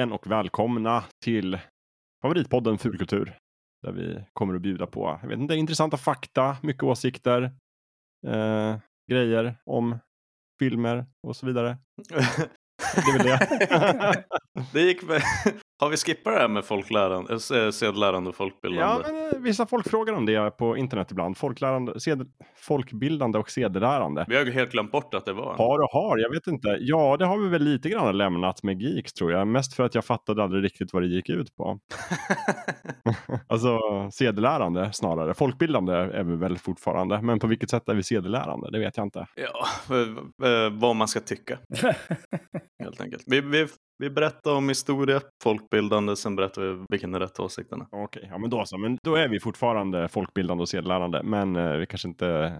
igen och välkomna till favoritpodden Fulkultur. Där vi kommer att bjuda på, jag vet inte, intressanta fakta, mycket åsikter, eh, grejer om filmer och så vidare. Det är väl det. det gick. Har vi skippat det här med folklärande, äh, sedlärande och folkbildande? Ja, men, eh, vissa folk frågar om det på internet ibland. Folklärande, sed, folkbildande och sedelärande. Vi har ju helt glömt bort att det var. Har och har, jag vet inte. Ja, det har vi väl lite grann lämnat med Geeks tror jag. Mest för att jag fattade aldrig riktigt vad det gick ut på. alltså sedelärande snarare. Folkbildande är vi väl fortfarande. Men på vilket sätt är vi sedelärande? Det vet jag inte. Ja, vad man ska tycka. helt enkelt. Vi, vi, vi berättar om historia, folkbildande, sen berättar vi vilken är rätt åsikterna. Okej, okay, ja men då så. Men då är vi fortfarande folkbildande och sedelärande. Men eh, vi kanske inte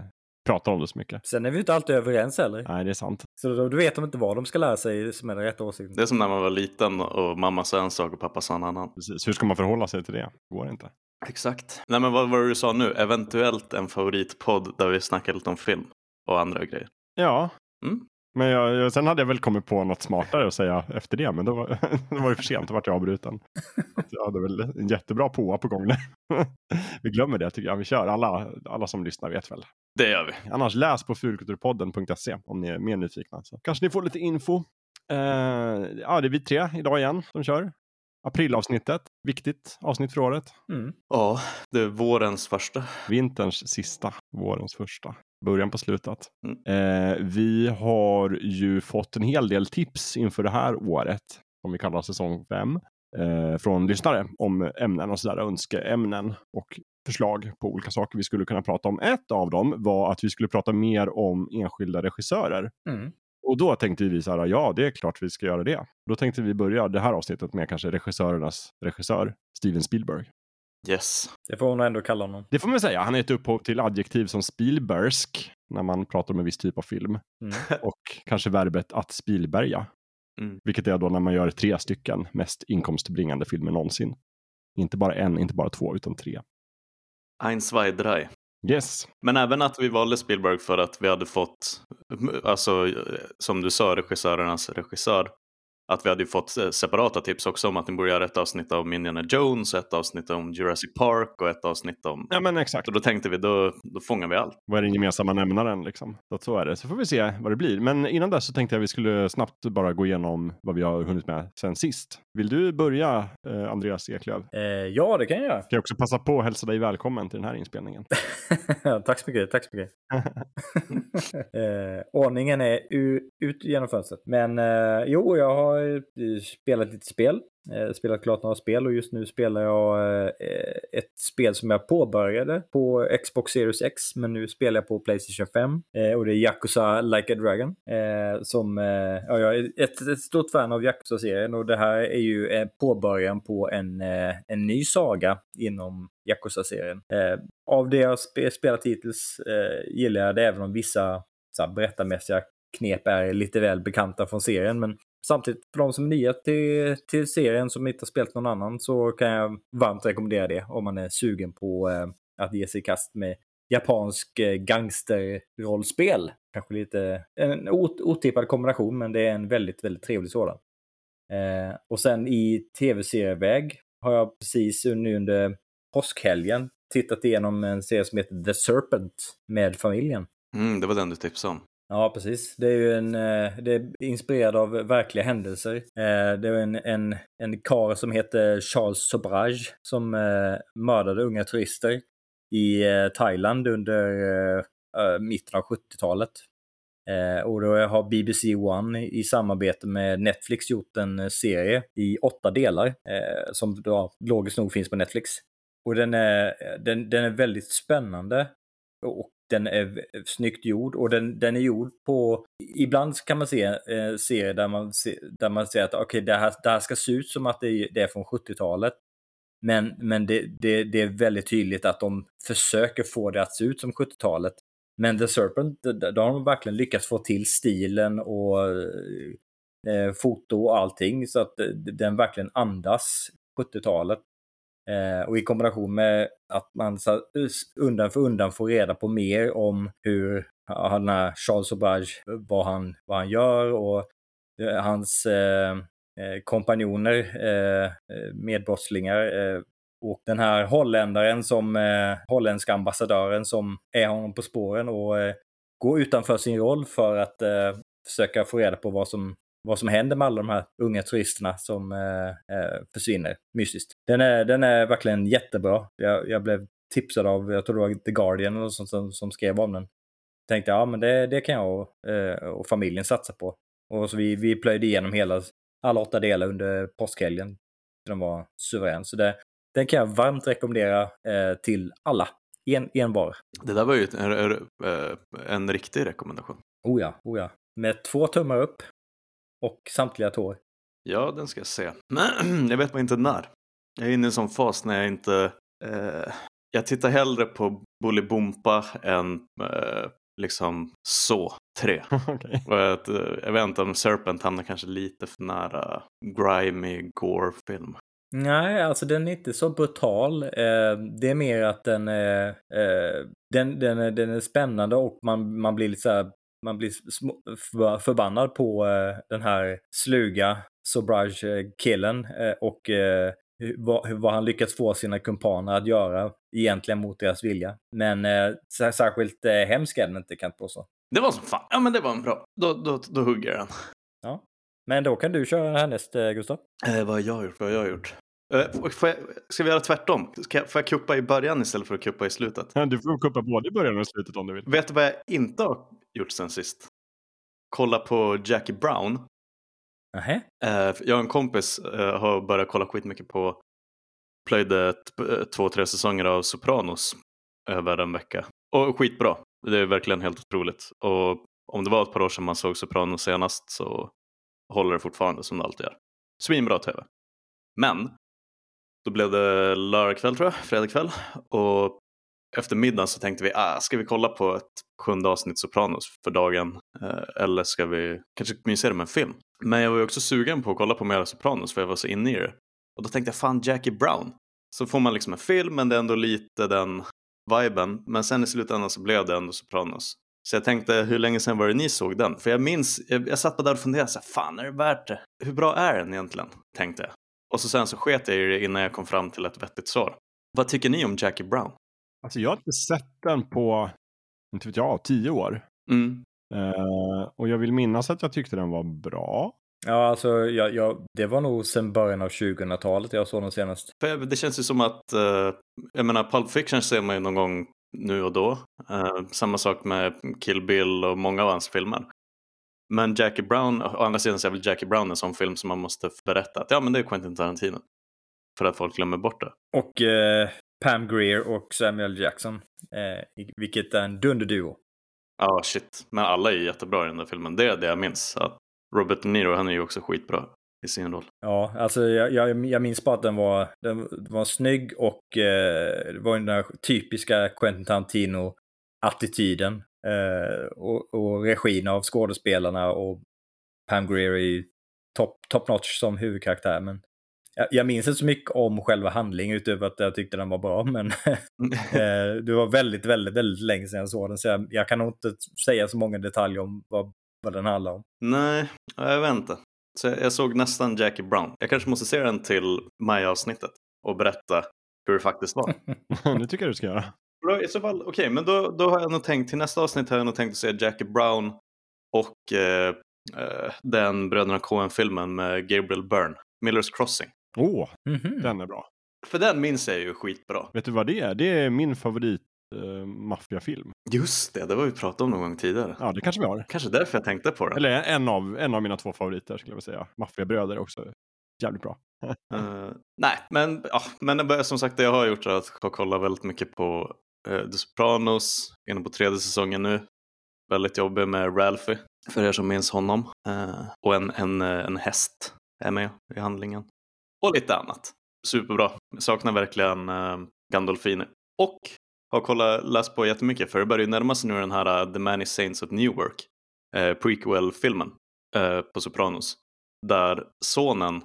pratar om det så mycket. Sen är vi inte alltid överens heller. Nej, det är sant. Så då, då vet de inte vad de ska lära sig som är den rätta åsikten. Det är som när man var liten och mamma sa en sak och pappa sa en annan. Precis, hur ska man förhålla sig till det? Det går inte. Exakt. Nej men vad var det du sa nu? Eventuellt en favoritpodd där vi snackar lite om film och andra grejer. Ja, mm. Men jag, sen hade jag väl kommit på något smartare att säga efter det, men då var, det var ju för sent, då vart jag avbruten. Jag hade väl en jättebra påa på gång där. Vi glömmer det tycker jag, vi kör, alla, alla som lyssnar vet väl. Det gör vi. Annars läs på fulkulturpodden.se om ni är mer nyfikna. Så kanske ni får lite info. Uh, ja, det är vi tre idag igen som kör. Aprilavsnittet, viktigt avsnitt för året. Mm. Ja, det är vårens första. Vinterns sista, vårens första början på slutet. Mm. Eh, vi har ju fått en hel del tips inför det här året, som vi kallar säsong 5, eh, från lyssnare om ämnen och sådär, önskeämnen och förslag på olika saker vi skulle kunna prata om. Ett av dem var att vi skulle prata mer om enskilda regissörer. Mm. Och då tänkte vi så här, ja det är klart vi ska göra det. Då tänkte vi börja det här avsnittet med kanske regissörernas regissör, Steven Spielberg. Yes. Det får man ändå kalla honom. Det får man säga. Han är ett upphov till adjektiv som Spielbergsk när man pratar om en viss typ av film. Mm. Och kanske verbet att Spielberga. Mm. Vilket är då när man gör tre stycken mest inkomstbringande filmer någonsin. Inte bara en, inte bara två, utan tre. Ein, zwei, drei. Yes. Men även att vi valde Spielberg för att vi hade fått, alltså som du sa, regissörernas regissör att vi hade fått eh, separata tips också om att ni borde göra ett avsnitt om Indiana Jones, ett avsnitt om Jurassic Park och ett avsnitt om... Ja men exakt. Och då tänkte vi, då, då fångar vi allt. Vad är den gemensamma nämnaren liksom? Så, så är det. Så får vi se vad det blir. Men innan dess så tänkte jag vi skulle snabbt bara gå igenom vad vi har hunnit med sen sist. Vill du börja, eh, Andreas Eklöv? Eh, ja, det kan jag göra. Kan jag också passa på att hälsa dig välkommen till den här inspelningen. tack så mycket, tack så mycket. eh, ordningen är ut genom fönstret. Men eh, jo, jag har Eh, spelat lite spel. Eh, spelat klart några spel och just nu spelar jag eh, ett spel som jag påbörjade på Xbox Series X men nu spelar jag på Playstation 5 eh, och det är Yakuza Like a Dragon. Eh, som, eh, ja, jag är ett, ett stort fan av Yakuza-serien och det här är ju påbörjan på en, en ny saga inom Yakuza-serien. Av det jag spelat hittills gillar jag det även om vissa så här, berättarmässiga knep är lite väl bekanta från serien. Men Samtidigt, för de som är nya till, till serien som inte har spelat någon annan så kan jag varmt rekommendera det om man är sugen på eh, att ge sig i kast med japansk eh, gangsterrollspel. Kanske lite en otippad kombination, men det är en väldigt, väldigt trevlig sådan. Eh, och sen i tv-serieväg har jag precis nu under påskhelgen tittat igenom en serie som heter The Serpent med familjen. Mm, det var den du tipsade om. Ja, precis. Det är ju en, eh, det är inspirerad av verkliga händelser. Eh, det är en, en, en kar som heter Charles Sobrage som eh, mördade unga turister i Thailand under mitten av 70-talet. Och då har BBC One i samarbete med Netflix gjort en serie i åtta delar som då logiskt nog finns på Netflix. Och den är, den, den är väldigt spännande och den är snyggt gjord och den, den är gjord på... Ibland kan man se eh, serier där man, se, där man ser att okay, det, här, det här ska se ut som att det, det är från 70-talet. Men, men det, det, det, är väldigt tydligt att de försöker få det att se ut som 70-talet. Men The Serpent, då har de verkligen lyckats få till stilen och eh, foto och allting så att eh, den verkligen andas 70-talet. Eh, och i kombination med att man eh, undan för undan får reda på mer om hur han är Charles Obrage, eh, vad han, vad han gör och eh, hans eh, kompanjoner, medbrottslingar. Och den här holländaren som, holländska ambassadören som är honom på spåren och går utanför sin roll för att försöka få reda på vad som vad som händer med alla de här unga turisterna som eh, försvinner mystiskt. Den är, den är verkligen jättebra. Jag, jag blev tipsad av, jag tror det var The Guardian eller sånt som, som skrev om den. Tänkte ja men det, det kan jag och, eh, och familjen satsa på. Och så vi, vi plöjde igenom hela, alla åtta delar under påskhelgen. Den var suverän. Så det, den kan jag varmt rekommendera eh, till alla. En, en var. Det där var ju en, en, eh, en riktig rekommendation. Oh ja, oh ja. Med två tummar upp och samtliga tår. Ja, den ska jag se. Men jag vet bara inte när. Jag är inne i en sån fas när jag inte... Eh, jag tittar hellre på Bolibompa än eh, liksom så tre. okay. jag, eh, jag vet inte om Serpent hamnar kanske lite för nära grimy gore-film. Nej, alltså den är inte så brutal. Eh, det är mer att den är, eh, den, den, är, den är spännande och man, man blir lite så här man blir förbannad på eh, den här sluga Sobrage-killen eh, och eh, vad, han lyckats få sina kumpaner att göra egentligen mot deras vilja. Men särskilt hemsk är den inte kan jag påstå. Det var som fan. Ja men det var en bra. Då, då, då hugger den. Ja. Men då kan du köra härnäst Gustav. Eh, vad har jag gjort? Vad har jag gjort? Uh, får jag, ska vi göra tvärtom? Ska jag, får jag kuppa i början istället för att kuppa i slutet? Ja, du får kuppa både i början och i slutet om du vill. Vet du vad jag inte har gjort sen sist? Kolla på Jackie Brown. Uh, jag och en kompis uh, har börjat kolla skitmycket på plöjde två, tre säsonger av Sopranos över en vecka. Och skitbra. Det är verkligen helt otroligt. Och om det var ett par år sedan man såg Sopranos senast så håller det fortfarande som det alltid gör. Svinbra tv. Men då blev det lördagkväll tror jag, fredagkväll. Och efter middagen så tänkte vi, ah, ska vi kolla på ett sjunde avsnitt Sopranos för dagen? Eh, eller ska vi kanske mysera med en film? Men jag var ju också sugen på att kolla på mera Sopranos för jag var så inne i det. Och då tänkte jag, fan Jackie Brown. Så får man liksom en film men det är ändå lite den viben. Men sen i slutändan så blev det ändå Sopranos. Så jag tänkte, hur länge sedan var det ni såg den? För jag minns, jag, jag satt där och funderade, så här, fan är det värt det? Hur bra är den egentligen? Tänkte jag. Och så sen så sket jag i det innan jag kom fram till ett vettigt svar. Vad tycker ni om Jackie Brown? Alltså jag har inte sett den på, inte vet jag, tio år. Mm. Uh, och jag vill minnas att jag tyckte den var bra. Ja, alltså jag, jag, det var nog sedan början av 2000-talet jag såg den senast. För det känns ju som att, uh, jag menar Pulp Fiction ser man ju någon gång nu och då. Uh, samma sak med Kill Bill och många av hans filmer. Men Jackie Brown, å andra sidan så är väl Jackie Brown en sån film som man måste berätta att ja men det är Quentin Tarantino. För att folk glömmer bort det. Och eh, Pam Greer och Samuel Jackson, eh, vilket är en dunderduo. Ja, oh, shit. Men alla är jättebra i den där filmen. Det är det jag minns. Att Robert De Niro, han är ju också skitbra i sin roll. Ja, alltså jag, jag, jag minns bara att den var, den var snygg och eh, det var den där typiska Quentin Tarantino-attityden. Eh, och, och regin av skådespelarna och Pam Greer är top, top notch som huvudkaraktär. Men jag, jag minns inte så mycket om själva handlingen utöver att jag tyckte den var bra. Men eh, det var väldigt, väldigt, väldigt länge sedan jag såg den. Så jag, jag kan nog inte säga så många detaljer om vad, vad den handlar om. Nej, jag vet inte. Så jag, jag såg nästan Jackie Brown. Jag kanske måste se den till maj-avsnittet och berätta hur det faktiskt var. det tycker jag du ska göra. Bra, i så fall, okej, okay, men då, då har jag nog tänkt till nästa avsnitt har jag nog tänkt att se Jackie Brown och eh, eh, den Bröderna Coen-filmen med Gabriel Byrne, Miller's Crossing. Åh, oh, mm -hmm. den är bra. För den minns jag ju skitbra. Vet du vad det är? Det är min favorit uh, maffiafilm. Just det, det var vi pratat om någon gång tidigare. Ja, det kanske vi har. Kanske därför jag tänkte på den. Eller en av, en av mina två favoriter skulle jag säga. Maffiabröder också. Jävligt bra. uh, nej, men, ja, men som sagt det jag har gjort är att kolla väldigt mycket på Eh, The Sopranos, inne på tredje säsongen nu. Väldigt jobbig med Ralphie, för er som minns honom. Eh, och en, en, eh, en häst är med i handlingen. Och lite annat. Superbra. Jag saknar verkligen uh, Gandolfini. Och har kollat, läst på jättemycket för det börjar ju närma sig nu den här uh, The Many Saints of Newark, eh, prequel-filmen eh, på Sopranos. Där sonen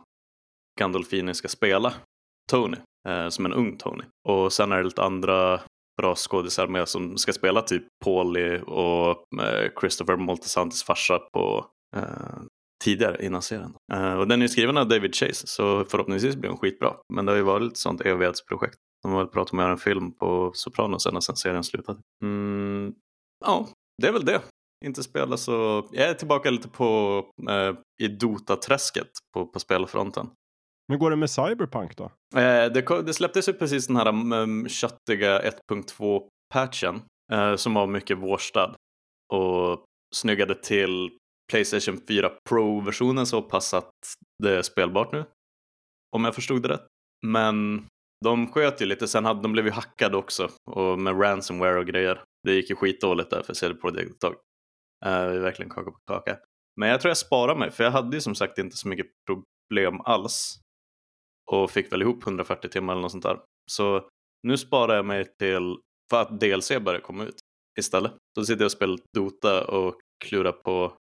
Gandolfini ska spela Tony, eh, som en ung Tony. Och sen är det lite andra bra skådisar med som ska spela typ Pauli och eh, Christopher Moltisantis farsa på eh, tidigare innan serien. Uh, och den är skriven av David Chase så förhoppningsvis blir den skitbra. Men det har ju varit ett sånt evighetsprojekt. De har väl pratat om att göra en film på Sopranos ända sedan serien slutade. Mm, ja, det är väl det. Inte spela så... Jag är tillbaka lite på eh, i Dota-träsket på, på spelfronten. Hur går det med Cyberpunk då? Eh, det, det släpptes ju precis den här um, köttiga 1.2-patchen eh, som var mycket vårstad och snyggade till Playstation 4 Pro-versionen så pass att det är spelbart nu. Om jag förstod det rätt. Men de sköt ju lite, sen hade de ju hackade också och med ransomware och grejer. Det gick ju skitdåligt där för CD Projekt ett tag. Uh, verkligen kaka på kaka. Men jag tror jag sparar mig, för jag hade ju som sagt inte så mycket problem alls och fick väl ihop 140 timmar eller något sånt där. Så nu sparar jag mig till för att DLC börjar komma ut istället. Då sitter jag och spelar Dota och klurar på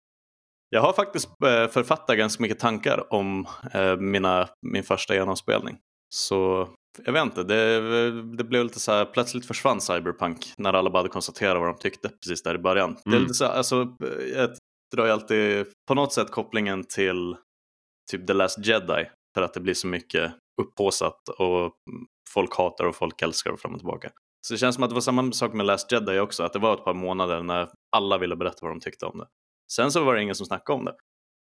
jag har faktiskt eh, författat ganska mycket tankar om eh, mina, min första genomspelning. Så jag vet inte, det, det blev lite så här, plötsligt försvann Cyberpunk när alla bara hade konstaterat vad de tyckte precis där i början. Mm. Det är mm. lite så, alltså, jag drar ju alltid på något sätt kopplingen till typ The Last Jedi för att det blir så mycket upphåsat och folk hatar och folk älskar och fram och tillbaka. Så det känns som att det var samma sak med Last Jedi också, att det var ett par månader när alla ville berätta vad de tyckte om det. Sen så var det ingen som snackade om det.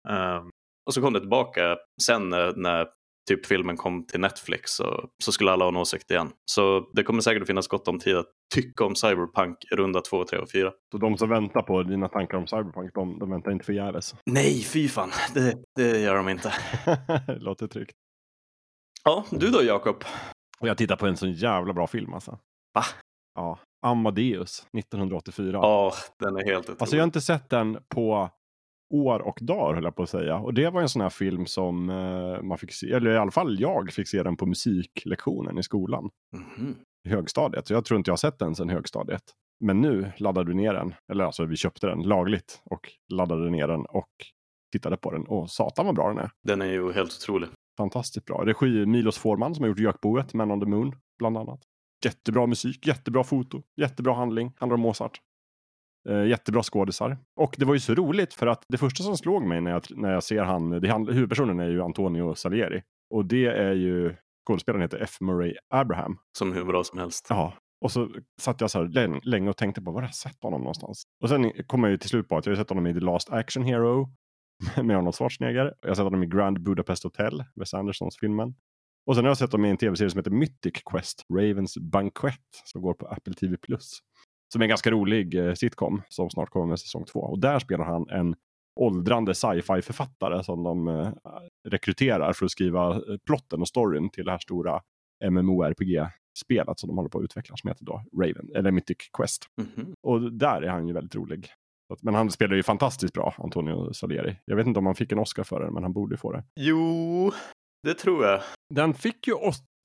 Um, och så kom det tillbaka sen när, när typ filmen kom till Netflix så, så skulle alla ha en åsikt igen. Så det kommer säkert att finnas gott om tid att tycka om Cyberpunk runda 2, 3 och 4. Så de som väntar på dina tankar om Cyberpunk, de, de väntar inte förgäves? Nej, fy fan. Det, det gör de inte. Låter tryggt. Ja, du då Jakob? Jag tittar på en sån jävla bra film alltså. Va? Ja, Amadeus 1984. Ja, den är helt otrolig. Alltså jag har inte sett den på år och dagar höll jag på att säga. Och det var en sån här film som eh, man fick se, eller i alla fall jag fick se den på musiklektionen i skolan. Mm -hmm. Högstadiet. Så jag tror inte jag har sett den sedan högstadiet. Men nu laddade du ner den, eller alltså vi köpte den lagligt och laddade ner den och tittade på den. Och satan vad bra den är. Den är ju helt otrolig. Fantastiskt bra. Regi Milos Forman som har gjort Gökboet, Man on the Moon bland annat. Jättebra musik, jättebra foto, jättebra handling. Handlar om Mozart. Eh, jättebra skådisar. Och det var ju så roligt för att det första som slog mig när jag, när jag ser han, det huvudpersonen är ju Antonio Salieri. Och det är ju, skådespelaren heter F. Murray Abraham. Som hur bra som helst. Ja. Och så satt jag så här länge och tänkte på var har jag sett honom någonstans? Och sen kom jag ju till slut på att jag har sett honom i The Last Action Hero med Arnold Schwarzenegger. Jag har sett honom i Grand Budapest Hotel, Wes Andersons filmen. Och sen har jag sett dem i en tv-serie som heter Mythic Quest, Ravens Banquet, som går på Apple TV+. Som är en ganska rolig eh, sitcom som snart kommer med säsong två. Och där spelar han en åldrande sci-fi författare som de eh, rekryterar för att skriva eh, plotten och storyn till det här stora MMORPG-spelet som de håller på att utveckla som heter då Raven, eller Mythic Quest. Mm -hmm. Och där är han ju väldigt rolig. Men han spelar ju fantastiskt bra, Antonio Salieri. Jag vet inte om han fick en Oscar för det, men han borde få det. Jo, det tror jag. Den fick ju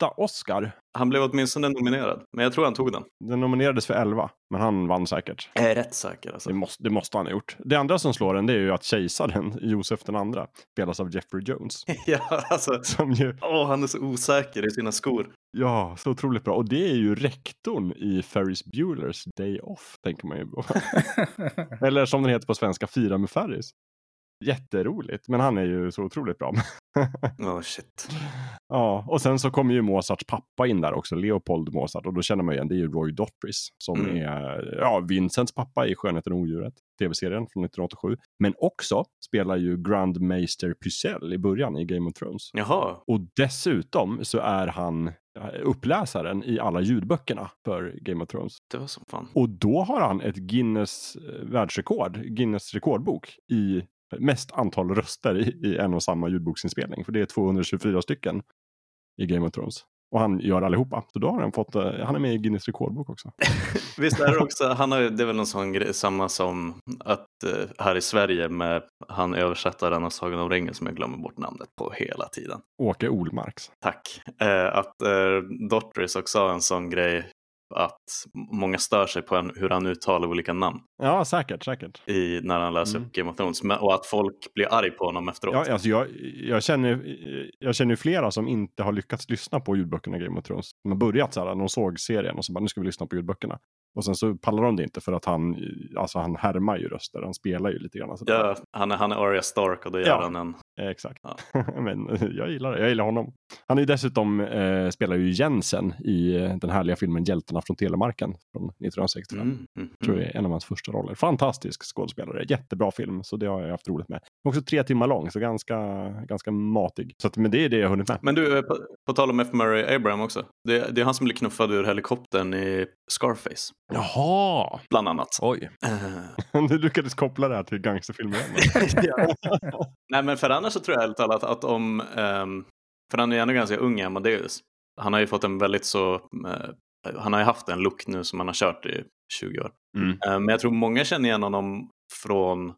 Oscar. Han blev åtminstone nominerad, men jag tror han tog den. Den nominerades för elva, men han vann säkert. Jag är rätt säker. Alltså. Det, måste, det måste han ha gjort. Det andra som slår den det är ju att kejsaren, Josef den andra, spelas av Jeffrey Jones. ja, alltså. Som ju... oh, han är så osäker i sina skor. Ja, så otroligt bra. Och det är ju rektorn i Ferris Bueller's Day Off, tänker man ju på. Eller som den heter på svenska, Fira med Ferris. Jätteroligt, men han är ju så otroligt bra. oh shit. Ja, och sen så kommer ju Mozarts pappa in där också, Leopold Mozart. Och då känner man igen, det är ju Roy Dottris som mm. är ja, Vincents pappa i Skönheten och odjuret, tv-serien från 1987. Men också spelar ju Grandmaster Pycelle i början i Game of Thrones. Jaha. Och dessutom så är han uppläsaren i alla ljudböckerna för Game of Thrones. Det var som fan. Och då har han ett Guinness eh, världsrekord, Guinness rekordbok i mest antal röster i, i en och samma ljudboksinspelning. För det är 224 stycken i Game of Thrones. Och han gör allihopa. Så då har han fått, eh, han är med i Guinness rekordbok också. Visst är det också, han har, det är väl någon sån grej, samma som att uh, här i Sverige med han översättaren av Sagan om ringen som jag glömmer bort namnet på hela tiden. Åke Olmarks. Tack. Uh, att uh, Dottris också har en sån grej att många stör sig på hur han uttalar olika namn. Ja, säkert, säkert. I, när han läser mm. upp Game of Thrones. Och att folk blir arg på honom efteråt. Ja, alltså jag, jag, känner, jag känner flera som inte har lyckats lyssna på ljudböckerna Game of Thrones. De har börjat så här, de såg serien och så bara, nu ska vi lyssna på ljudböckerna. Och sen så pallar de det inte för att han, alltså han härmar ju röster, han spelar ju lite grann. Sådär. Ja, han är, han är Arya Stark och då gör Ja. han en... Exakt. Ja. Men eh, jag gillar det, jag gillar honom. Han är ju dessutom, eh, spelar ju Jensen i eh, den härliga filmen Hjältarna från Telemarken från 1965. Mm, mm, tror mm. jag är en av hans första roller. Fantastisk skådespelare, jättebra film, så det har jag haft roligt med. Också tre timmar lång, så ganska, ganska matig. Så att, men det är det jag hunnit med. Men du, eh, på, på tal om F. Murray Abraham också. Det, det är han som blir knuffad ur helikoptern i Scarface, Jaha! bland annat. Oj, Eh, du lyckades koppla det här till gangsterfilmer. Nej, men för annars så tror jag ärligt talat att om... ehm, för han är ju ändå ganska ung, Amadeus. Han har ju fått en väldigt så... eh, han har ju haft en look nu som han har kört i 20 år. Mm. Eh, men jag tror många känner igen honom från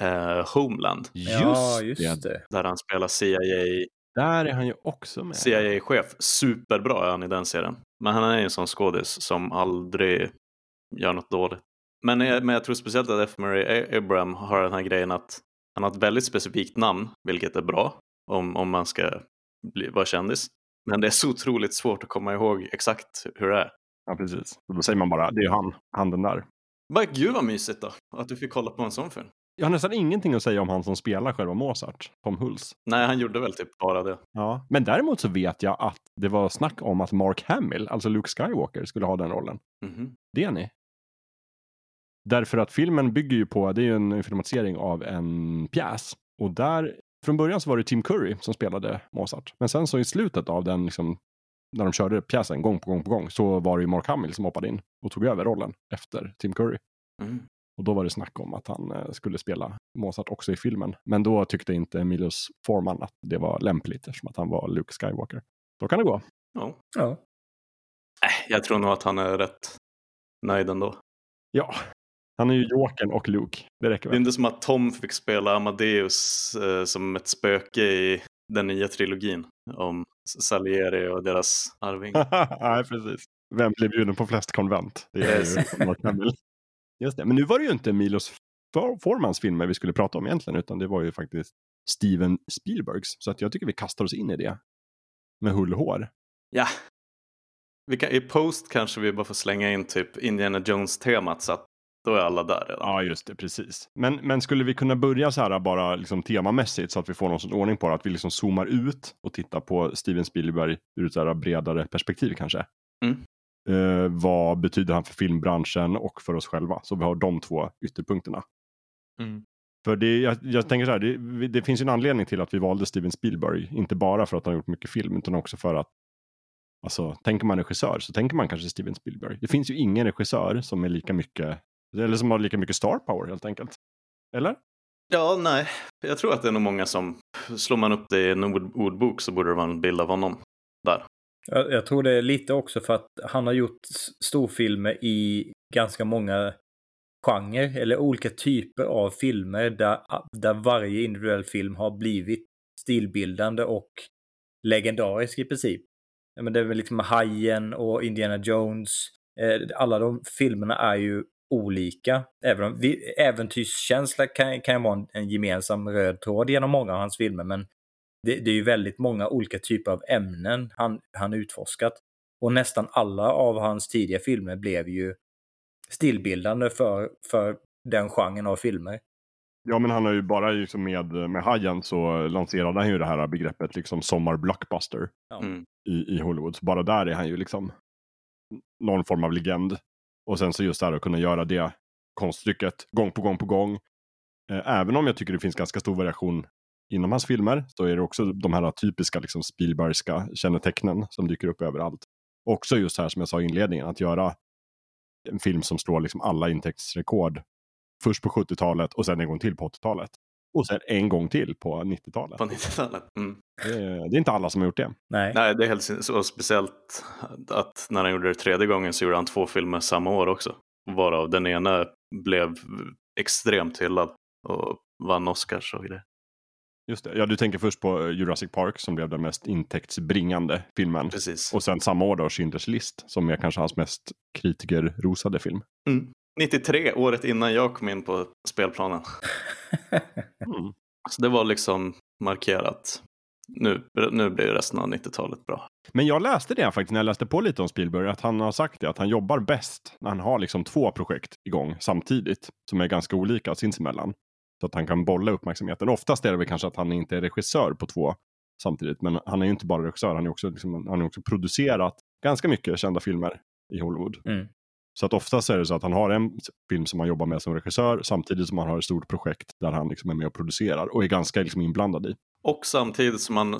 eh, Homeland. ja, just det. Där han spelar CIA, Där är han ju också med. CIA-chef. Superbra är han i den serien. Men han är ju en sån skådis som aldrig gör något dåligt. Men jag, men jag tror speciellt att F. Murray Abraham har den här grejen att han har ett väldigt specifikt namn, vilket är bra om, om man ska bli, vara kändis. Men det är så otroligt svårt att komma ihåg exakt hur det är. Ja, precis. Och då säger man bara, det är han, han den där. Bara, gud vad mysigt då, att du fick kolla på en sån film. Jag har nästan ingenting att säga om han som spelar själva Mozart, Tom Hulce. Nej, han gjorde väl typ bara det. Ja. Men däremot så vet jag att det var snack om att Mark Hamill, alltså Luke Skywalker, skulle ha den rollen. Mhm. Det är ni. Därför att filmen bygger ju på, det är ju en filmatisering av en pjäs. Och där, från början så var det Tim Curry som spelade Mozart. Men sen så i slutet av den, liksom, när de körde pjäsen gång på gång på gång, så var det ju Mark Hamill som hoppade in och tog över rollen efter Tim Curry. Mm. Och då var det snack om att han eh, skulle spela Mozart också i filmen. Men då tyckte inte Emilius Forman att det var lämpligt eftersom att han var Luke Skywalker. Då kan det gå. Ja. Ja. Äh, jag tror nog att han är rätt nöjd ändå. Ja, han är ju Jokern och Luke. Det räcker Det är väl. inte som att Tom fick spela Amadeus eh, som ett spöke i den nya trilogin om Salieri och deras arving. Nej, precis. Vem blev bjuden på flest konvent? Det är ju Mark Hamill. Just det. Men nu var det ju inte Milos For- Formans filmer vi skulle prata om egentligen, utan det var ju faktiskt Steven Spielbergs. Så att jag tycker vi kastar oss in i det. Med hull och hår. Ja. Kan, I post kanske vi bara får slänga in typ Indiana Jones-temat så att då är alla där redan. Ja, just det, precis. Men, men skulle vi kunna börja så här bara liksom temamässigt så att vi får någon sorts ordning på det, att vi liksom zoomar ut och tittar på Steven Spielberg ur ett så här bredare perspektiv kanske. Mm. Eh, vad betyder han för filmbranschen och för oss själva? Så vi har de två ytterpunkterna. Mm. För det, jag, jag tänker så här, det, det finns ju en anledning till att vi valde Steven Spielberg, inte bara för att han har gjort mycket film, utan också för att Alltså, tänker man regissör så tänker man kanske Steven Spielberg. Det finns ju ingen regissör som är lika mycket, eller som har lika mycket star power helt enkelt. Eller? Ja, nej. Jag tror att det är nog många som, slår man upp det i en ord, ordbok så borde det vara en bild av honom där. Jag, jag tror det är lite också för att han har gjort storfilmer i ganska många genrer eller olika typer av filmer där, där varje individuell film har blivit stilbildande och legendarisk i princip. Ja, men det är väl liksom Hajen och Indiana Jones. Eh, Alla de filmerna är ju olika. Även om vi, äventyrskänsla kan, kan ju vara en, en gemensam röd tråd genom många av hans filmer, men det, det är ju väldigt många olika typer av ämnen han, han utforskat. Och nästan alla av hans tidiga filmer blev ju stilbildande för, för den genren av filmer. Ja, men han har ju bara liksom med, med Hajen så lanserade han ju det här begreppet liksom sommar-blockbuster Ja. Mm. i, i Hollywood. Så bara där är han ju liksom någon form av legend. Och sen så just det här att kunna göra det konststycket gång på gång på gång. Eh, även om jag tycker det finns ganska stor variation inom hans filmer så är det också de här typiska liksom Spielbergska kännetecknen som dyker upp överallt. Också just här som jag sa i inledningen, att göra en film som slår liksom alla intäktsrekord först på 70-talet och sen en gång till på 80-talet. Och sen en gång till på 90-talet. På 90-talet. Mm. Det, är- det är inte alla som har gjort det. Nej. Nej, det är helt så speciellt att när han gjorde det tredje gången så gjorde han två filmer samma år också. Varav den ena blev extremt hyllad och vann Oscars och grejer. Just det. Ja, du tänker först på eh, Jurassic Park som blev den mest intäktsbringande filmen. Precis. Och sen samma år då Schindler's list som är kanske hans mest kritikerrosade film. Mm. 93, året innan jag kom in på spelplanen. Mm. Så det var liksom markerat. nu, nu blir resten av 90-talet bra. Men jag läste det faktiskt när jag läste på lite om Spielberg, att han har sagt det, att han jobbar bäst när han har liksom två projekt igång samtidigt, som är ganska olika sinsemellan. Så att han kan bolla uppmärksamheten. Oftast är det väl kanske att han inte är regissör på två samtidigt, men han är ju inte bara regissör, han är också, liksom, han är också producerat ganska mycket kända filmer i Hollywood. Mm. Så att oftast är det så att han har en film som han jobbar med som regissör samtidigt som han har ett stort projekt där han liksom är med och producerar och är ganska liksom inblandad i. Och samtidigt som man,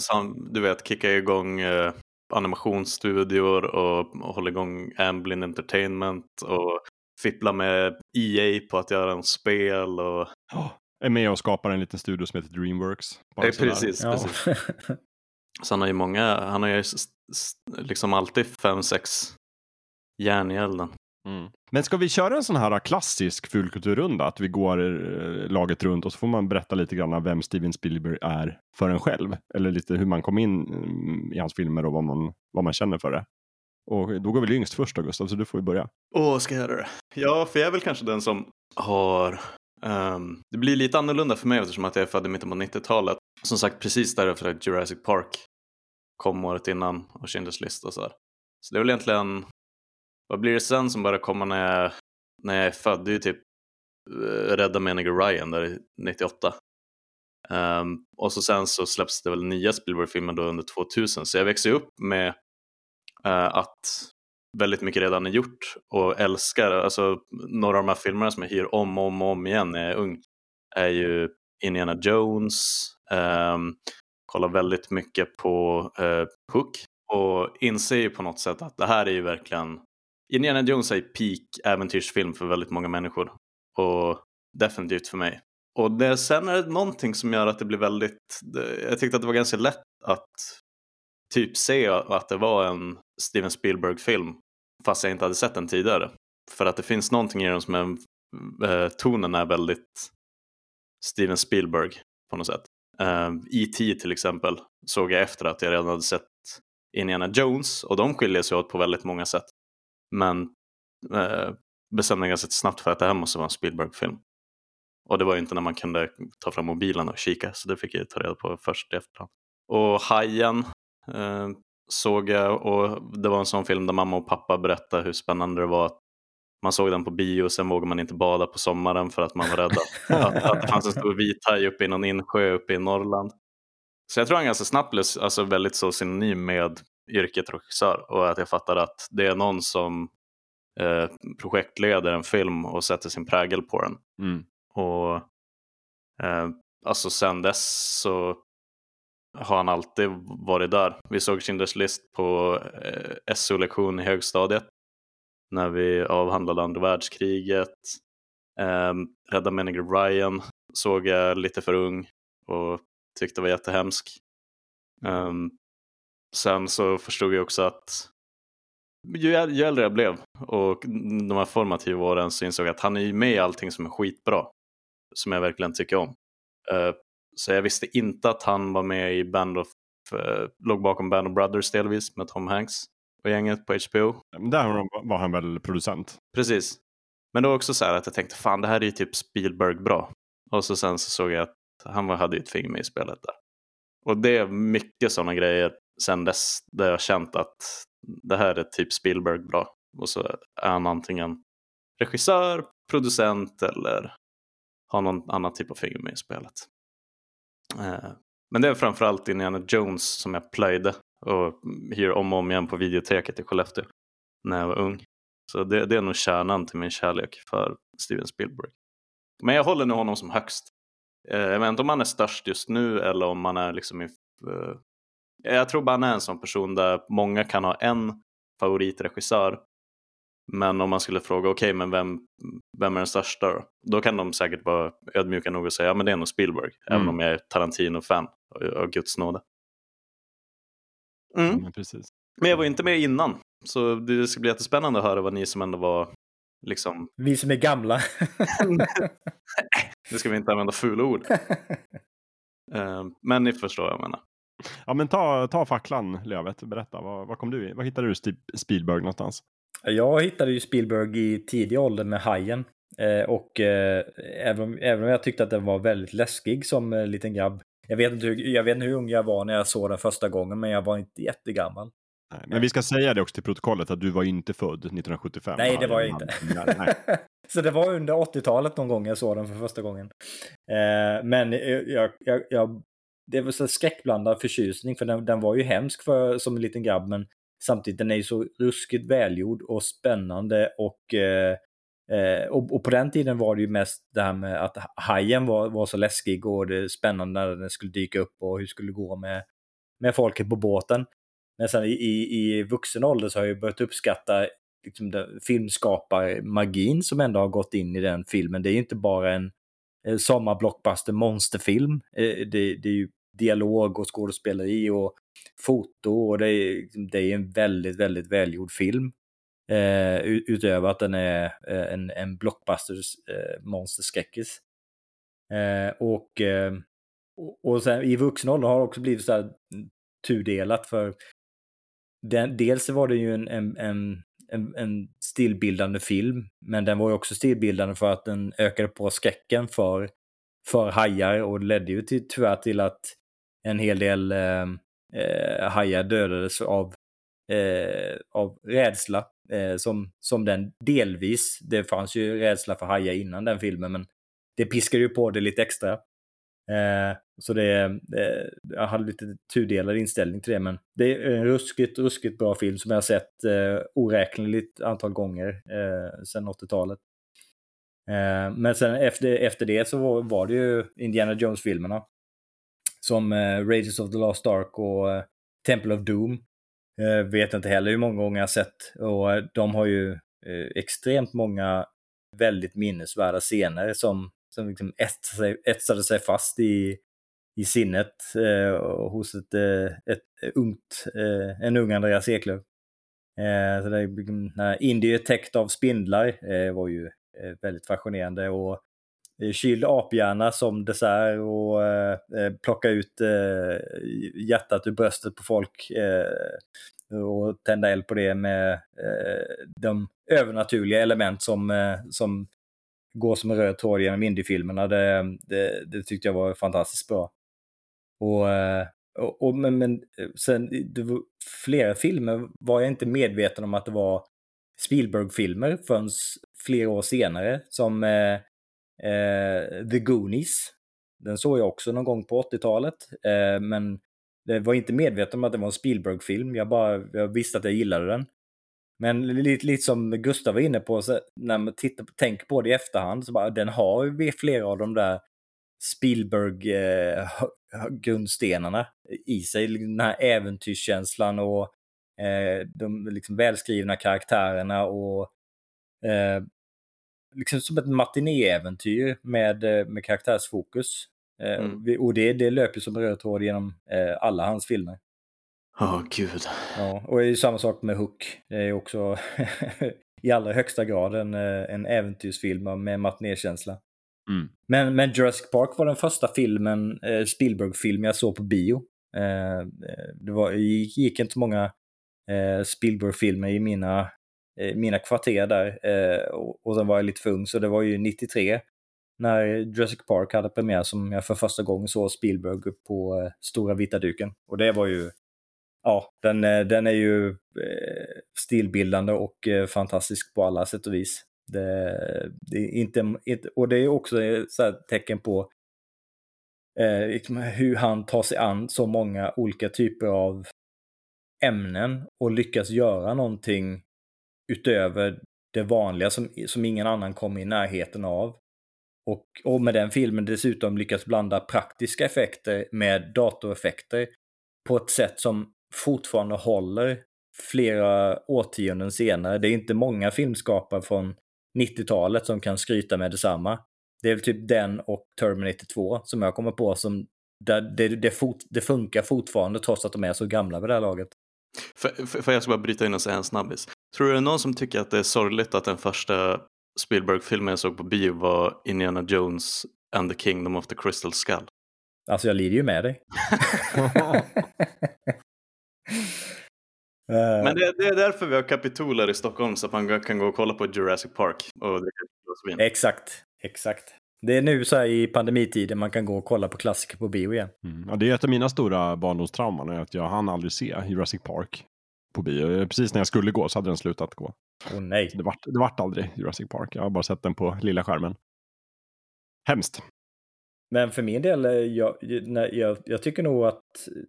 du vet, kickar igång eh, animationsstudior och, och håller igång Amblin Entertainment och fipplar med EA på att göra en spel och... Oh, är med och skapar en liten studio som heter Dreamworks. Ja, precis, ja. precis. Så han har ju många, han har ju liksom alltid fem, sex järn i elden. Mm. Men ska vi köra en sån här klassisk fulkulturrunda? Att vi går eh, laget runt och så får man berätta lite grann vem Steven Spielberg är för en själv. Eller lite hur man kom in mm, i hans filmer och vad man, vad man känner för det. Och då går väl yngst först då Gustav, så du får ju börja. Åh, ska jag göra det? Ja, för jag är väl kanske den som har... Um, det blir lite annorlunda för mig eftersom att jag är född i mitten på 90-talet. Som sagt, precis därför att Jurassic Park kom året innan och Schindler's list och så här. Så det är väl egentligen vad blir det sen som börjar komma när jag, när jag är född? Det är ju typ eh, Rädda Meninger Ryan där 98. Um, ehm, och så sen så släpps det väl nya Spielberg-filmer då under 2000 så jag växer upp med uh, att väldigt mycket redan är gjort och älskar, alltså några av de här filmerna som jag hyr om och om, och om igen när jag är ung är ju Indiana Jones, um, kollar väldigt mycket på uh, Hook och inser ju på något sätt att det här är ju verkligen Indiana Jones är peak äventyrsfilm för väldigt många människor. Och definitivt för mig. Och det, sen är det någonting som gör att det blir väldigt, jag tyckte att det var ganska lätt att typ se att det var en Steven Spielberg-film fast jag inte hade sett den tidigare. För att det finns någonting i den som är, eh, tonen är väldigt Steven Spielberg på något sätt. Eh, E.T. till exempel såg jag efter att jag redan hade sett Indiana Jones och de skiljer sig åt på väldigt många sätt. Men eh, bestämde ganska snabbt för att det här måste vara en Spielberg-film. Och det var ju inte när man kunde ta fram mobilen och kika så det fick jag ta reda på först i efterhand. Och Hajen eh, såg jag och det var en sån film där mamma och pappa berättade hur spännande det var att man såg den på bio och sen vågade man inte bada på sommaren för att man var rädd att, att det fanns en stor vithaj uppe i någon insjö uppe i Norrland. Så jag tror han ganska snabbt blev alltså väldigt så synonym med yrket regissör och att jag fattar att det är någon som eh, projektleder en film och sätter sin prägel på den. Mm. Och eh, alltså sen dess så har han alltid varit där. Vi såg Schindler's list på eh, SO-lektion i högstadiet när vi avhandlade andra världskriget. Eh, Rädda Meninger Ryan såg jag lite för ung och tyckte var jättehemsk. Um, sen så förstod jag också att ju, ju äldre jag blev och de här formativa åren så insåg jag att han är ju med i allting som är skitbra. Som jag verkligen tycker om. Uh, så jag visste inte att han var med i Band of, uh, låg bakom Band of Brothers delvis med Tom Hanks och gänget på HBO. Där var han väl producent? Precis. Men det var också så här att jag tänkte fan det här är ju typ Spielberg bra. Och så sen så såg jag att han hade ju ett finger med i spelet där. Och det är mycket sådana grejer sen dess där jag känt att det här är typ Spielberg bra. Och så är han antingen regissör, producent eller har någon annan typ av figur med i spelet. Eh, men det är framförallt Indiana Jones som jag plöjde och hyr om och om igen på videoteket i Skellefteå när jag var ung. Så det, det är nog kärnan till min kärlek för Steven Spielberg. Men jag håller nu honom som högst. Eh, jag vet inte om han är störst just nu eller om han är liksom min eh, jag tror bara han är en sån person där många kan ha en favoritregissör. Men om man skulle fråga, okej, okay, men vem, vem är den största då? Då kan de säkert vara ödmjuka nog och säga, ja men det är nog Spielberg. Mm. Även om jag är Tarantino-fan av Guds nåde. Mm. Ja, precis. Men jag var inte med innan. Så det ska bli jättespännande att höra vad ni som ändå var liksom... Vi som är gamla. nu ska vi inte använda fula ord. uh, men ni förstår vad jag menar. Ja men ta, ta facklan Lövet, berätta. Vad, vad, kom du i? Vad hittade du Spielberg någonstans? Jag hittade ju Spielberg i tidig ålder med Hajen. Eh, och eh, även, om, även om jag tyckte att den var väldigt läskig som eh, liten grabb. Jag vet, inte hur, jag vet inte hur ung jag var när jag såg den första gången, men jag var inte jättegammal. Nej, men vi ska säga det också till protokollet att du var inte född 1975. Nej, det var jag inte. Så det var under 80-talet någon gång jag såg den för första gången. Eh, men jag, jag, jag, det var så skräckblandad förtjusning, för den, den var ju hemsk för, som en liten grabb, men samtidigt den är ju så ruskigt välgjord och spännande och eh, eh, och, och, på den tiden var det ju mest det här med att hajen var, var så läskig och det spännande när den skulle dyka upp och hur skulle det gå med, med folket på båten. Men sen i, i, i vuxen ålder så har jag börjat uppskatta liksom, filmskapar-magin som ändå har gått in i den filmen. Det är ju inte bara en sommarblockbuster monsterfilm. Eh, det, det är ju dialog och skådespeleri och foto och det är, det är en väldigt, väldigt välgjord film. Eh, utöver att den är eh, en, en blockbuster eh, monsterskräckis. Eh, och, eh, och sen i vuxen ålder har det också blivit så här mm, tudelat för den, dels var det ju en, en, en, en, en film, men den var ju också stillbildande för att den ökade på skräcken för, för hajar och ledde ju till, tyvärr till att en hel del eh, eh hajar dödades av, eh, av rädsla eh, som, som den delvis, det fanns ju rädsla för hajar innan den filmen, men det piskade ju på det lite extra. Eh, så det, eh, jag hade lite tudelad inställning till det, men det är en ruskigt, ruskigt bra film som jag har sett eh, oräkneligt antal gånger eh, sedan 80-talet. Eh, men sen efter, efter det så var, var det ju Indiana Jones-filmerna. Som eh, Raiders of the Last Ark och eh, Temple of Doom. Eh, vet inte heller hur många gånger jag har sett. Och eh, de har ju eh, extremt många väldigt minnesvärda scener som, som liksom etsade, sig, etsade sig fast i, i sinnet eh, hos ett, eh, ett ungt, eh, en ung Andreas Eklöf. Eh, så det, liksom, Indie täckt av spindlar eh, var ju eh, väldigt fascinerande och kyld aphjärna som dessert och eh, eh, plocka ut eh, hjärtat ur bröstet på folk eh, och tända eld på det med eh, de övernaturliga element som, eh, som går som en röd tråd genom indiefilmerna. Det, det, det tyckte jag var fantastiskt bra. Och, eh, och, och men, men eh, sen, det var, flera filmer var jag inte medveten om att det var Spielberg-filmer förrän flera år senare. Som Eh, Eh, The Goonies. Den såg jag också någon gång på 80-talet. Eh, men det var inte medveten om att det var en Spielberg-film. Jag bara jag visste att jag gillade den. Men lite, lite som Gustav var inne på, så när man tittar, tänker på det i efterhand, så bara, den har ju flera av de där Spielberg-grundstenarna eh, i sig. Den här äventyrskänslan och eh, de liksom välskrivna karaktärerna och eh, liksom som ett matinéäventyr med, eh, med karaktärsfokus. Eh, mm. Och det, det löper som röd tråd genom eh, alla hans filmer. Ja, oh, gud. Ja, och det är ju samma sak med Hook. Det är också i allra högsta grad en, en äventyrsfilm med matinékänsla. Mm. Men, men Jurassic Park var den första filmen, Spielberg-film jag såg på bio. det var, gick inte så många Spielberg-filmer i mina Eh, Eh, mina kvarter där. Eh, och, och sen var jag lite för ung, så det var ju 93 när Jurassic Park hade premiär som jag för första gången såg Spielberg på eh, stora vita duken. Och det var ju, ja, den, eh, den är ju eh, stilbildande och fantastisk på alla sätt och vis. Det, det är inte, och det är också ett tecken på liksom hur han tar sig an så många olika typer av ämnen och lyckas göra någonting utöver det vanliga som, som ingen annan kommer i närheten av. Och, och med den filmen dessutom lyckas blanda praktiska effekter med datoreffekter på ett sätt som fortfarande håller flera årtionden senare. Det är inte många filmskapare från 90-talet som kan skryta med detsamma. Det är väl typ den och Terminator 2 som jag kommer på som där det, det, fort, det funkar fortfarande trots att de är så gamla vid det här laget. För, för, för jag ska bara bryta in och säga en snabbis. Tror du det är någon som tycker att det är sorgligt att den första Spielberg-filmen jag såg på bio var Indiana Jones and the Kingdom of the Crystal Skull? Alltså jag lider ju med dig. Men det, det, är därför vi har kapitoler i Stockholm så att man kan gå och kolla på Jurassic Park och dricka vin. Exakt, exakt. Det är nu så här i pandemitiden man kan gå och kolla på klassiker på bio igen. Mm. Ja, det är ett av mina stora barndomstrauman, att jag hann aldrig se Jurassic Park på bio. Precis när jag skulle gå så hade den slutat gå. Oh, nej. Det vart, det vart aldrig Jurassic Park. Jag har bara sett den på lilla skärmen. Hemskt. Men för min del, jag, jag, jag tycker nog att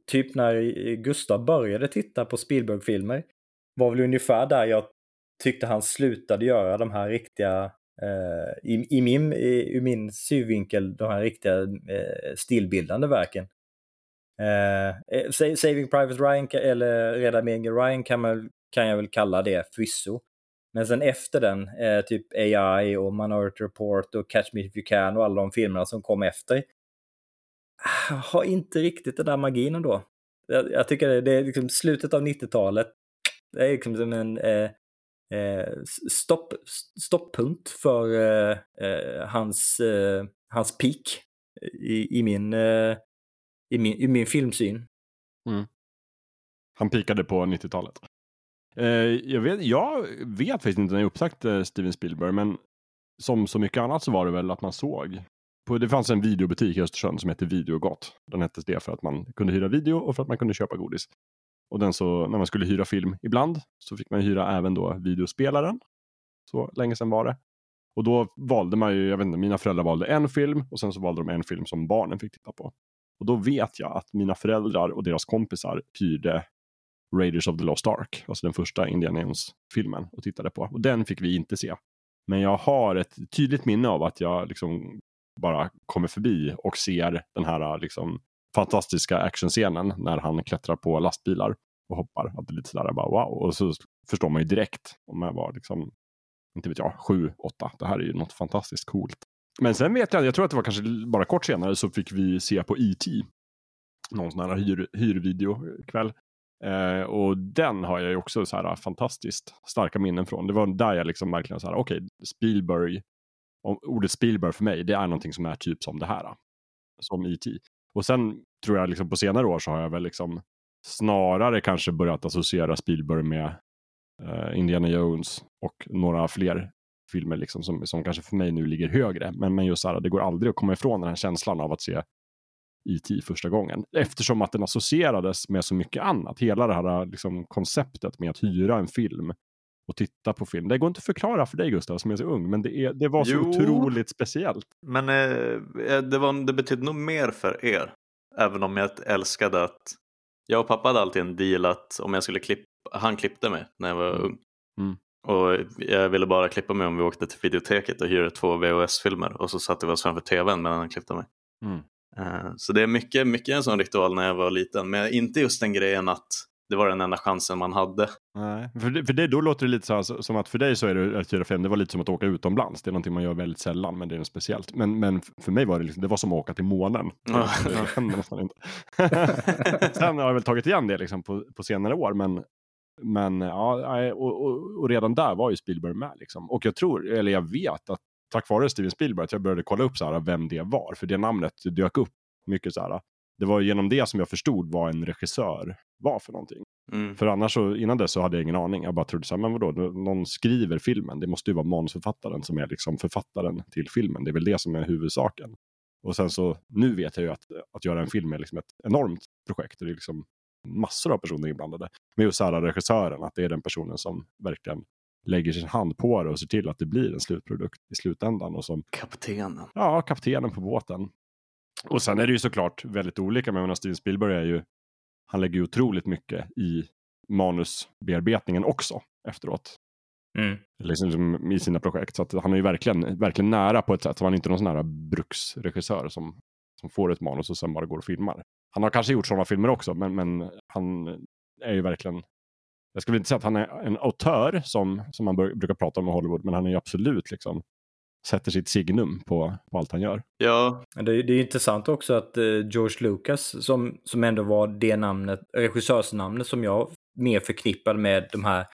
typ när Gustav började titta på Spielberg-filmer var väl ungefär där jag tyckte han slutade göra de här riktiga, eh, i, i, min, i, i min synvinkel, de här riktiga eh, stilbildande verken. Eh, eh Saving Private Ryan eller Reda Megan Ryan kan, man, kan jag väl kalla det förvisso. Men sen efter den, eh, typ AI och Minority Report och Catch Me If You Can och alla de filmerna som kom efter, ah, har inte riktigt den där magin ändå. Jag, jag tycker det, det, är liksom slutet av 90-talet. Det är liksom som en eh, stopp, stopppunkt för eh, eh hans, eh, hans peak i, i, min, eh, i, min, i min filmsyn. Mm. Han pikade på 90-talet. Eh, jag, vet, jag vet faktiskt inte när jag uppsagt eh, Steven Spielberg, men som så mycket annat så var det väl att man såg. På, det fanns en videobutik i Östersund som hette Videogott. Den hette det för att man kunde hyra video och för att man kunde köpa godis. Och den så, när man skulle hyra film ibland så fick man hyra även då videospelaren. Så länge sedan var det. Och då valde man ju, jag vet inte, mina föräldrar valde en film och sen så valde de en film som barnen fick titta på. Och då vet jag att mina föräldrar och deras kompisar hyrde Raiders of the Lost Ark, alltså den första Indiana Jones-filmen och tittade på. Och den fick vi inte se. Men jag har ett tydligt minne av att jag liksom bara kommer förbi och ser den här liksom fantastiska actionscenen när han klättrar på lastbilar och hoppar. Att det är lite sådär bara wow. Och så förstår man ju direkt om jag var liksom, inte vet jag, sju, åtta. Det här är ju något fantastiskt coolt. Men sen vet jag, jag tror att det var kanske bara kort senare så fick vi se på E.T. Någon sån här hyr, hyrvideokväll. Eh, och den har jag ju också så här fantastiskt starka minnen från. Det var där jag liksom verkligen så här, okej, okay, Spielberg, ordet Spielberg för mig, det är någonting som är typ som det här. Som E.T. Och sen tror jag liksom på senare år så har jag väl liksom snarare kanske börjat associera Spielberg med eh, Indiana Jones och några fler filmer liksom som, som kanske för mig nu ligger högre. Men, men just så här, det går aldrig att komma ifrån den här känslan av att se E.T. första gången. Eftersom att den associerades med så mycket annat. Hela det här liksom, konceptet med att hyra en film och titta på film. Det går inte att förklara för dig Gustav som är så ung, men det, är, det var så jo, otroligt speciellt. Men eh, eh, det, var, det betydde nog mer för er. Även om jag älskade att jag och pappa hade alltid en deal att om jag skulle klippa, han klippte mig när jag var mm. ung. Mm. Och jag ville bara klippa mig om vi åkte till videoteket och hyrde två VHS-filmer och så satte vi oss framför tvn medan han klippte mig. Mm. Uh, så det är mycket, mycket en sån ritual när jag var liten, men inte just den grejen att det var den enda chansen man hade. Nej, för, det, för det, då låter det lite så här, som att för dig så är det att hyra film, det var lite som att åka utomlands. Det är någonting man gör väldigt sällan, men det är något speciellt. Men, men för mig var det, liksom, det var som att åka till månen. Det nästan inte. Sen har jag väl tagit igen det liksom på, på senare år, men, men ja, och, och, och, redan där var ju Spielberg med. Liksom. Och jag tror, eller jag vet att tack vare Steven Spielberg att jag började kolla upp så här, vem det var, för det namnet dök upp mycket så här. Det var genom det som jag förstod vad en regissör var för någonting. Mm. För annars så, innan dess så hade jag ingen aning. Jag bara trodde så här, men vadå, någon skriver filmen. Det måste ju vara manusförfattaren som är liksom författaren till filmen. Det är väl det som är huvudsaken. Och sen så, nu vet jag ju att, att göra en film är liksom ett enormt projekt. Det är liksom massor av personer inblandade. Men just här regissören, att det är den personen som verkligen lägger sin hand på det och ser till att det blir en slutprodukt i slutändan. Och som, kaptenen. Ja, kaptenen på båten. Och sen är det ju såklart väldigt olika. Men Steven Spielberg är ju han lägger ju otroligt mycket i manusbearbetningen också efteråt. Mm. Liksom I sina projekt. Så han är ju verkligen, verkligen nära på ett sätt. Så han är inte någon sån här bruksregissör som, som får ett manus och sen bara går och filmar. Han har kanske gjort sådana filmer också, men, men han är ju verkligen jag skulle inte säga att han är en autör som, som man brukar prata om i Hollywood, men han är ju absolut liksom sätter sitt signum på, på allt han gör. Ja. Det, det är intressant också att eh, George Lucas, som, som ändå var det namnet, regissörsnamnet som jag mer förknippade med de här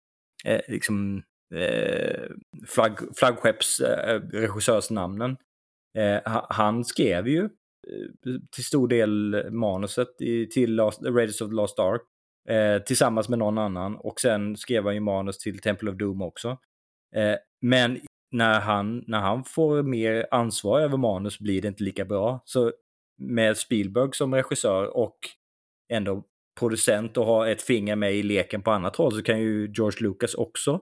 eh, liksom, eh, flagg, flaggskepsregissörsnamnen. Eh, han skrev ju eh, till stor del manuset i, till Last, Raiders of the Lost Ark eh, tillsammans med någon annan och sen skrev han ju manus till Temple of Doom också. men när han, när han får mer ansvar över manus blir det inte lika bra. Så med Spielberg som regissör och ändå producent och ha ett finger med i leken på annat håll så kan ju George Lucas också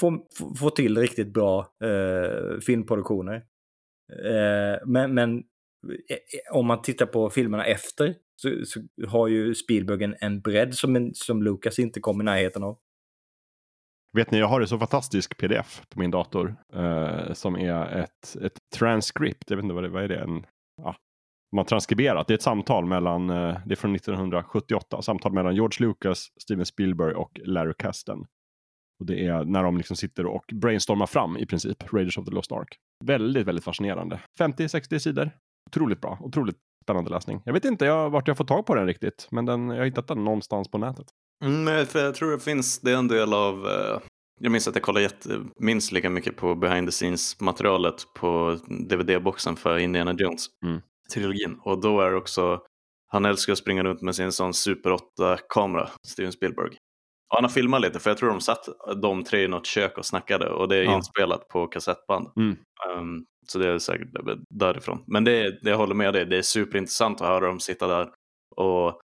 få, få till riktigt bra eh, filmproduktioner. Eh, men, men eh, eh, om man tittar på filmerna efter så, så har ju Spielberg en, en bredd som, en, som Lucas inte kom i närheten av. Vet ni, jag har en så fantastisk pdf på min dator eh, som är ett, ett transcript. Jag vet inte vad det vad är. Det? En, ja, man har transkriberat. Det är ett samtal mellan, eh, det är från 1978, samtal mellan George Lucas, Steven Spielberg och Larry Kasten. Och det är när de liksom sitter och brainstormar fram i princip Raiders of the Lost Ark. Väldigt, väldigt fascinerande. 50-60 sidor. Otroligt bra, otroligt spännande läsning. Jag vet inte jag, vart jag får tag på den riktigt, men den, jag har hittat den någonstans på nätet. Mm, för jag tror det finns, det är en del av, eh, jag minns att jag kollade jätte, minst lika mycket på behind the scenes materialet på DVD-boxen för Indiana Jones. Mm. Trilogin. Och då är det också, han älskar att springa runt med sin sån Super 8-kamera, Steven Spielberg. Och han har filmat lite, för jag tror de satt de tre i något kök och snackade och det är ja. inspelat på kassettband. Mm. Um, så det är säkert därifrån. Men det, det jag håller med dig, det är superintressant att höra dem sitta där och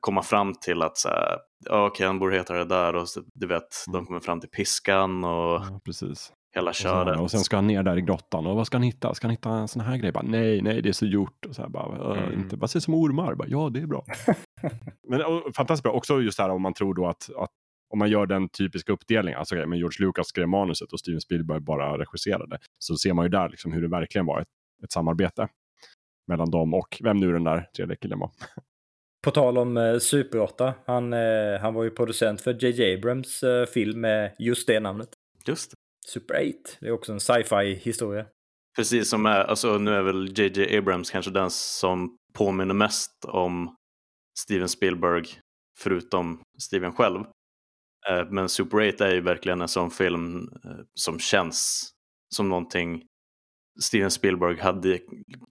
komma fram till att så här, okej, han borde heta det där och så, du vet, de mm. kommer fram till piskan och ja, precis. hela köret. Och sen, och sen ska han ner där i grottan och vad ska han hitta? Ska han hitta en sån här grej? Bara, nej, nej, det är så gjort. Och så här, bara, mm. inte, bara se som ormar. Bara, ja, det är bra. Men och, fantastiskt bra. Också just det här om man tror då att, att om man gör den typiska uppdelningen, alltså okay, men George Lucas skrev manuset och Steven Spielberg bara regisserade, så ser man ju där liksom hur det verkligen var ett, ett samarbete mellan dem och vem nu den där tredje killen var. På tal om eh, Super 8, han, eh, han var ju producent för JJ Abrams eh, film med just det namnet. Just det. Super 8, det är också en sci-fi historia. Precis som är, alltså nu är väl JJ Abrams kanske den som påminner mest om Steven Spielberg, förutom Steven själv. Men Super 8 är ju verkligen en sån film som känns som någonting Steven Spielberg hade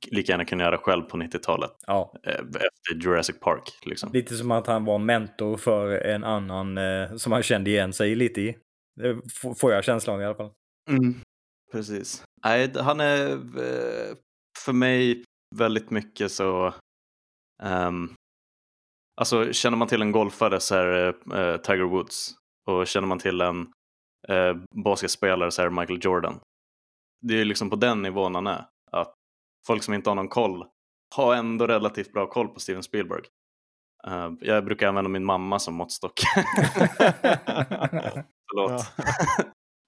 lika gärna kunnat göra själv på 90-talet. Ja. Eh, efter Jurassic Park. Liksom. Lite som att han var mentor för en annan som han kände igen sig lite i. Det får jag känslan i alla fall. Mm. Precis. Nej, han är för mig väldigt mycket så um, Alltså känner man till en golfare så är det uh, Tiger Woods. Och känner man till en eh, basketspelare så är det Michael Jordan. Det är liksom på den nivån han är. Att folk som inte har någon koll har ändå relativt bra koll på Steven Spielberg. Uh, jag brukar använda min mamma som måttstock. Förlåt.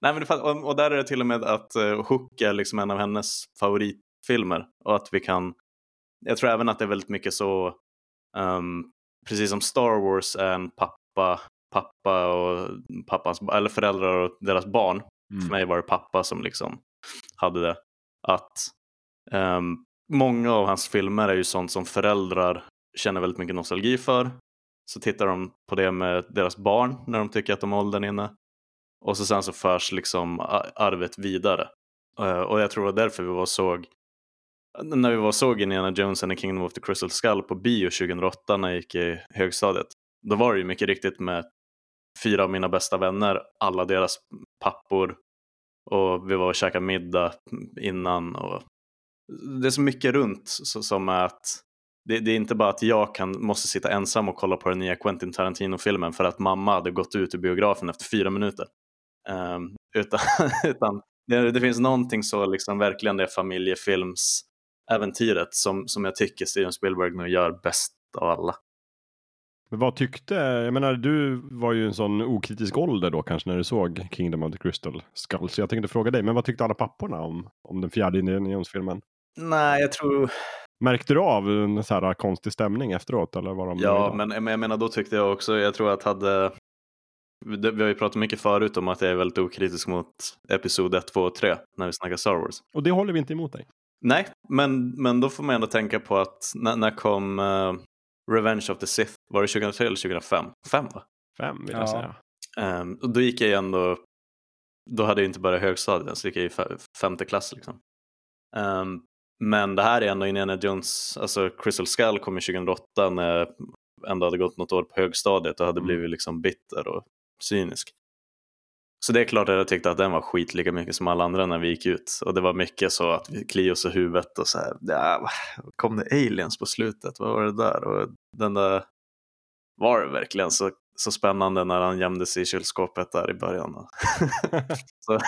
Nej, men det, och, och, där är det till och med att uh, Hook är liksom en av hennes favoritfilmer. Och att vi kan, jag tror även att det är väldigt mycket så, um, precis som Star Wars är en pappa pappa och pappans, eller föräldrar och deras barn. Mm. För mig var det pappa som liksom hade det. Att um, många av hans filmer är ju sånt som föräldrar känner väldigt mycket nostalgi för. Så tittar de på det med deras barn när de tycker att de har åldern inne. Och så sen så förs liksom arvet vidare. Uh, och jag tror det var därför vi var såg när vi var såg Indiana Jones and the Kingdom of the Crystal Skull på bio 2008 när jag gick i högstadiet. Då var det ju mycket riktigt med fyra av mina bästa vänner, alla deras pappor. Och vi var och käkade middag innan. Och det är så mycket runt som är att det, det, är inte bara att jag kan, måste sitta ensam och kolla på den nya Quentin Tarantino-filmen för att mamma hade gått ut ur biografen efter fyra minuter. Um, utan utan det, det, finns någonting så liksom verkligen det familjefilmsäventyret som, som jag tycker Steven Spielberg nu gör bäst av alla. Men vad tyckte, jag menar du var ju en sån okritisk ålder då kanske när du såg Kingdom of the Crystal Skull. Så jag tänkte fråga dig, men vad tyckte alla papporna om, om den fjärde Indiana Nej, jag tror... Märkte du av en så här konstig stämning efteråt? Eller var de ja, men, men jag menar då tyckte jag också, jag tror att hade vi har ju pratat mycket förut om att jag är väldigt okritisk mot Episod 1, 2 och 3 när vi snackar Star Wars. Och det håller vi inte emot dig. Nej, men, men då får man ändå tänka på att när, när kom uh, Revenge of the Sith, var det 2003 eller 2005? Fem va? Fem vill jag ja. säga. Um, och då gick jag ändå, då hade jag inte börjat högstadiet så gick jag i femte klass liksom. Um, men det här är ändå Indiana Jones, alltså Crystal Skull kom ju 2008 när jag ändå hade gått något år på högstadiet och hade mm. blivit liksom bitter och cynisk. Så det är klart att jag tyckte att den var skit lika mycket som alla andra när vi gick ut. Och det var mycket så att vi kliade oss i huvudet och så här, ja, kom det aliens på slutet, vad var det där? Och den där, var det verkligen så, så spännande när han gömde sig i kylskåpet där i början? så,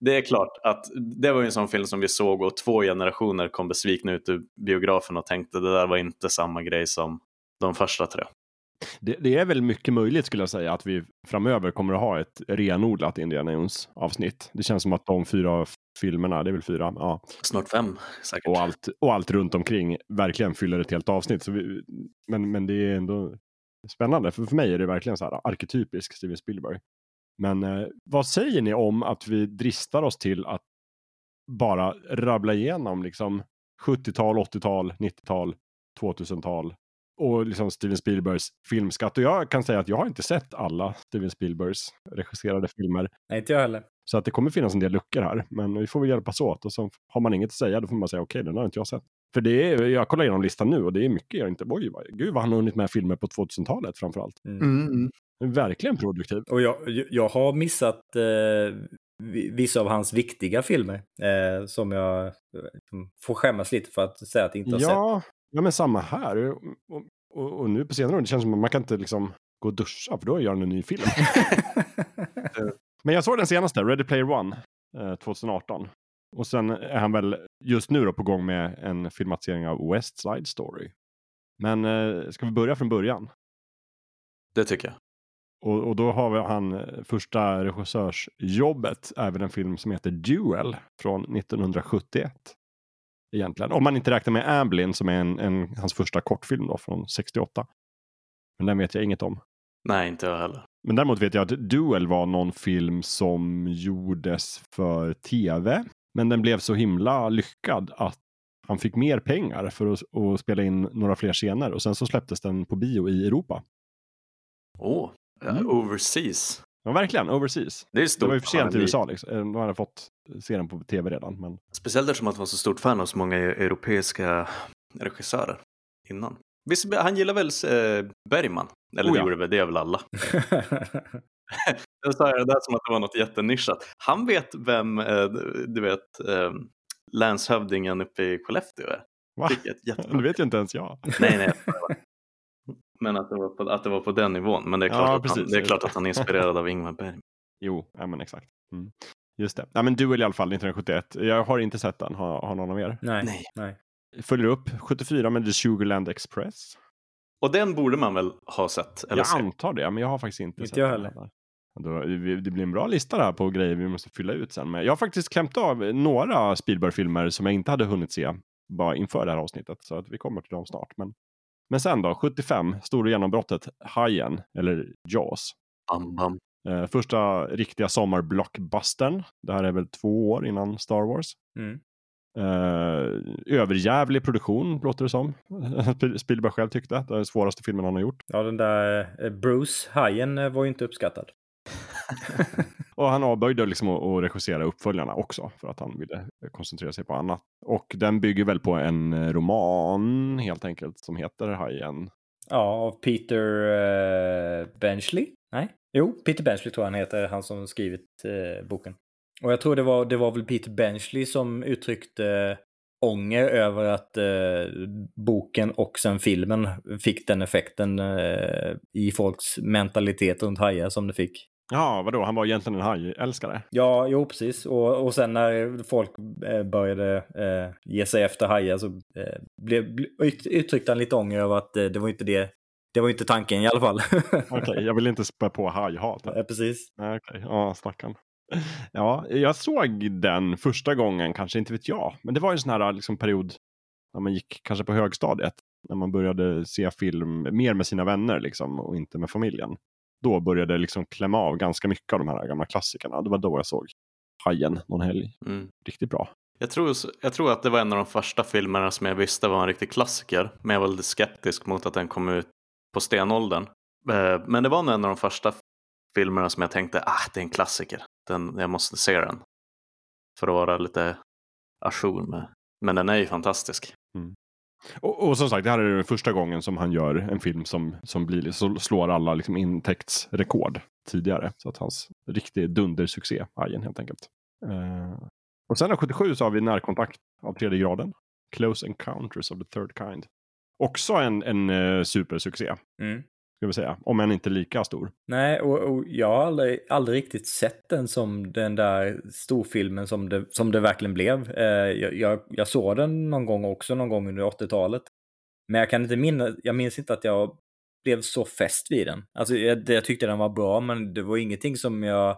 det är klart att det var en sån film som vi såg och två generationer kom besvikna ut ur biografen och tänkte det där var inte samma grej som de första tre. Det, det, är väl mycket möjligt skulle jag säga att vi framöver kommer att ha ett renodlat Indiana Jones avsnitt. Det känns som att de fyra filmerna, det är väl fyra, ja. Snart fem säkert. Och allt, och allt runt omkring verkligen fyller ett helt avsnitt. Så vi, men, men det är ändå spännande, för för mig är det verkligen så här arketypisk Steven Spielberg. Men eh, vad säger ni om att vi dristar oss till att bara rabbla igenom liksom 70-tal, 80-tal, 90-tal, 2000-tal och liksom Steven Spielbergs filmskatt. Och jag kan säga att jag har inte sett alla Steven Spielbergs regisserade filmer. Nej, inte jag heller. Så att det kommer finnas en del luckor här. Men vi får väl hjälpas åt. Och så har man inget att säga, då får man säga okej, okay, den har inte jag sett. För det är, jag kollar igenom listan nu och det är mycket jag inte, oj, gud vad han har hunnit med filmer på 2000-talet framförallt. Mm. Mm. Verkligen produktiv. Och jag, jag har missat eh, vissa av hans viktiga filmer eh, som jag eh, får skämmas lite för att säga att jag inte har ja, sett. Ja, men samma här. Och, och, och, nu på senare år, det känns som att man kan inte liksom gå och duscha för då gör han en ny film. men jag såg den senaste, Ready Player One, eh, 2018. Och sen är han väl just nu då på gång med en filmatisering av West Side Story. Men eh, ska vi börja från början? Det tycker jag. Och, och då har vi han eh, första regissörsjobbet, även en film som heter Duel från 1971. Egentligen, om man inte räknar med Amblin som är en, en, hans första kortfilm då från 68. Men den vet jag inget om. Nej, inte jag heller. Men däremot vet jag att Duel var någon film som gjordes för tv. Men den blev så himla lyckad att han fick mer pengar för att, att spela in några fler scener och sen så släpptes den på bio i Europa. Åh, oh, mm. overseas. Ja, verkligen. Overseas. Det, är stort. det var ju för sent i USA. Liksom. De hade fått se den på tv redan. Men... Speciellt eftersom han var så stort fan av så många europeiska regissörer innan. Visst, han gillar väl eh, Bergman? Eller oh, det ja. gjorde väl, det är väl alla. Jag sa det där som att det var något jättenischat. Han vet vem, eh, du vet, eh, länshövdingen uppe i Skellefteå är. Va? Det vet ju inte ens jag. Nej, nej. Men att det var på, att det var på den nivån. Men det är klart, ja, att, han, det är klart att han är inspirerad av Ingmar Bergman. Jo, ja, men exakt. Mm. Just det. Ja, men Duel i alla fall, 1971. Jag har inte sett den. Har, har någon av er? Nej. Nej. Följer upp 74 med The Sugarland Express. Och den borde man väl ha sett? Eller jag se? antar det, men jag har faktiskt inte, inte sett jag heller. den. det blir en bra lista där på grejer vi måste fylla ut sen. Men jag har faktiskt klämt av några Spielberg-filmer som jag inte hade hunnit se bara inför det här avsnittet. Så att vi kommer till dem snart. Men, men sen då, 75, stora genombrottet Hajen, eller Jaws. Bam, bam. Eh, första riktiga sommarblockbustern. Det här är väl två år innan Star Wars. Mm. Eh, överjävlig produktion låter det som. Spielberg själv tyckte. Det är den svåraste filmen han har gjort. Ja, den där eh, Bruce, hajen, eh, var ju inte uppskattad. och han avböjde liksom att regissera uppföljarna också för att han ville koncentrera sig på annat. Och den bygger väl på en eh, roman helt enkelt som heter Hajen. Ja, av Peter uh, Benchley. Nej, jo, Peter Benchley tror jag han heter, han som skrivit uh, boken. Och jag tror det var, det var väl Peter Benchley som uttryckte ånger över att eh, boken och sen filmen fick den effekten eh, i folks mentalitet runt hajar som det fick. Ja, vadå? Han var egentligen en hajälskare? Ja, jo precis. Och, och sen när folk eh, började eh, ge sig efter hajar så eh, blev, uttryckte han lite ånger över att eh, det var inte det det var inte tanken i alla fall. Okej, okay, jag vill inte spä på hajhat. Ja, precis. Okej, okay. ja stackarn. Ja, jag såg den första gången, kanske inte vet jag. Men det var en sån här liksom, period när man gick kanske på högstadiet. När man började se film mer med sina vänner liksom, och inte med familjen. Då började liksom klämma av ganska mycket av de här gamla klassikerna. Det var då jag såg Hajen någon helg. Mm. Riktigt bra. Jag tror, jag tror att det var en av de första filmerna som jag visste var en riktig klassiker. Men jag var lite skeptisk mot att den kom ut på stenåldern. Eh, men det var nog en av de första filmerna som jag tänkte, ah, det är en klassiker. Den, jag måste se den. För att vara lite ajour med. Men den är ju fantastisk. Mm. Och, och som sagt, det här är den första gången som han gör en film som, som blir, slår alla liksom intäktsrekord tidigare. Så att hans riktig dundersuccé, Ajen helt enkelt. Uh, och sen 77 så har vi Närkontakt av tredje graden. Close Encounters of the Third Kind. Också en, en uh, supersuccé. Mm. Ska vi säga. Om än inte lika stor. Nej, och, och jag har aldrig, aldrig, riktigt sett den som den där storfilmen som det, som det verkligen blev. Eh, jag, jag, jag, såg den någon gång också, någon gång under 80-talet. Men jag kan inte minnas, jag minns inte att jag blev så fäst vid den. Alltså jag, jag tyckte den var bra, men det var ingenting som jag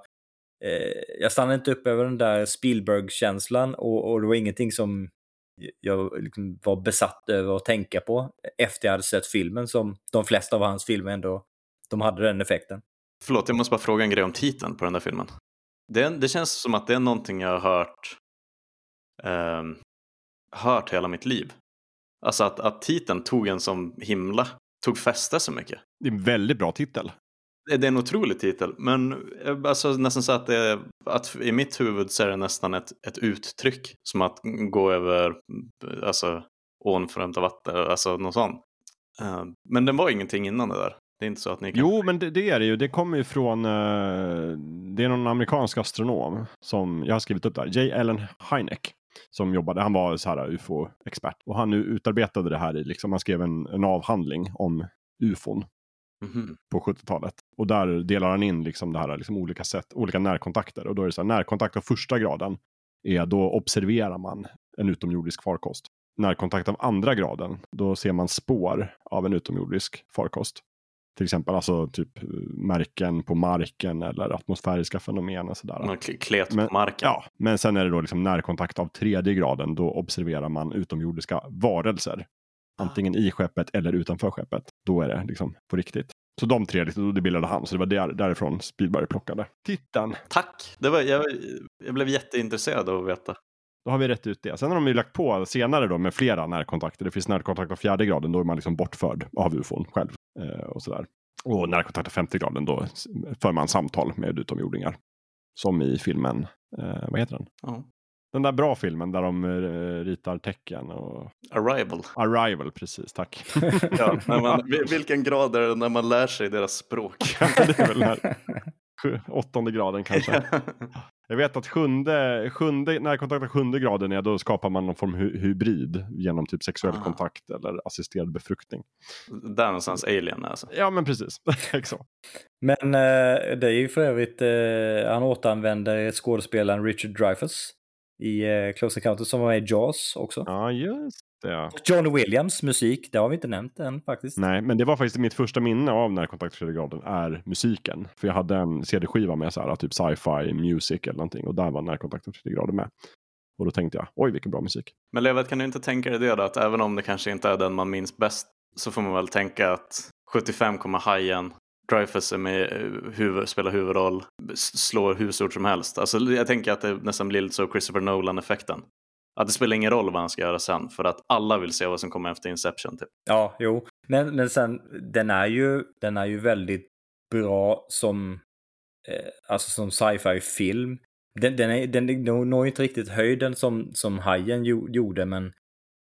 eh, jag stannade inte upp över den där Spielberg-känslan och, och, det var ingenting som jag liksom var besatt över att tänka på efter jag hade sett filmen som de flesta av hans filmer ändå, de hade den effekten. Förlåt, jag måste bara fråga en grej om titeln på den där filmen. Det, det känns som att det är någonting jag har hört, eh, hört hela mitt liv. Alltså att, att titeln tog en som himla, tog fäste så mycket. Det är en väldigt bra titel. Eh, det är en otrolig titel, men eh, alltså, nästan så att, det, att i mitt huvud så är det nästan ett, ett uttryck. Som att gå över eh, alltså, ån för att hämta vatten, alltså något sånt. Uh, men den var ingenting innan det där. Det är inte så att ni kan... Jo, men det, det är det ju. Det kommer ju från, uh, det är någon amerikansk astronom som, jag har skrivit upp där, J. Allen Hynek. Som jobbade, han var så här ufo-expert. Och han nu utarbetade det här i, liksom, han skrev en, en avhandling om ufon Mm. på 70-talet. Och där delar han in liksom det här, liksom olika sätt, olika närkontakter. Och då är det så här, närkontakt av första graden är då observerar man en utomjordisk farkost. Närkontakt av andra graden, då ser man spår av en utomjordisk farkost. Till exempel alltså typ märken på marken eller atmosfäriska fenomen och sådär. Man klet på marken. Ja, men sen är det då liksom närkontakt av tredje graden. Då observerar man utomjordiska varelser. Antingen i skeppet eller utanför skeppet. Då är det liksom på riktigt. Så de tre, liksom, det bildade han. Så det var där, därifrån Spielberg plockade titeln. Tack! Det var, jag, jag blev jätteintresserad av att veta. Då har vi rätt ut det. Sen har de ju lagt på senare då med flera närkontakter. Det finns närkontakt av fjärde graden, då är man liksom bortförd av ufon själv. Eh, och sådär. Och närkontakt av femte graden, då för man samtal med utomjordingar. Som i filmen, eh, vad heter den? Oh. Den där bra filmen där de uh, ritar tecken. Och... Arrival. Arrival, precis. Tack. ja, man, vilken grad är det när man lär sig deras språk? det är väl här, åttonde graden kanske. Jag vet att sjunde, sjunde, när kontakten sjunde graden är då skapar man någon form av hybrid genom typ sexuell ah. kontakt eller assisterad befruktning. Där någonstans alien alltså? Ja men precis. Exakt. Men eh, det är ju för övrigt, eh, han återanvänder skådespelaren Richard Dreyfuss i eh, Close Encounters som var med i Jaws också. Ja, just det. Och John Williams musik, det har vi inte nämnt än faktiskt. Nej, men det var faktiskt mitt första minne av Närkontakt graden är musiken. För jag hade en CD-skiva med så här, typ sci-fi music eller någonting och där var Närkontakt graden med. Och då tänkte jag, oj vilken bra musik. Men Levet, kan du inte tänka dig det då, att även om det kanske inte är den man minns bäst så får man väl tänka att 75 kommer hajen Dreyfus är med, huvud, spelar huvudroll, slår husord som helst. Alltså, jag tänker att det nästan blir lite så Christopher Nolan-effekten. Att det spelar ingen roll vad han ska göra sen för att alla vill se vad som kommer efter Inception. Typ. Ja, jo. Men, men sen, den är, ju, den är ju väldigt bra som, eh, alltså som sci-fi film. Den, den, är, den, den når inte riktigt höjden som, som Hajen gjorde, men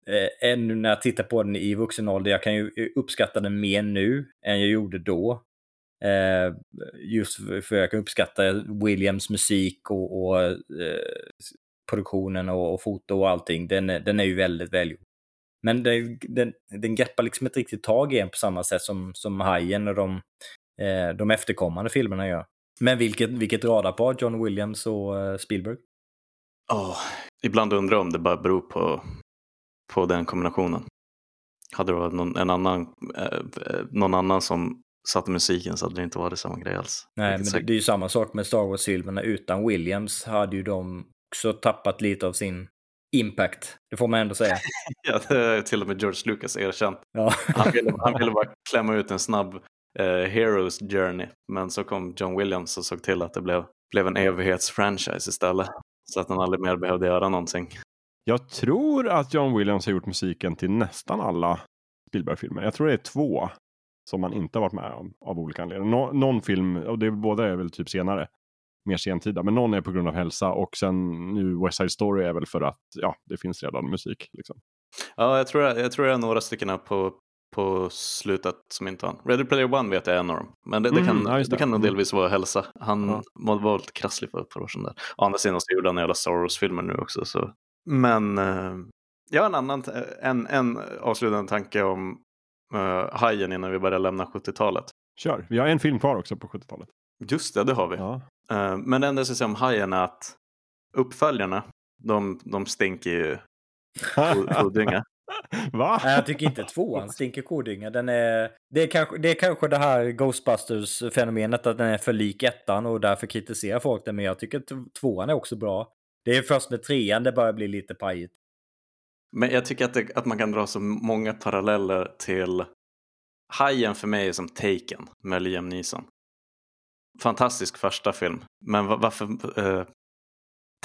eh, ännu när jag tittar på den i vuxen ålder, jag kan ju uppskatta den mer nu än jag gjorde då. Eh, just för jag kan uppskatta Williams musik och, och eh, produktionen och, och, foto och allting. Den, den är ju väldigt välgjord. Men det, den, den greppar liksom inte riktigt tag i en på samma sätt som, som Hajen och de, eh, de efterkommande filmerna gör. Men vilket, vilket radarpar, John Williams och eh, Spielberg. Spielberg. Oh, ibland undrar jag om det bara beror på, på den kombinationen. Hade det varit någon, en annan, eh, eh någon annan som satte musiken så hade det inte varit samma grej alls. Nej, men det, det, är ju samma sak med Star Wars-filmerna. Utan Williams hade ju de också tappat lite av sin impact. Det får man ändå säga. ja, det är till och med George Lucas erkänt. Ja. han, ville, han ville bara klämma ut en snabb uh, Heroes Journey. Men så kom John Williams och såg till att det blev, blev en evighetsfranchise istället. Så att han aldrig mer behövde göra någonting. Jag tror att John Williams har gjort musiken till nästan alla Spielberg-filmer. Jag tror det är två som man inte har varit med om av olika anledningar. Nå någon film, och det båda är väl typ senare, mer sentida, men någon är på grund av hälsa och sen nu West Side Story är väl för att ja, det finns redan musik. Liksom. Ja, jag tror, jag, tror jag har några stycken på, på slutet som inte har. Ready Player One vet jag är en av dem. Men det, det Mm, kan, ja, det. det. kan nog Mm. delvis vara hälsa. Han Ja. var lite krasslig för ett par år sedan där. Å andra sidan så gjorde han jävla Star Wars-filmer nu också. Så. Men eh, jag har en annan, en, en avslutande tanke om uh, Hajen innan vi börjar lämna 70-talet. Kör. Vi har en film kvar också på 70-talet. Just det, det har vi. Ja. Eh, men det enda jag ska säga om Hajen är att uppföljarna, de, de stinker ju ko- kodynga. Va? Nej, jag tycker inte tvåan stinker kodynga. Den är, det, är kanske, det är kanske det här Ghostbusters-fenomenet att den är för lik ettan och därför kritiserar folk den. Men jag tycker att tvåan är också bra. Det är först med trean det börjar bli lite pajigt. Men jag tycker att, det, att man kan dra så många paralleller till Hajen för mig är som Taken med Liam Neeson. Fantastisk första film, men va- varför eh,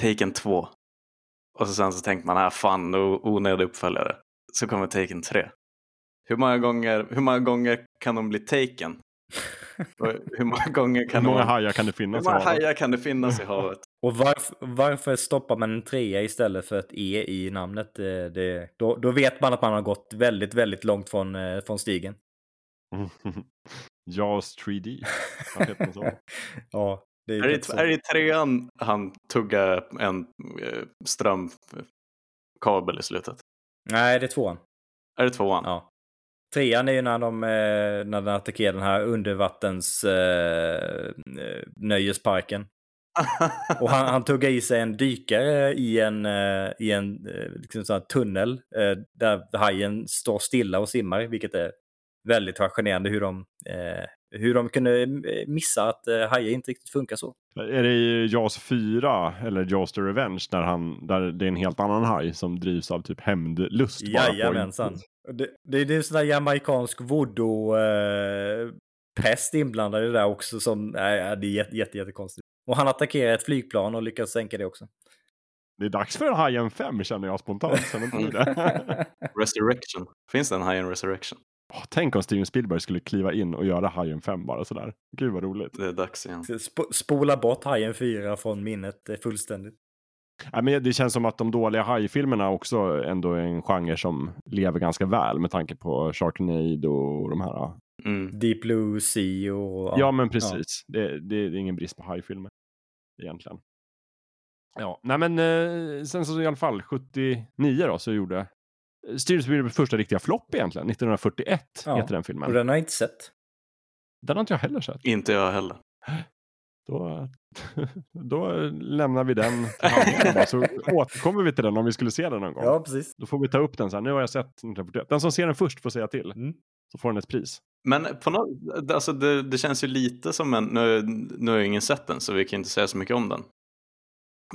Taken 2? Och så sen så tänker man, ah, fan, onödig uppföljare. Så kommer Taken 3. Hur många gånger, hur många gånger kan de bli Taken? Och hur många gånger Hur kan många de... hajar kan det Hur finnas? i många havet? hajar kan det finnas i havet? Och varför, varför stoppar man en trea istället för ett E i namnet? Det, det, då, då vet man att man har gått väldigt, väldigt långt från, eh, från stigen. Jaws 3D. Vad heter den så? ja, det är, Är det, så. är det trean han tuggar en eh, strömkabel i slutet? Nej, det är tvåan. Är det tvåan? Ja. Trean är ju när de, eh, när de attackerar den här undervattens eh, eh, nöjesparken. Och han, han tuggar i sig en dykare i en, eh, i en eh, liksom sån tunnel eh, där hajen står stilla och simmar, vilket är väldigt fascinerande hur de, eh, hur de kunde eh, missa att eh, hajar inte riktigt funkar så. Är det i Jaws 4 eller Jaws the Revenge där, han, där det är en helt annan haj som drivs av typ hämndlust? Jajamensan. Det, det, det är sån där jamaicansk voodoo-präst inblandad i det där också som, nej, det är jätte, jätte, jättekonstigt. Och han attackerar ett flygplan och lyckas sänka det också. Det är dags för en Hajen 5 känner jag spontant. Resurrection. Finns det en High Resurrection? Åh, Tänk om Steven Spielberg skulle kliva in och göra Hajen 5 bara sådär. Gud vad roligt. Det är dags igen. Sp spola bort Hajen 4 från minnet eh, fullständigt. Ja, men det känns som att de dåliga hajfilmerna också ändå är en genre som lever ganska väl med tanke på Sharknado och de här. Mm. Deep Blue Sea och... Ja, men precis. Det, det är ingen brist på hajfilmer egentligen. Ja, nej men eh, sen så i alla fall 79 då så gjorde Steven Spielbergs första riktiga flopp egentligen. 1941 Ja, heter den Och filmen. den har jag inte sett. Den har inte jag heller sett. Inte jag heller. Då, då lämnar vi den så återkommer vi till den om vi skulle se den någon gång. Ja, precis. Då får vi ta upp den så här. Nu har jag sett 1941. Den som ser den först får säga till. Mm. Så får den ett pris. Men på något, alltså det, det känns ju lite som en, nu, nu har jag ingen sett den så vi kan inte säga så mycket om den.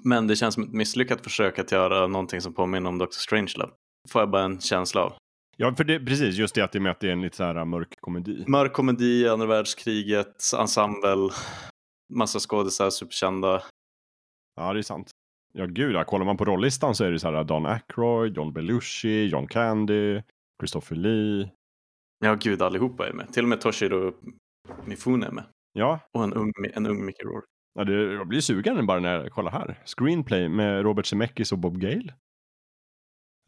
Men det känns som ett misslyckat försök att göra någonting som påminner om Dr. Strangelove. Får jag bara en känsla av. Ja, för det, precis. Just det att det är med att det är en lite så här mörk komedi. Mörk komedi, andra världskriget, ensemble, massa skådisar, superkända. Ja, det är sant. Ja, gud, ja. kollar man på rollistan så är det så här Don Aykroyd, John Belushi, John Candy, Christopher Lee. Ja, gud allihopa är med. Till och med Toshiro Mifune är med. Ja, Och en ung, en ung Mickey Rourke. ja det, jag blir sugen bara när jag kollar här. Screenplay med Robert Zemeckis och Bob Gale.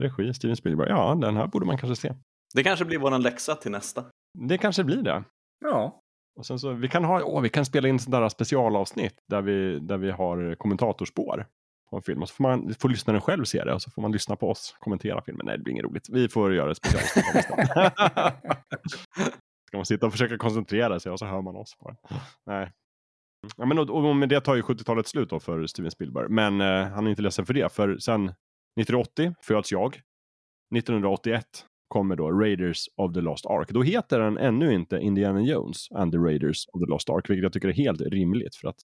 Regi Steven Spielberg. Ja, den här borde man kanske se. Det kanske blir våran läxa till nästa. Det kanske blir det. Ja. Och sen så, vi kan ha, åh, vi kan spela in sådana där specialavsnitt där vi, där vi har kommentatorspår på en film. Och så får, man, får lyssnaren själv se det och så får man lyssna på oss kommentera filmen. Nej, det blir inget roligt. Vi får göra ett specialavsnitt. Ska man sitta och försöka koncentrera sig och så hör man oss bara. Nej. Ja, men och, och med det tar ju 70-talet slut då för Steven Spielberg. Men eh, han är inte ledsen för det. För sen 1980 föds jag. 1981 kommer då Raiders of the Lost Ark. Då heter den ännu inte Indiana Jones and the Raiders of the Lost Ark, vilket jag tycker är helt rimligt för att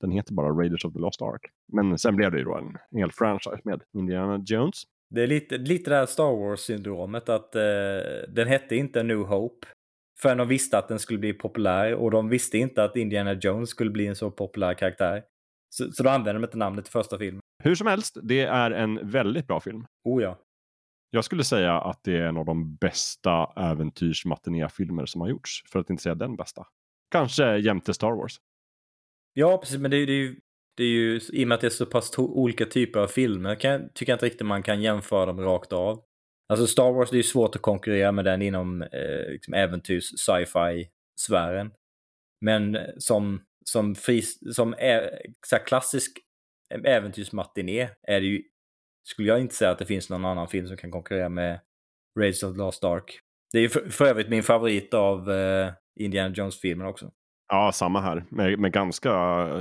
den heter bara Raiders of the Lost Ark. Men sen blev det ju då en hel franchise med Indiana Jones. Det är lite, lite det här Star Wars-syndromet att eh, den hette inte New Hope förrän de visste att den skulle bli populär och de visste inte att Indiana Jones skulle bli en så populär karaktär. Så, så då använde de inte namnet i första filmen. Hur som helst, det är en väldigt bra film. Oh ja. Jag skulle säga att det är en av de bästa äventyrsmatinéfilmer som har gjorts, för att inte säga den bästa. Kanske jämte Star Wars. Ja, precis, men det, är- det, är ju, det är ju i och med att det är så pass to- olika typer av filmer kan, tycker jag inte riktigt man kan jämföra dem rakt av. Alltså Star Wars, det är ju svårt att konkurrera med den inom eh, liksom äventyrs sci-fi sfären. Men eh, som, som, fris, som ä, så klassisk eh, äventyrsmatiné är det ju, skulle jag inte säga att det finns någon annan film som kan konkurrera med Raiders of the Lost Ark. Det är ju för, för övrigt min favorit av eh, Indiana Jones-filmen också. Ja, samma här. Med, med ganska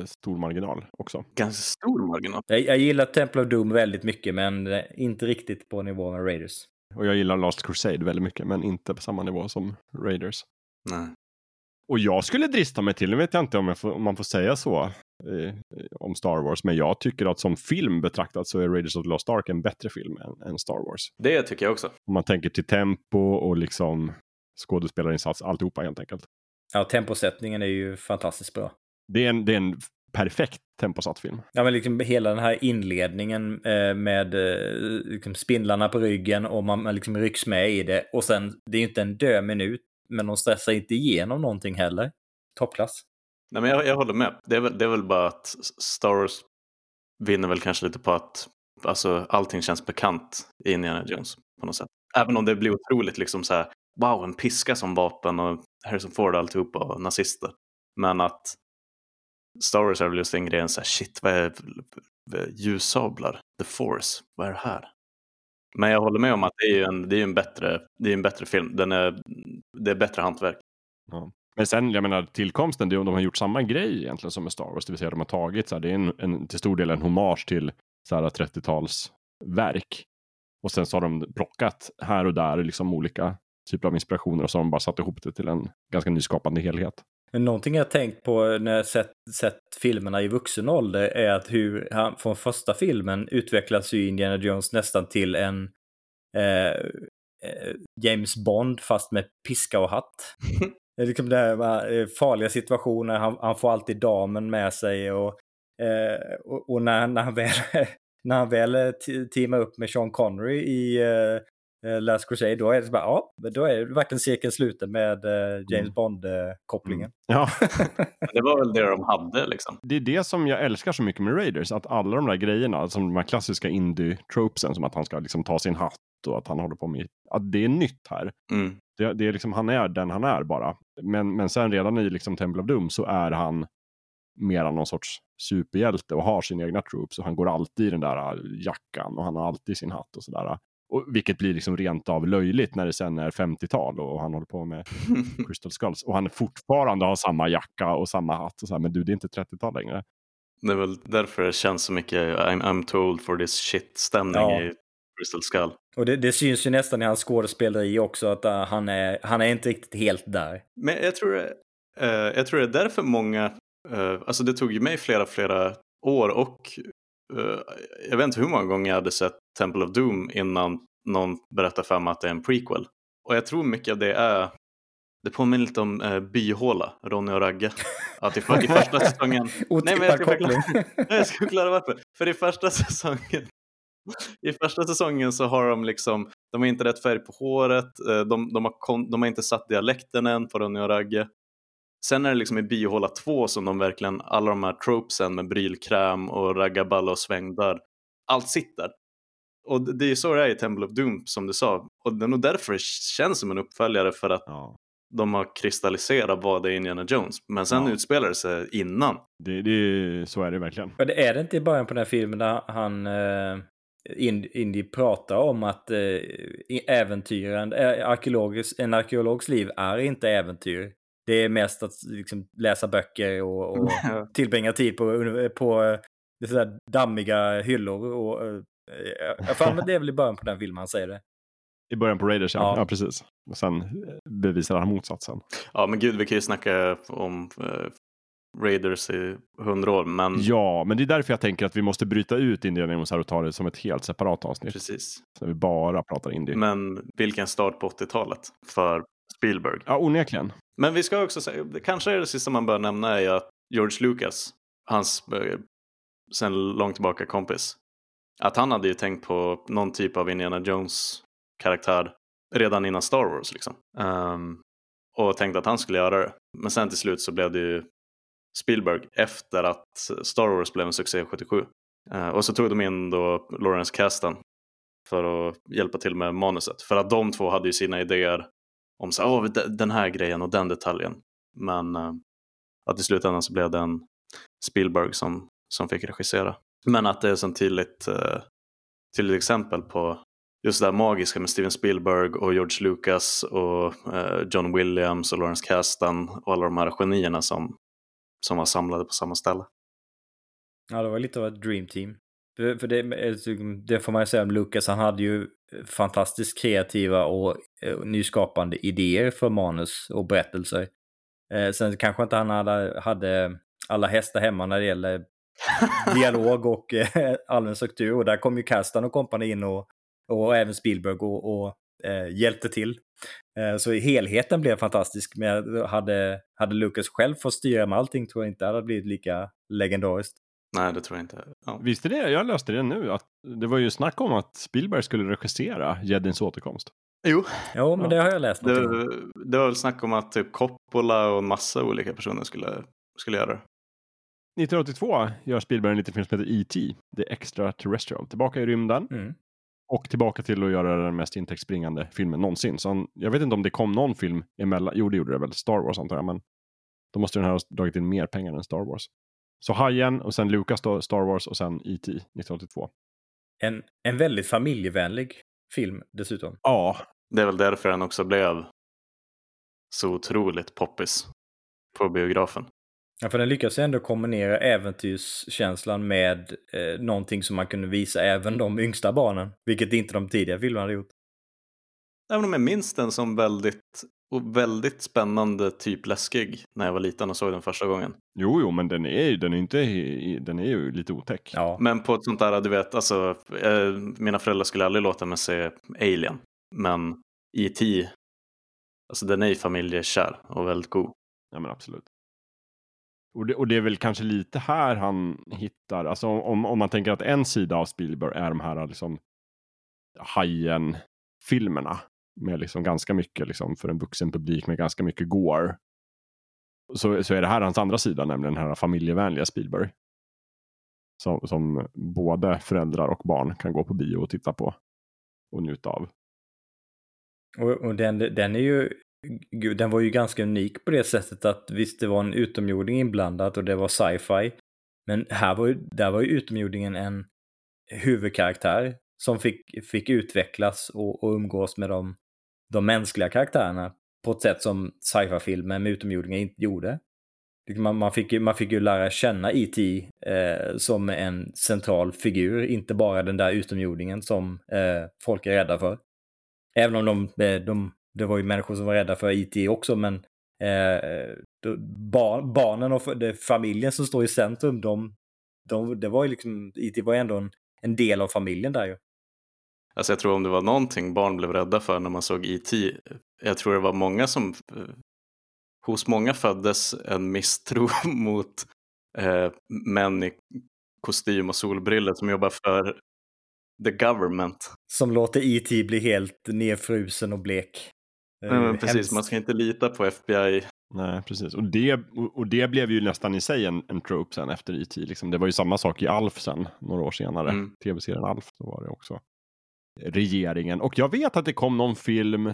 stor marginal också. Ganska stor marginal. Jag, jag gillar Temple of Doom väldigt mycket, men eh, inte riktigt på nivå med Raiders. Och jag gillar Last Crusade väldigt mycket, men inte på samma nivå som Raiders. Nej. Och jag skulle drista mig till, nu vet jag inte om, jag får, om man får säga så eh, om Star Wars, men jag tycker att som film betraktat så är Raiders of the Lost Ark en bättre film än, än Star Wars. Det tycker jag också. Om man tänker till tempo och liksom skådespelarinsats, alltihopa helt enkelt. Ja, temposättningen är ju fantastiskt bra. Det är en, det är en perfekt temposatt film. Ja, men liksom hela den här inledningen eh, med eh, liksom spindlarna på ryggen och man, man liksom rycks med i det. Och sen, det är ju inte en död minut, men de stressar inte igenom någonting heller. Toppklass. Nej, men jag, jag håller med. Det är, väl, det är väl bara att Star Wars vinner väl kanske lite på att alltså, allting känns bekant i Indiana Jones på något sätt. Även om det blir otroligt liksom så här, wow, en piska som vapen och Harrison Ford och alltihopa och nazister. Men att Star Wars är väl just den grejen så här, shit, vad är ljussablar? The Force, vad är det här? Men jag håller med om att det är ju en, det är en, bättre, det är en bättre film. Den är, det är bättre hantverk. Ja. Men sen, jag menar, tillkomsten, det är om de har gjort samma grej egentligen som med Star Wars, det vill säga de har tagit, så här, det är en, en, till stor del en hommage till 30-talsverk. Och sen så har de plockat här och där liksom olika typer av inspirationer och så har de bara satt ihop det till en ganska nyskapande helhet. Någonting jag tänkt på när jag sett, sett filmerna i vuxen ålder är att hur han från första filmen utvecklas ju Indiana Jones nästan till en eh, James Bond fast med piska och hatt. Det är liksom det här farliga situationer, han, han, får alltid damen med sig och, eh, och, och, när, när han väl, när han väl teamar upp med Sean Connery i eh, eh, Last Crusade, då är det bara, ja, då är det verkligen cirkeln sluten med eh, James mm. Bond-kopplingen. Mm. Ja. det var väl det de hade liksom. Det är det som jag älskar så mycket med Raiders, att alla de där grejerna, som de här klassiska indie-tropesen, som att han ska liksom ta sin hatt och att han håller på med, att det är nytt här. Mm. Det, det, är liksom, han är den han är bara. Men, men sen redan i liksom Temple of Doom så är han mera någon sorts superhjälte och har sina egna troops och han går alltid i den där jackan och han har alltid sin hatt och sådär. Och, vilket blir liksom rent av löjligt när det sen är 50-tal och han håller på med Crystal Skulls. Och han fortfarande har samma jacka och samma hatt. Och så här, men du, det är inte 30-tal längre. Det är väl därför det känns så mycket I'm, I'm told for this shit-stämning ja. i Crystal Skull. Och det, det, syns ju nästan i hans skådespeleri också att uh, han, är, han är inte riktigt helt där. Men jag tror, uh, jag tror det är därför många, uh, alltså det tog ju mig flera, flera år och jag vet inte hur många gånger jag hade sett Temple of Doom innan någon berättade för mig att det är en prequel. Och jag tror mycket av det är det påminner lite om uh, Byhåla, Ronny och Ragge. Att i, för, i första säsongen... Nej, men jag ska, förklara, jag ska förklara varför. För i första säsongen i första säsongen så har de liksom, de har inte rätt färg på håret, eh, de, de, har, de har inte satt dialekten än på Ronny och Ragge. Sen är det liksom i Biohåla 2 som de verkligen, alla de här tropesen med brylkräm och raggaballa och svängdörr, allt sitter. Och det är så det är i Temple of Doom som du sa. Och det är nog därför det känns som en uppföljare för att ja. de har kristalliserat vad det är Indiana Jones. Men sen ja. utspelar det sig innan. Det, det, så är det verkligen. Men det är det inte i början på den här filmen där han eh, Indy pratar om att eh, äventyren, eh, en arkeologs liv är inte äventyr. Det är mest att liksom, läsa böcker och, och tillbringa tid på, på eh, sådär dammiga hyllor. Och, eh, jag det är väl i början på den filmen han säger det. I början på Raiders, ja. ja. ja precis. Och sen bevisar han motsatsen. Ja, men gud, vi kan ju snacka om eh, Raiders i hundra år. Men... Ja, men det är därför jag tänker att vi måste bryta ut här och ta det som ett helt separat avsnitt. Precis. Så vi bara pratar indie. Men vilken start på 80-talet för Spielberg. Ja, onekligen. Men vi ska också säga, kanske är det sista man bör nämna är att George Lucas, hans eh, sen långt tillbaka kompis, att han hade ju tänkt på någon typ av Indiana Jones karaktär redan innan Star Wars liksom. Um, och tänkte att han skulle göra det. Men sen till slut så blev det ju Spielberg efter att Star Wars blev en succé 77. Uh, och så tog de in då Lawrence Kasdan för att hjälpa till med manuset. För att de två hade ju sina idéer om så, oh, den här grejen och den detaljen. Men eh, att i slutändan så blev det en Spielberg som, som fick regissera. Men att det är ett tydligt, eh, tydligt exempel på just det här magiska med Steven Spielberg och George Lucas och eh, John Williams och Lawrence Kasdan och alla de här genierna som, som var samlade på samma ställe. Ja, det var lite av ett dream team. För, för det, det, får man ju säga om Lucas, han hade ju fantastiskt kreativa och eh, nyskapande idéer för manus och berättelser. Eh, sen kanske inte han hade, hade alla hästar hemma när det gäller dialog och eh, allmän struktur. Och där kom ju Kastan och kompani in och, och även Spielberg och, och eh, hjälpte till. Eh, så helheten blev fantastisk. Men hade, hade Lucas själv fått styra med allting tror jag inte det hade blivit lika legendariskt. Nej, det tror jag inte. Ja. Visste det? Jag löste det nu. Att det var ju snack om att Spielberg skulle regissera Jedins återkomst. Jo. Jo, men det har jag läst. Det, det var väl snack om att typ Coppola och massa olika personer skulle, skulle göra det. 1982 gör Spielberg en liten film som heter E.T. The Extraterrestrial. Tillbaka i rymden. Mm. Och tillbaka till att göra den mest intäktsbringande filmen någonsin. Så han, jag vet inte om det kom någon film emellan. Jo, det gjorde det väl. Star Wars antar jag. Men då måste den här ha dragit in mer pengar än Star Wars. Så Hajen och sen Lucas då, Star Wars och sen E.T. 1982. En, en väldigt familjevänlig film dessutom. Ja. Det är väl därför den också blev så otroligt poppis på biografen. Ja, för den lyckas ändå kombinera äventyrskänslan med eh, någonting som man kunde visa även de yngsta barnen, vilket inte de tidigare filmerna hade gjort. Även om jag minns den som väldigt och väldigt spännande, typ läskig när jag var liten och såg den första gången. Jo, jo, men den är ju, den är inte, den är ju lite otäck. Ja. Men på ett sånt där, du vet, alltså, eh, mina föräldrar skulle aldrig låta mig se Alien. Men E.T. Alltså den är ju familjekär och väldigt god. Ja, men absolut. Och det, och det, är väl kanske lite här han hittar, alltså om, om man tänker att en sida av Spielberg är de här liksom Hajen-filmerna med liksom ganska mycket liksom för en vuxen publik med ganska mycket gore. Så, så är det här hans andra sida, nämligen den här familjevänliga Spielberg. Som, som både föräldrar och barn kan gå på bio och titta på och njuta av. Och, och den, den är ju Gud, den var ju ganska unik på det sättet att visst, det var en utomjording inblandad och det var sci-fi. Men här var ju, där var ju utomjordingen en huvudkaraktär som fick, fick utvecklas och, och umgås med de de mänskliga karaktärerna på ett sätt som sci-fi-filmer med utomjordingar inte gjorde. Man, man, fick, ju, man fick ju lära känna E.T. Eh, som en central figur, inte bara den där utomjordingen som eh, folk är rädda för. Även om de, eh, de, det var ju människor som var rädda för E.T. också, men eh, bar, barnen och familjen som står i centrum, de, de, det var ju liksom, E.T. var ändå en, en del av familjen där ju. Alltså jag tror om det var någonting barn blev rädda för när man såg E.T. Jag tror det var många som, hos många föddes en misstro mot eh, män i kostym och solbriller som jobbar för the government. Som låter E.T. bli helt nedfrusen och blek. Nej, men precis, man ska inte lita på FBI. Nej, precis. Och det, och det blev ju nästan i sig en, en trope sen efter E.T. Liksom. Det var ju samma sak i Alf sen, några år senare. Mm. Tv-serien Alf, så var det också regeringen. Och jag vet att det kom någon film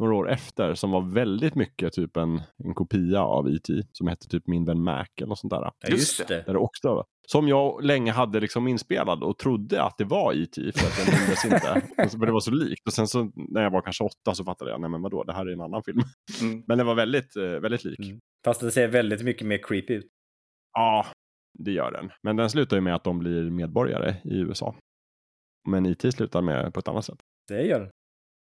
några år efter som var väldigt mycket typ en, en kopia av E.T. som hette typ Min vän Mac eller något sånt där. Ja, just det. Där det också, som jag länge hade liksom inspelad och trodde att det var E.T. för att jag minns inte. Men det var så likt. Och sen så när jag var kanske åtta så fattade jag, nej men vadå, det här är en annan film. Mm. Men det var väldigt, eh, väldigt lik. Mm. Fast det ser väldigt mycket mer creepy ut. Ja, det gör den. Men den slutar ju med att de blir medborgare i USA. Men IT slutar med på ett annat sätt. Det gör den.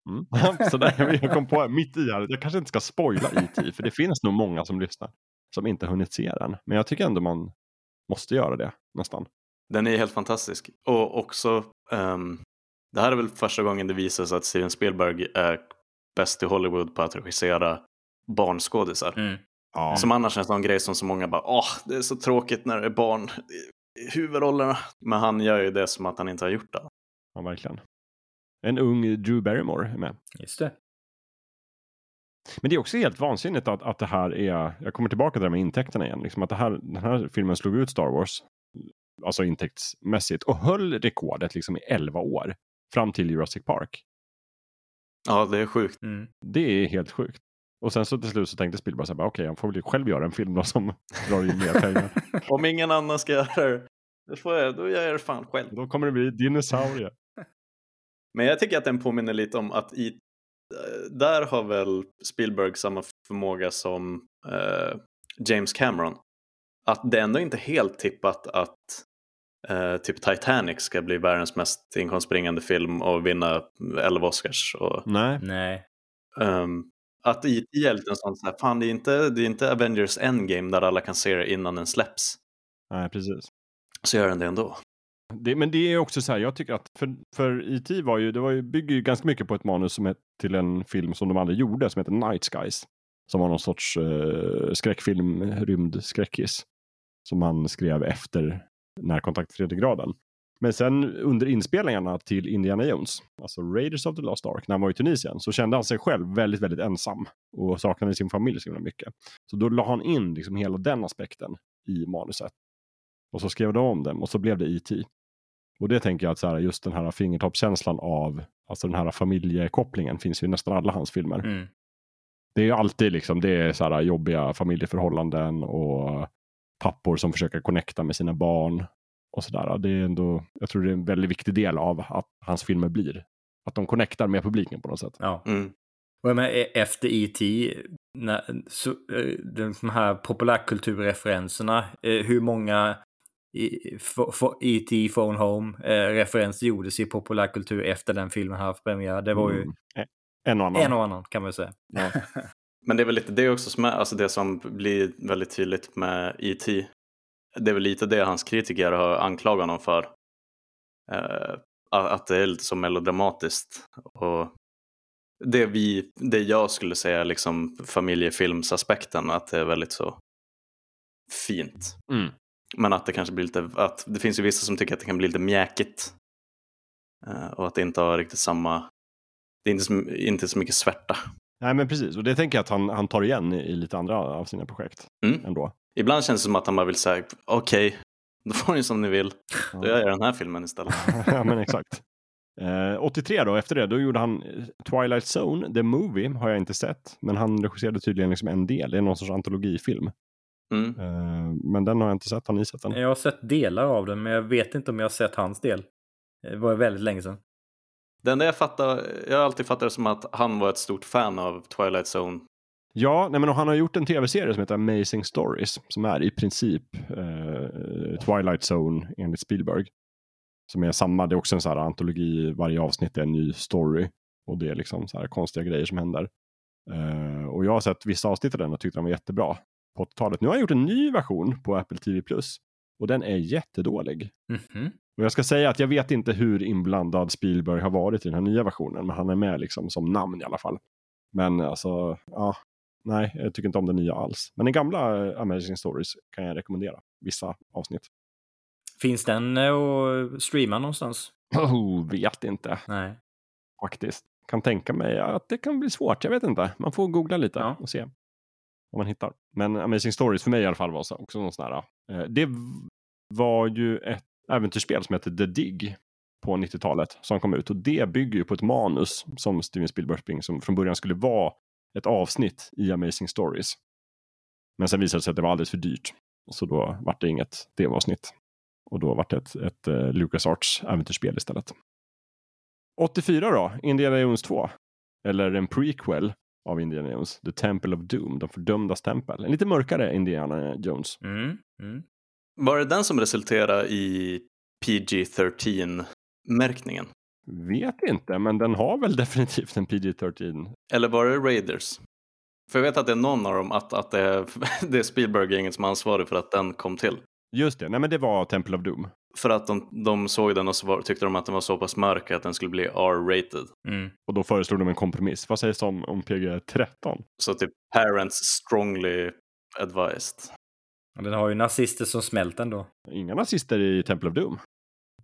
Mm. så där, jag kom på mitt i här, jag kanske inte ska spoila IT, för det finns nog många som lyssnar som inte hunnit se den. Men jag tycker ändå man måste göra det nästan. Den är helt fantastisk. Och också, um, det här är väl första gången det visas att Steven Spielberg är bäst i Hollywood på att regissera barnskådisar. Mm. Ja. Som annars är en sån grej som så många bara, åh, det är så tråkigt när det är barn i huvudrollerna. Men han gör ju det som att han inte har gjort det. Ja, verkligen. En ung Drew Barrymore är med. Just det. Men det är också helt vansinnigt att, att det här är, jag kommer tillbaka till det med intäkterna igen, liksom att det här, den här filmen slog ut Star Wars, alltså intäktsmässigt, och höll rekordet liksom i 11 år. fram till Jurassic Park. Ja, det är sjukt. Mm. Det är helt sjukt. Och sen så till slut så tänkte Spielberg så här, okej, han får väl själv göra en film då som drar in mer pengar. Om ingen annan ska göra det, då, får jag, då gör jag det fan själv. Då kommer det bli dinosaurier. Men jag tycker att den påminner lite om att i, där har väl Spielberg samma förmåga som eh, James Cameron. Att det är ändå inte helt tippat att eh, typ Titanic ska bli världens mest inkomstbringande film och vinna 11 Oscars. Och, Nej, Nej. ehm, att IT är lite en sån så här, fan det är, inte, det är inte Avengers Endgame där alla kan se det innan den släpps. nej precis. Så gör den det ändå. Det, men det är också så här, jag tycker att för, för E.T. var ju, det var ju, bygger ju ganska mycket på ett manus som är till en film som de aldrig gjorde, som heter Night Skies. Som var någon sorts eh, skräckfilm, rymdskräckis. Som han skrev efter Närkontakt tredje graden. Men sen under inspelningarna till Indiana Jones, alltså Raiders of the Lost Ark, när han var i Tunisien, så kände han sig själv väldigt, väldigt ensam och saknade sin familj så himla mycket. Så då la han in liksom hela den aspekten i manuset. Och så skrev de om den och så blev det E.T. Och det tänker jag att så här, just den här fingertoppskänslan av, alltså den här familjekopplingen finns ju i nästan alla hans filmer. Mm. Det är ju alltid liksom, det är så här jobbiga familjeförhållanden och pappor som försöker connecta med sina barn och sådär. Det är ändå, jag tror det är en väldigt viktig del av att hans filmer blir. Att de connectar med publiken på något sät. Ja. Mm. Och jag menar, e- efter E.T., när, så, eh, de här populärkulturreferenserna, eh, hur många E.T. Phone Home eh, gjordes i populärkultur efter den filmen haft premiär. Det var ju Mm. En och annan. en och annan kan man säga. Ja. Men det är väl lite det också som är, alltså det som blir väldigt tydligt med E.T. Det är väl lite det hans kritiker har anklagat honom för. Eh, att det är lite så melodramatiskt. Och det, vi, det jag skulle säga är liksom familjefilmsaspekten, att det är väldigt så fint. Mm. Men att det kanske blir lite, att det finns ju vissa som tycker att det kan bli lite mjäkigt. Eh, och att det inte har riktigt samma, det är inte så, inte så mycket svärta. Nej men precis, och det tänker jag att han, han tar igen i, i lite andra av sina projekt Mm. ändå. Ibland känns det som att han bara vill säga okej, då får ni som ni vill. Ja. Då gör jag den här filmen istället. ja men exakt. Eh, 83 då, efter det, då gjorde han eh, Twilight Zone, The Movie, har jag inte sett. Men han regisserade tydligen liksom en del, det är någon sorts antologifilm. Mm. Eh, men den har jag inte sett, har ni sett den? Jag har sett delar av den, men jag vet inte om jag har sett hans del. Det var väldigt länge sedan. Det enda jag fattar, jag har alltid fattat det som att han var ett stort fan av Twilight Zone. Ja, nej, men han har gjort en tv-serie som heter Amazing Stories, som är i princip eh, Twilight Zone enligt Spielberg. Som är samma, det är också en så här antologi, varje avsnitt är en ny story. Och det är liksom så här konstiga grejer som händer. Eh, och jag har sett vissa avsnitt av den och tyckte den var jättebra på 80-talet. Nu har han gjort en ny version på Apple TV+. Och den är jättedålig. Mhm. Och jag ska säga att jag vet inte hur inblandad Spielberg har varit i den här nya versionen, men han är med liksom som namn i alla fall. Men alltså, ja, nej, jag tycker inte om den nya alls. Men den gamla eh, Amazing Stories kan jag rekommendera, vissa avsnitt. Finns den eh, att streama någonstans? Oh, vet inte Nej. faktiskt. Kan tänka mig att det kan bli svårt, jag vet inte. Man får googla lite Ja. och se om man hittar. Men Amazing Stories för mig i alla fall var också någon sån här. Eh, det var ju ett äventyrsspel som heter The Dig på 90-talet som kom ut och det bygger ju på ett manus som Steven Spielberg springer som från början skulle vara ett avsnitt i Amazing Stories. Men sen visade det sig att det var alldeles för dyrt. Så då vart det inget tv-avsnitt. Och då vart det ett, ett uh, LucasArts äventyrsspel istället. 84 då, Indiana Jones 2. Eller en prequel av Indiana Jones, The Temple of Doom, de fördömdas tempel. En lite mörkare Indiana Jones. Mm. Mm. Var det den som resulterade i PG-13-märkningen? Vet inte, men den har väl definitivt en PG-13. Eller var det Raiders? För jag vet att det är någon av dem, att, att det är, det är Spielberg-gänget som är ansvarig för att den kom till. Just det, nej men det var Temple of Doom. För att de, de såg den och så var, tyckte de att den var så pass mörk att den skulle bli R-rated. Mm. Och då föreslog de en kompromiss. Vad sägs om, om PG-13? Så typ parents strongly advised. Den har ju nazister som smält ändå. Inga nazister i Temple of Doom.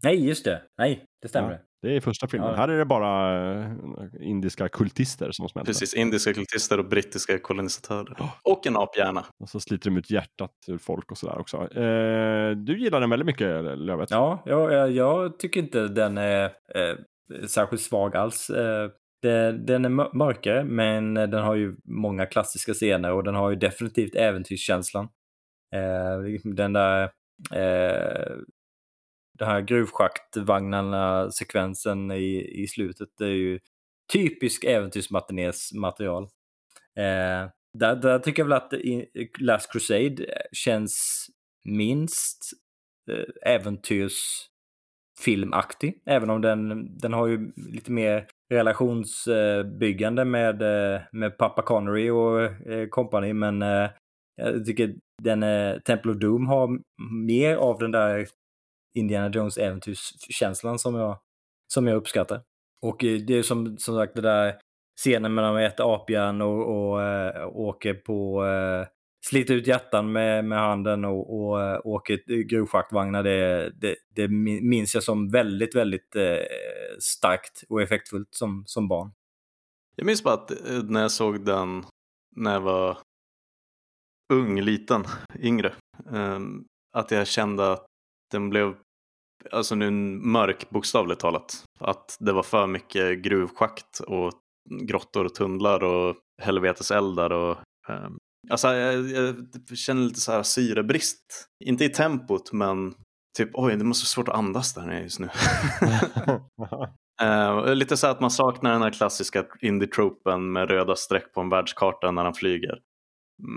Nej, just det. Nej, det stämmer. Ja. Det är första filmen. Ja. Här är det bara eh, indiska kultister som smälter. Precis, indiska kultister och brittiska kolonisatörer. Och en aphjärna. Och så sliter de ut hjärtat ur folk och sådär också. Eh, du gillar den väldigt mycket, Lövet. Ja, jag, jag, jag tycker inte den är... Eh, särskilt svag alls. Eh, det, den är mörkare, men den har ju många klassiska scener och den har ju definitivt äventyrskänslan. Eh, den där eh, den här gruvschaktvagnarna-sekvensen i, i slutet, det är ju typisk äventyrsmatinés material. Eh, där, där tycker jag väl att Last Crusade eh, känns minst eh, äventyrsfilmaktig, även om den, den har ju lite mer relationsbyggande med, eh, med pappa Connery och eh, kompani. company, men jag tycker den Temple of Doom har mer av den där Indiana Jones äventyrskänslan som jag, som jag uppskattar. Och eh, det är som, som sagt det där scenen när de äter apjärn och, och, och åker på eh, sliter ut hjärtan med, med handen och, och åker gruvschaktvagnar, det, det, det minns jag som väldigt, väldigt eh, starkt och effektfullt som, som barn. Jag minns bara att när jag såg den när jag var ung, liten, yngre, ehm, att jag kände att den blev alltså nu mörk bokstavligt talat. Att det var för mycket gruvschakt och grottor och tunnlar och helveteseldar och um, Alltså jag, jag, känner lite så här syrebrist. Inte i tempot men typ oj det måste vara svårt att andas där just nu. uh, lite så att man saknar den här klassiska indie-tropen med röda streck på en världskarta när han flyger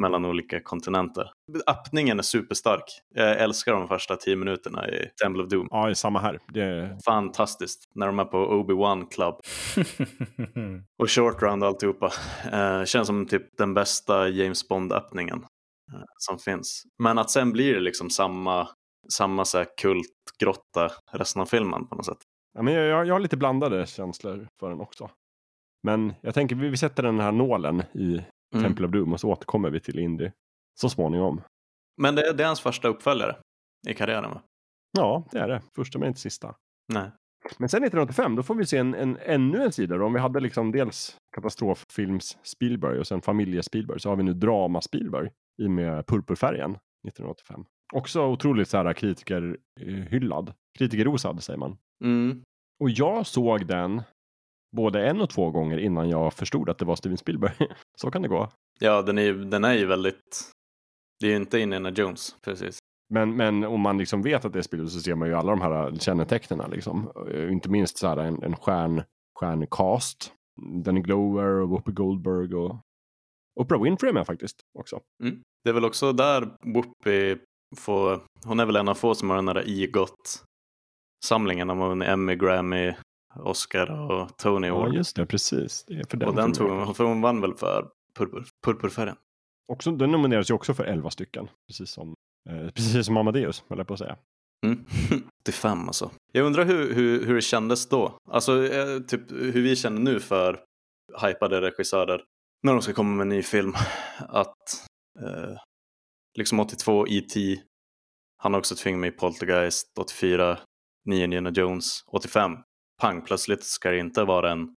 mellan olika kontinenter. Öppningen är superstark. Jag älskar de första tio minuterna i Temple of Doom. Ja, samma här. Det är... Fantastiskt. När de är på Obi-Wan Club. och Short Round och alltihopa. Eh, känns som typ den bästa James Bond-öppningen eh, som finns. Men att sen blir det liksom samma, samma så här kultgrotta resten av filmen på något sätt. Ja, men jag, jag har lite blandade känslor för den också. Men jag tänker vi, vi sätter den här nålen i mm. Temple of Doom och så återkommer vi till Indy så småningom. Men det, det är hans första uppföljare i karriären va? Ja, det är det. Första men inte sista. Nej. Men sen 1985, då får vi se en, en, ännu en sida. Då. Om vi hade liksom dels katastroffilms Spielberg och sen familje Spielberg så har vi nu drama Spielberg i med Purpurfärgen 1985. Också otroligt så här kritikerhyllad. Kritikerrosad säger man. Mm. Och jag såg den både en och två gånger innan jag förstod att det var Steven Spielberg. Så kan det gå. Ja, den är, den är ju väldigt... Det är ju inte Indiana Jones, precis. Men, men om man liksom vet att det är Spielberg så ser man ju alla de här kännetecknen. Liksom. Inte minst så här en, en stjärn, stjärncast. Danny Glover och Whoopi Goldberg och Oprah Winfrey är med faktiskt också. Mm. Det är väl också där Whoopi får, hon är väl en av få som har den där EGOT-samlingen. De har vunnit Emmy, Grammy, Oscar och Tony Award. Ja, just det, precis. Det för den och den tog hon, för hon vann väl för purpur, Purpurfärgen. Också, den nomineras ju också för 11 stycken, precis som, eh, precis som Amadeus, höll jag på att säga. Mm. 85 alltså. Jag undrar hur, hur, hur det kändes då. Alltså eh, typ hur vi känner nu för hypade regissörer när de ska komma med en ny film. Att eh, liksom 82 E.T. Han har också tvingat mig i Poltergeist 84. 9 Indiana Jones 85 pang plötsligt ska det inte vara en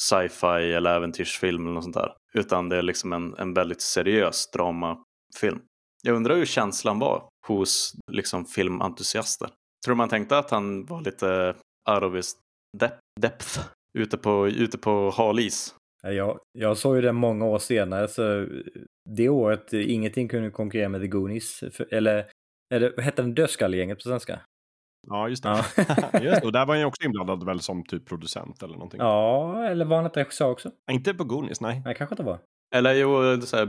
sci-fi eller äventyrsfilm eller något sånt där. Utan det är liksom en, en väldigt seriös dramafilm. Jag undrar hur känslan var hos liksom filmentusiaster. Tror man tänkte att han var lite out of his depth, ute på, ute på halis? Jag, jag såg ju den många år senare så det året ingenting kunde konkurrera med The Goonies. Eller, eller vad hette den? Dödskallegänget på svenska? Ja, just det. Ja. just det. Och där var han ju också inblandad väl som typ producent eller någonting. Ja, eller var han ett regissör också? Inte på Goonies, nej. Nej, kanske inte var. Eller jo, så här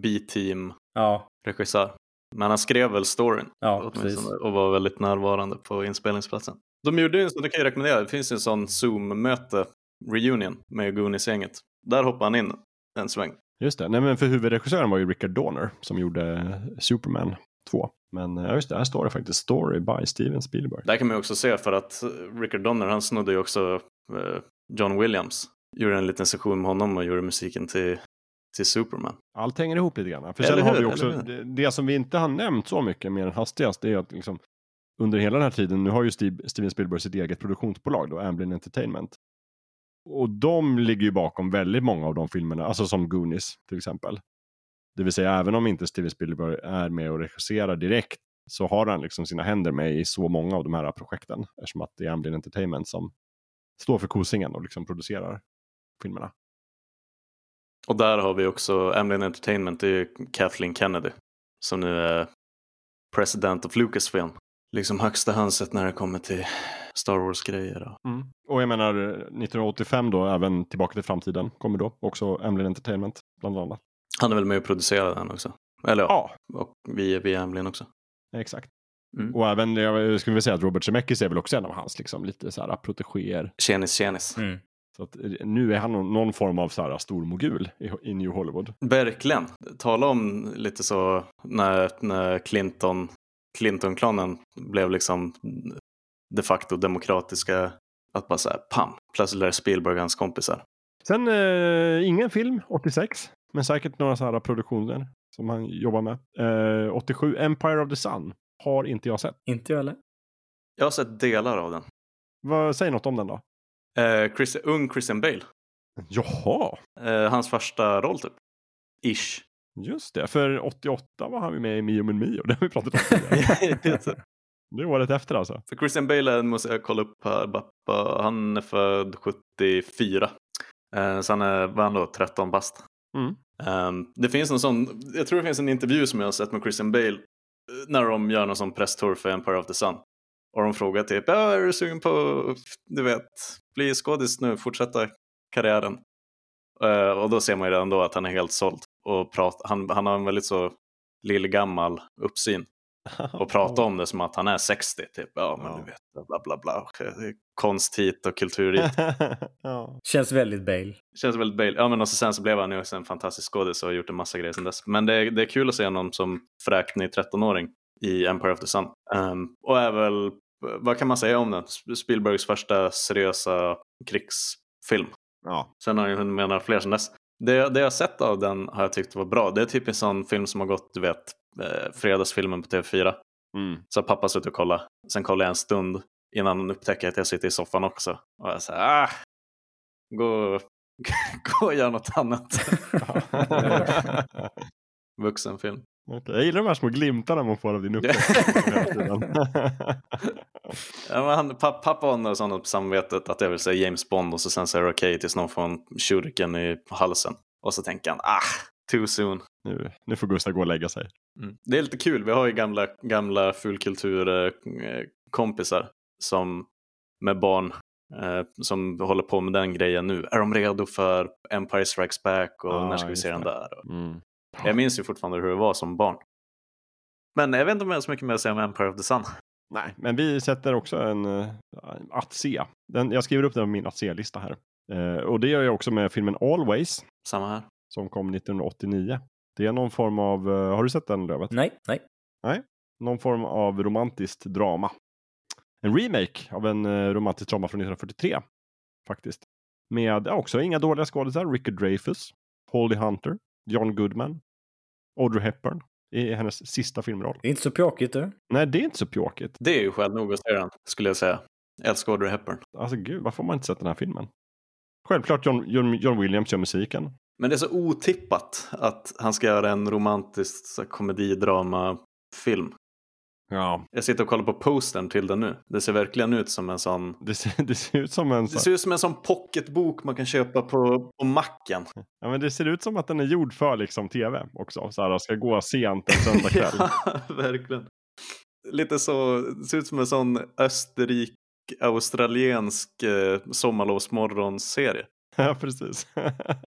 B-team ja. regissör. Men han skrev väl storyn ja, precis. och var väldigt närvarande på inspelningsplatsen. De gjorde ju, så det kan jag rekommendera, det finns en sån Zoom-möte, reunion med Goonies-gänget. Där hoppade han in en sväng. Just det, nej men för huvudregissören var ju Richard Donner som gjorde Superman 2. Men ja, just det, här står det faktiskt Story by Steven Spielberg. Där kan man ju också se för att Richard Donner han snodde ju också eh, John Williams. Gjorde en liten session med honom och gjorde musiken till, till Superman. Allt hänger ihop lite grann. För sen har vi också, det, det som vi inte har nämnt så mycket mer än hastigast det är att liksom, under hela den här tiden, nu har ju Steve, Steven Spielberg sitt eget produktionsbolag då, Amblin Entertainment. Och de ligger ju bakom väldigt många av de filmerna, alltså som Goonies till exempel. Det vill säga även om inte Steven Spielberg är med och regisserar direkt så har han liksom sina händer med i så många av de här projekten eftersom att det är Amblin Entertainment som står för kosingen och liksom producerar filmerna. Och där har vi också Amblin Entertainment, det är Kathleen Kennedy som nu är president of Lucasfilm. Liksom högsta hönset när det kommer till Star Wars-grejer. Mm. Och jag menar 1985 då, även Tillbaka till framtiden kommer då. Också Amblin Entertainment bland annat. Han är väl med och producerade den också? Eller ja, Ja, och vi, vi är Amblin också. exakt. Mm. Och även, jag skulle vilja säga att Robert Zemeckis är väl också en av hans liksom, lite så här protegéer. Tjenis tjenis. Mm. Så att, eh, nu är han någon, någon form av så här stor mogul i, i New Hollywood. Verkligen. Tala om lite så när, när Clinton, Clinton-klanen blev liksom de facto demokratiska. Att bara säga pam, plötsligt är Spielberg hans kompisar. Sen eh, ingen film 86, men säkert några så här produktioner som han jobbar med. Eh, 87, Empire of the Sun, har inte jag sett. Inte jag heller. Jag har sett delar av den. Vad, säg något om den då. Eh, Chris, ung Christian Bale. Jaha, Eh, hans första roll typ. Ish. just det. För 88 var han med i Mio min Mio. Det har vi pratat om tidigare. Det är året efter alltså. För Christian Bale måste jag kolla upp här. Bappa, Han är född 74. Eh, så han är, vad är han då, 13 bast. Mm. Um, det finns en sån, jag tror det finns en intervju som jag har sett med Christian Bale eh, när de gör någon sån presstour för Empire of the Sun. Och de frågar typ, ja, är du sugen på, du vet, bli skådis nu, fortsätta karriären? Uh, och då ser man ju redan då att han är helt såld. Och prat, han, han har en väldigt så lillgammal uppsyn. Och prata om det som att han är 60, typ. Ja, men Ja. du vet, bla bla bla. Konst hit och kultur dit. ja. Känns väldigt Bale. Känns väldigt Bale. Ja, men och så sen så blev han ju också en fantastisk skådis och har gjort en massa grejer sedan dess. Men det är, det är kul att se någon som fräknig 13-åring i Empire of the Sun. Ehm, och är väl, vad kan man säga om den? Sp- Spielbergs första seriösa krigsfilm. ja. Sen har han ju hunnit med några fler sedan dess. Det, det jag har sett av den har jag tyckt var bra. Det är typ en sån film som har gått, du vet, eh, fredagsfilmen på TV4. Mm. Så pappa suttit och kollat. Sen kollar jag en stund innan han upptäcker att jag sitter i soffan också. Och jag säger, ah, gå, gå och gör något annat. Vuxenfilm. Okej, Jag gillar de här små glimtarna man får av din uppväxt. Ja, men han, pa- pappa har något sånt på samvetet att jag vill säga James Bond och så sen säger det okej tills någon får en shuriken i halsen. Och så tänker han, ah, too soon. nu, nu får Gustav gå och lägga sig. Mm. Det är lite kul, vi har ju gamla, gamla fulkulturkompisar som med barn eh, som håller på med den grejen nu. Är de redo för Empire Strikes Back och Ja, när ska vi se den det. där? Och Mm. Jag minns ju fortfarande hur det var som barn. Men jag vet inte om jag har så mycket mer att säga om Empire of the Sun. Nej, men vi sätter också en uh, att se. Den, jag skriver upp den på min att se-lista här. Eh, och det gör jag också med filmen Always Samma här. Som kom 1989. Det är någon form av, eh, har du sett den Lövet? Nej, nej. Någon form av romantiskt drama. En remake av en uh, romantisk drama från 1943. Faktiskt. Med ja, också inga dåliga skådisar. Richard Dreyfuss, Holly Hunter, John Goodman, Audrey Hepburn i hennes sista filmroll. Det är inte så pjåkigt du. Nej, det är inte så pjåkigt. Det är ju skäl nog att se den, skulle jag säga. Älskar Audrey Hepburn. Alltså gud, varför har man inte sett den här filmen? Självklart John, John, John Williams gör musiken. Men det är så otippat att han ska göra en romantisk komedidrama-film. Ja. Jag sitter och kollar på postern till den nu. Det ser verkligen ut som en sån Det ser, det ser ut som en... Det ser ut som en sån pocketbok man kan köpa på, på macken. Ja, men det ser ut som att den är gjord för liksom tv också. Så här, ska gå sent en söndagkväll. ja, verkligen. Lite så, det ser ut som en sån österrik-australiensk eh, sommarlovsmorgonserie. Ja, precis.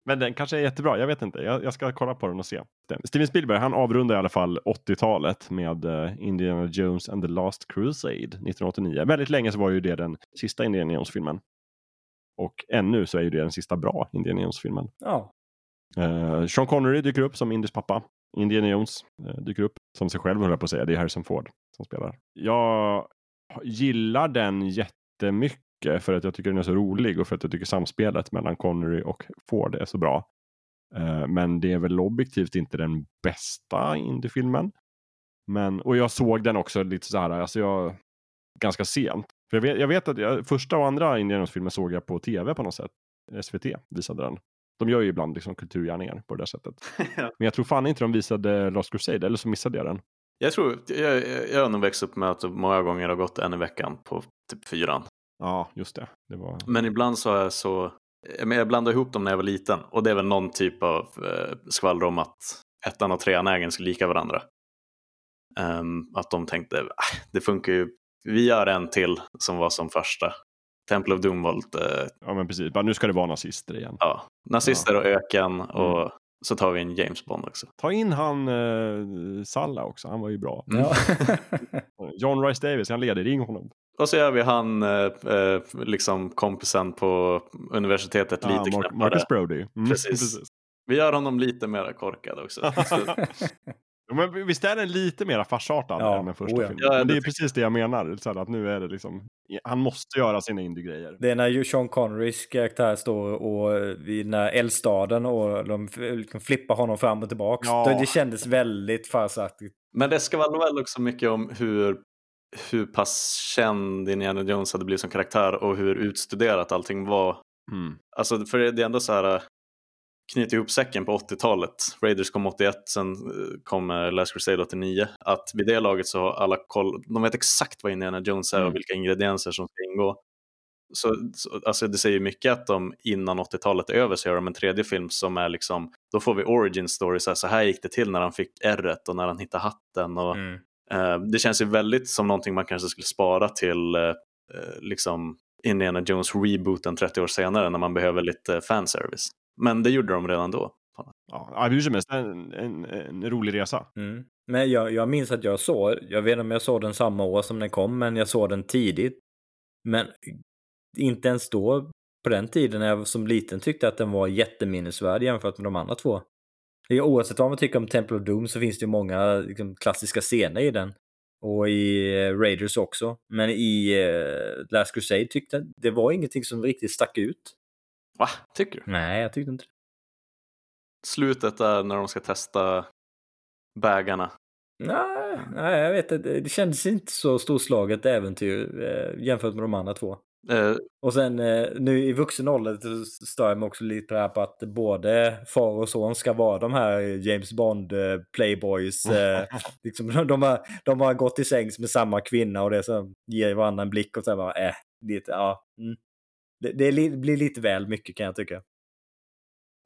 Men den kanske är jättebra, jag vet inte. Jag, jag ska kolla på den och se. Steven Spielberg, han avrundar i alla fall 80-talet med eh, Indiana Jones and the Last Crusade 1989. Väldigt länge så var ju det den sista Indiana Jones-filmen. Och ännu så är ju det den sista bra Indiana Jones-filmen. Ja. Eh, Sean Connery dyker upp som Indys pappa. Indiana Jones eh, dyker upp som sig själv, höll jag på att säga. Det är Harrison Ford som spelar. Jag gillar den jättemycket för att jag tycker den är så rolig och för att jag tycker samspelet mellan Connery och Ford är så bra. Eh, men det är väl objektivt inte den bästa Indy-filmen. Men, och jag såg den också lite så här, alltså jag, ganska sent. För jag, vet, jag vet att jag, första och andra Indiana Jones-filmen såg jag på tv på något sätt. SVT visade den. De gör ju ibland liksom kulturgärningar på det där sättet. Men jag tror fan inte de visade Lost Crusade, eller så missade jag den. Jag tror, jag, jag har nog växt upp med att många gånger har gått en i veckan på typ fyran. Ja, just det. det var... Men ibland så är jag så, men jag blandade ihop dem när jag var liten och det är väl någon typ av eh, skvaller om att ettan och trean är ganska lika varandra. Um, att de tänkte, ah, det funkar ju, vi gör en till som var som första. Temple of Doom var lite... Ja men precis, bara nu ska det vara nazister igen. Ja, nazister ja. och öken och mm. så tar vi in James Bond också. Ta in han eh, Salla också, han var ju bra. Mm. John Rice Davis, han leder, ring honom. Och så gör vi han, eh, eh liksom kompisen på universitetet lite Mar Marcus Brody. Mm, precis. precis. Vi gör honom lite mer korkad också. men visst är den lite mer farsartad ja, än den första oh ja. filmen? Ja, men det är precis det jag menar. Så att nu är det liksom, han måste göra sina indie-grejer. Det är när Sean Connerys karaktär står och vid den här eldstaden och de liksom flippar honom fram och tillbaka. Ja. Det kändes väldigt farsaktigt. Men det ska väl också mycket om hur hur pass känd Indiana Jones hade blivit som karaktär och hur utstuderat allting var. Mm. Alltså för det är ändå så här knyta ihop säcken på 80-talet. Raiders kom 81, sen eh, kom eh, Last Crusade 89. Att vid det laget så har alla koll, de vet exakt vad Indiana Jones är mm. och vilka ingredienser som ska ingå. Så, så, alltså det säger mycket att de innan 80-talet är över så gör de en tredje film som är liksom, då får vi origin story, så här, så här gick det till när han fick r och när han hittade hatten. Och, mm. Eh, det känns ju väldigt som någonting man kanske skulle spara till eh, eh liksom Indiana Jones rebooten 30 år senare när man behöver lite fanservice. Men det gjorde de redan då. Ja, hur som helst, en, en, en rolig resa. Mm. Men jag, jag minns att jag såg, jag vet inte om jag såg den samma år som den kom, men jag såg den tidigt. Men inte ens då, på den tiden när jag som liten tyckte att den var jätteminnesvärd jämfört med de andra två. Oavsett vad man tycker om Temple of Doom så finns det ju många liksom, klassiska scener i den. Och i eh, Raiders också. Men i uh, Last Crusade tyckte jag det var ingenting som riktigt stack ut. Va? Tycker du? Nej, jag tyckte inte det. Slutet där när de ska testa bägarna. Nej, nej, jag vet inte. Det kändes inte så storslaget äventyr eh, jämfört med de andra två. Uh, och sen eh, nu i vuxen ålder stör jag mig också lite på det här på att både far och son ska vara de här James Bond eh, playboys. Eh, liksom, de, har, de har gått i sängs med samma kvinna och det så ger varandra en blick och så bara, äh, lite, ja. Mm. Det, det, blir lite väl mycket kan jag tycka.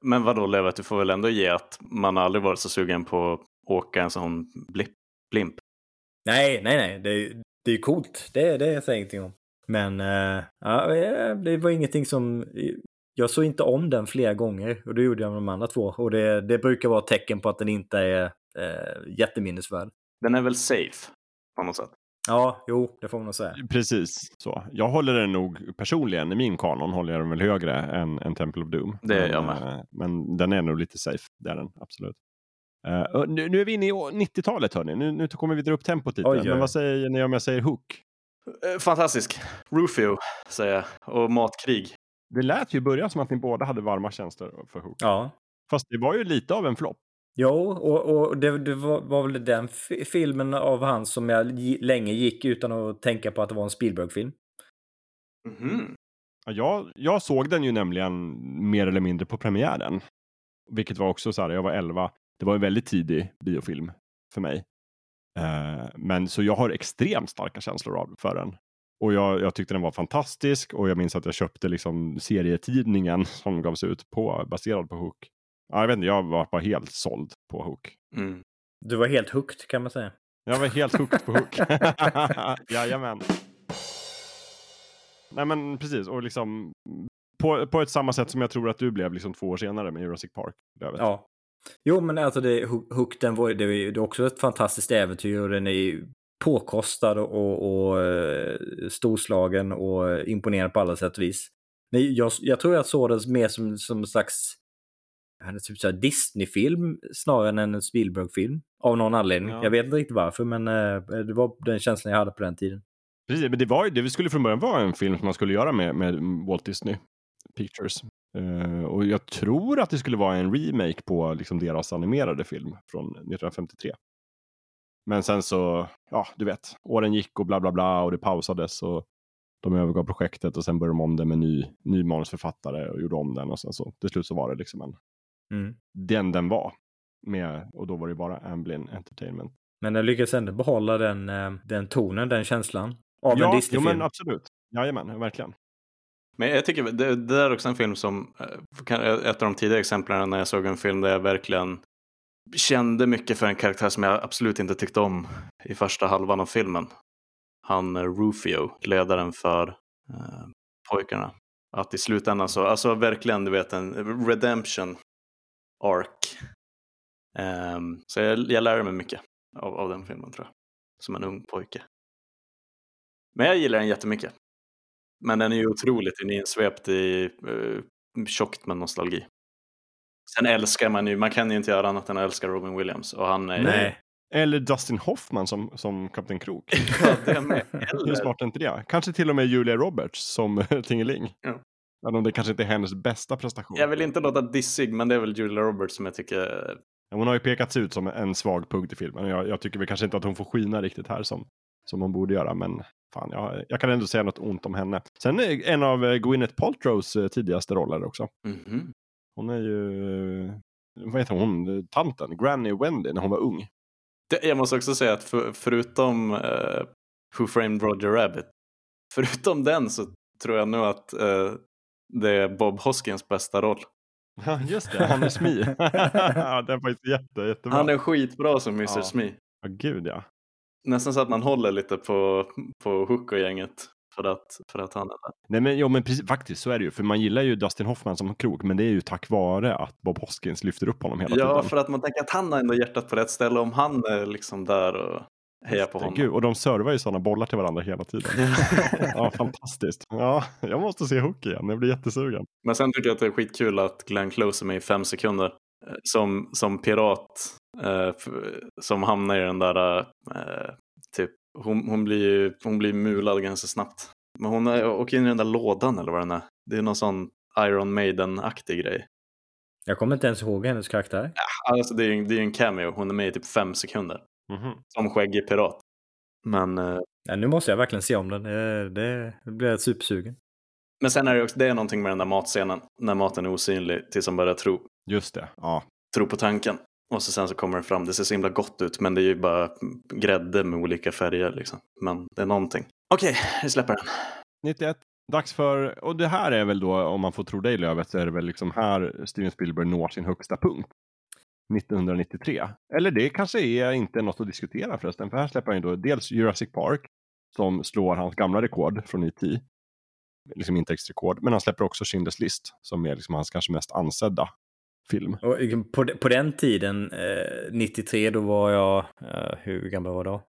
Men vadå Levet, du får väl ändå ge att man aldrig varit så sugen på att åka en sån blip, blimp? Nej, nej, nej. Det, det är ju coolt. Det, det säger jag ingenting om. Men äh, ja, det var ingenting som... Jag såg inte om den flera gånger och det gjorde jag med de andra två. Och det, det brukar vara ett tecken på att den inte är äh, jätteminnesvärd. Den är väl safe på något sätt? Ja, jo, det får man nog säga. Precis så. Jag håller den nog personligen, i min kanon håller jag den väl högre än, än Temple of Doom. Det är jag med. Men den är nog lite safe, det är den absolut. Uh, nu, nu, är vi inne i 90-talet hörni, nu, nu kommer vi dra upp tempot lite. Oj, Men vad säger ni om jag säger Hook? Uh, fantastisk. Rufio, säger jag. Och matkrig. Det lät ju i början som att ni båda hade varma tjänster för Hook. Ja. Fast det var ju lite av en flopp. Jo, och, och det, det var, var, väl den filmen av han som jag länge gick utan att tänka på att det var en Spielberg-film. Mm -hmm. jag, jag såg den ju nämligen mer eller mindre på premiären. Vilket var också så här, jag var 11. Det var en väldigt tidig biofilm för mig. Uh, men så jag har extremt starka känslor av, för den. Och jag, jag, tyckte den var fantastisk och jag minns att jag köpte liksom serietidningen som gavs ut på, baserad på Hook. Ja, jag vet inte, jag var bara helt såld på Hook. Mm. Du var helt hooked kan man säga. Jag var helt hooked på Hook. Jajamän. Nej men precis, och liksom på, på ett samma sätt som jag tror att du blev liksom två år senare med Jurassic Park. Ja. Jo men alltså det, Hook den var, det är också ett fantastiskt äventyr och den är påkostad och, och, och eh, storslagen och imponerande på alla sätt och vis. Men jag, jag tror jag såg den mer som, som en slags typ Disney-film snarare än en Spielberg-film. Av någon anledning. Ja. Jag vet inte riktigt varför, men eh, det var den känslan jag hade på den tiden. Precis, men det var ju, det skulle från början vara en film som man skulle göra med, med Walt Disney Pictures. Uh, och jag tror att det skulle vara en remake på liksom, deras animerade film från 1953. Men sen så, ja, du vet, åren gick och bla bla bla och det pausades och de övergav projektet och sen började de om det med ny, ny manusförfattare och gjorde om den och sen så till slut så var det liksom en mm. den den var. Med, och då var det bara Amblin Entertainment. Men den lyckades ändå behålla den, eh, den tonen, den känslan. Av ja, en Disney-film. Ja, men absolut. Jajamän, verkligen. Men jag tycker det, det där är också en film som, eh, eh, ett av de tidiga exemplen när jag såg en film där jag verkligen kände mycket för en karaktär som jag absolut inte tyckte om i första halvan av filmen. Han eh, Rufio, ledaren för eh, pojkarna. Att i slutändan så, alltså verkligen du vet en redemption arc. Um, så jag, jag lärde mig mycket av, av den filmen tror jag. Som en ung pojke. Men jag gillar den jättemycket. Men den är ju otroligt insvept i uh, tjockt med nostalgi. Sen älskar man ju, man kan ju inte göra annat än att älska Robin Williams. Och han är, Nej. Eller Dustin Hoffman som, som Kapten Krok. ja, det med. Hur smart är inte det? Kanske till och med Julia Roberts som Tingeling. Ja. Även om det kanske inte är hennes bästa prestation. Jag vill inte låta dissig, men det är väl Julia Roberts som jag tycker... Hon har ju pekats ut som en svag punkt i filmen. Jag, jag tycker väl kanske inte att hon får skina riktigt här som, som hon borde göra. Men fan, jag, jag kan ändå säga något ont om henne. Sen är en av eh, Gwyneth Paltrows eh, tidigaste roller också. Mm -hmm. Hon är ju, vad heter hon, tanten, Granny Wendy när hon var ung. Det, jag måste också säga att för, förutom uh, Who Framed Roger Rabbit, förutom den så tror jag nog att uh, det är Bob Hoskins bästa roll. Ja, just det. Han är Smee. den är faktiskt jätte, jättebra. Han är skitbra som Mr. Ja. Smee. Ja, gud ja. Nästan så att man håller lite på, på Hook och gänget för att, för att han är där. Nej men, jo, men precis, faktiskt så är det ju. För man gillar ju Dustin Hoffman som krok, men det är ju tack vare att Bob Hoskins lyfter upp honom hela Ja, tiden. för att man tänker att han har ändå hjärtat på rätt ställe om han är liksom där och hejar på honom. Gud, och de servar ju sådana bollar till varandra hela tiden. ja, fantastiskt. Ja, jag måste se Hook igen. Jag blir jättesugen. Men sen tycker jag att det är skitkul att Glenn Close är med i fem sekunder. eh, Som, som pirat eh, som hamnar i den där, eh, typ, hon, hon, blir, hon blir mulad ganska snabbt. Men hon är- åker in i den där lådan eller vad den är. Det är någon sån Iron Maiden-aktig grej. Jag kommer inte ens ihåg hennes karaktär. Alltså det är ju det är en cameo, hon är med i typ fem sekunder. Mhm. Som skäggig pirat. Men, eh, Ja, nu måste jag verkligen se om den. Det blir jag supersugen. men sen är det också, det är någonting med den där matscenen. När maten är osynlig tills han börjar tro, Just det. Ja. tro på tanken. Och så sen så kommer det fram, det ser så himla gott ut men det är ju bara grädde med olika färger liksom. Men det är någonting. Okej, vi släpper den. 91. Dags för, och det här är väl då, om man får tro dig Lövet, så är det väl liksom här Steven Spielberg når sin högsta punkt. 1993. Eller det kanske är inte något att diskutera förresten, för här släpper han ju då dels Jurassic Park, som slår hans gamla rekord från E.T. Liksom intäktsrekord, men han släpper också Schindler's List, som är liksom hans kanske mest ansedda film. Och liksom på, de- på den tiden, eh, 93, då var jag, eh, hur gammal var jag då?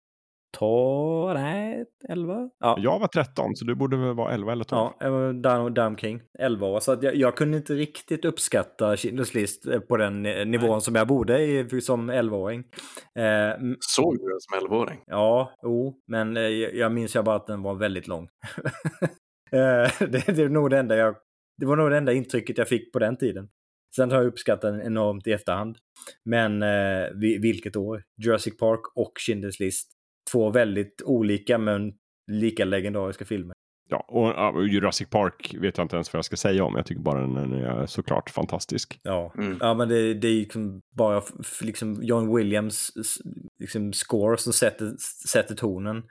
12, nej, 11? Ja, Jag var 13, så du borde väl vara 11 eller 12? ja jag var där, där omkring 11 år. Så att jag, jag kunde inte riktigt uppskatta Schindler's list eh, på den eh, nivån som jag borde i, som 11-åring. Eh, Såg du den som 11-åring? Ja, jo, men eh, jag jag minns jag bara att den var väldigt lång. Eh, det, det, är nog det, enda jag, det var nog det enda intrycket jag fick på den tiden. Sen har jag uppskattat den enormt i efterhand. Men eh, vi- vilket år? Jurassic Park och Schindler's list. Två väldigt olika men lika legendariska filmer. Ja, och, ja, och Jurassic Park vet jag inte ens vad jag ska säga om. Jag tycker bara den är såklart fantastisk. Ja, Mm. ja men det, det är liksom bara liksom John Williams liksom score som sätter, sätter tonen.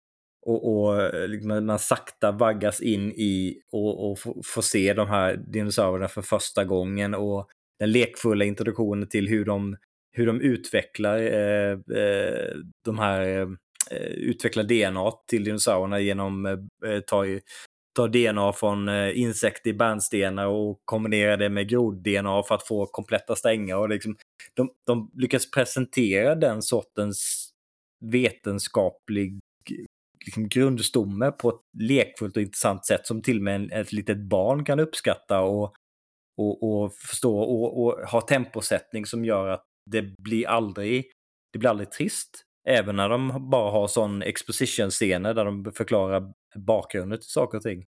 Och, och eh, liksom man sakta vaggas in i och, och få- får se de här dinosaurierna för första gången och den lekfulla introduktionen till hur de, hur de utvecklar eh, eh de här eh, utvecklar DNA till dinosaurierna genom eh, eh ta, ta DNA från eh, insekter i bärnstenar och kombinera det med grod-DNA för att få kompletta strängar. Och liksom, de, de lyckas presentera den sortens vetenskaplig liksom, grundstomme på ett lekfullt och intressant sätt som till och med ett litet barn kan uppskatta och, och, och förstå och, och ha temposättning som gör att det blir aldrig, det blir aldrig trist. Även när de bara har sån exposition-scener där de förklarar bakgrunden till saker och ting.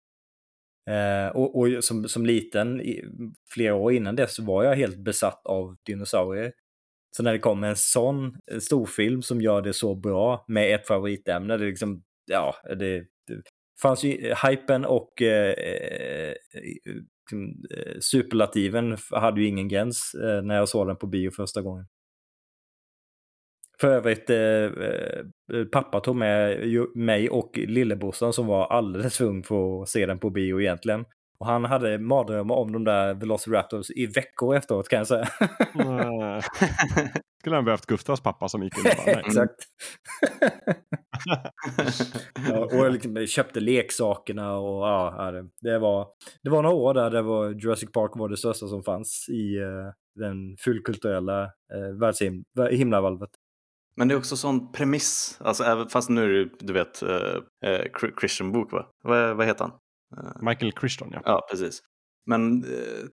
Eh, och och som, som liten, flera år innan dess, var jag helt besatt av dinosaurier. Så när det kommer en sån eh, storfilm som gör det så bra med ett favoritämne, det liksom, ja, det, det fanns ju hypen och eh, eh superlativen hade ju ingen gräns eh, när jag såg den på bio första gången. För övrigt, eh, eh, pappa tog med mig och lillebrorsan som var alldeles för ung för att se den på bio egentligen. Och han hade mardrömmar om de där Velociraptors i veckor efteråt kan jag säga. Skulle han behövt Gustavs pappa som gick in och bara, Exakt. ja, och liksom köpte leksakerna och ja, det var, det var några år där det var Jurassic Park var det största som fanns i uh, den fullkulturella uh, världshim himlavalvet. Men det är också sån premiss, alltså, även, fast nu är det du vet uh, Christian Bok va? Vad, vad heter han? Michael Christian ja. Ja, precis. Men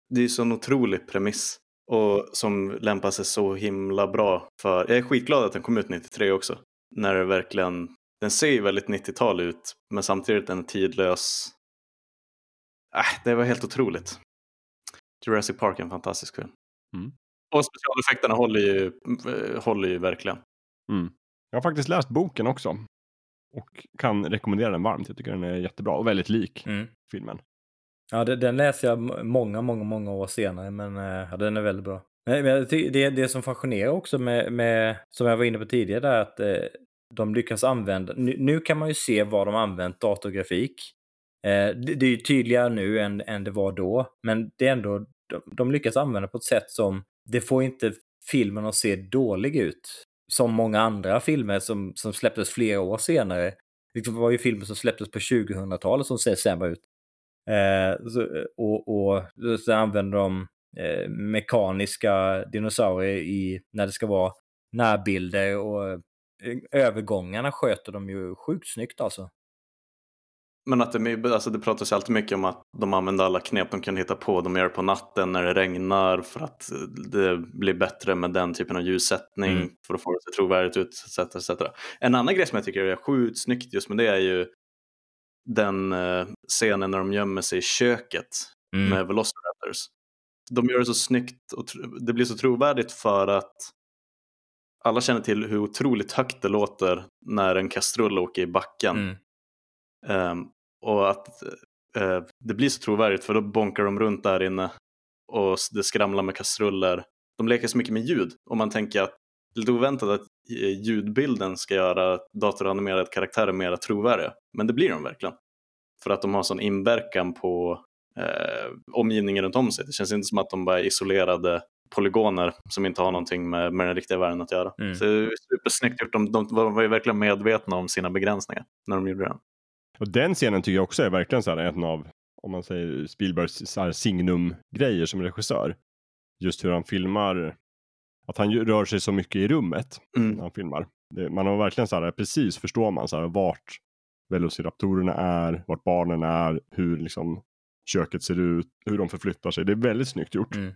det är ju sån otrolig premiss och som lämpar sig så himla bra för, jag är skitglad att den kom ut 93 också. När det verkligen, den ser ju väldigt 90-tal ut men samtidigt den är tidlös. Äh, det var helt otroligt. Jurassic Park är en fantastisk film. Mm. Och specialeffekterna håller ju, håller ju verkligen. Mm. Jag har faktiskt läst boken också. Och kan rekommendera den varmt. Jag tycker den är jättebra och väldigt lik mm. filmen. Ja, den läser jag många, många, många år senare, men eh, ja, den är väldigt bra. Men det, det som fascinerar också med, med, som jag var inne på tidigare, är att eh, de lyckas använda, nu, nu, kan man ju se vad de använt datorgrafik. Eh, det, det, är ju tydligare nu än, än det var då, men det är ändå, de, de lyckas använda på ett sätt som, det får inte filmen att se dålig ut. Som många andra filmer som, som släpptes flera år senare. Det var ju filmer som släpptes på 2000-talet som ser sämre ut. Eh, så, och, och så använder de eh, mekaniska dinosaurier i, när det ska vara närbilder och eh, övergångarna sköter de ju sjukt snyggt alltså. Men att det, alltså det pratas ju alltid mycket om att de använder alla knep de kan hitta på. De gör det på natten när det regnar för att det blir bättre med den typen av ljussättning mm. för att få det att se trovärdigt ut. Etc, etc. En annan grej som jag tycker är sjukt snyggt just med det är ju den eh, scenen när de gömmer sig i köket mm. med Velociraptors. De gör det så snyggt och det blir så trovärdigt för att alla känner till hur otroligt högt det låter när en kastrull åker i backen. Mm. Um, och att uh, det blir så trovärdigt för då bonkar de runt där inne och det skramlar med kastruller. De leker så mycket med ljud och man tänker att det är lite oväntat att eh, ljudbilden ska göra datoranimerade karaktärer mer trovärdiga. Men det blir de verkligen. För att de har sån inverkan på eh, omgivningen runt om sig. Det känns inte som att de bara är isolerade polygoner som inte har någonting med, med den riktiga världen att göra. Mm. Så supersnyggt gjort. De, de var ju verkligen medvetna om sina begränsningar när de gjorde den. Och den scenen tycker jag också är verkligen så här en av, om man säger Spielbergs signum-grejer som regissör. Just hur han filmar att han rör sig så mycket i rummet mm. när han filmar. Det, man har verkligen så här, precis förstår man så här, vart Velociraptorerna är, vart barnen är, hur liksom köket ser ut, hur de förflyttar sig. Det är väldigt snyggt gjort. Mm.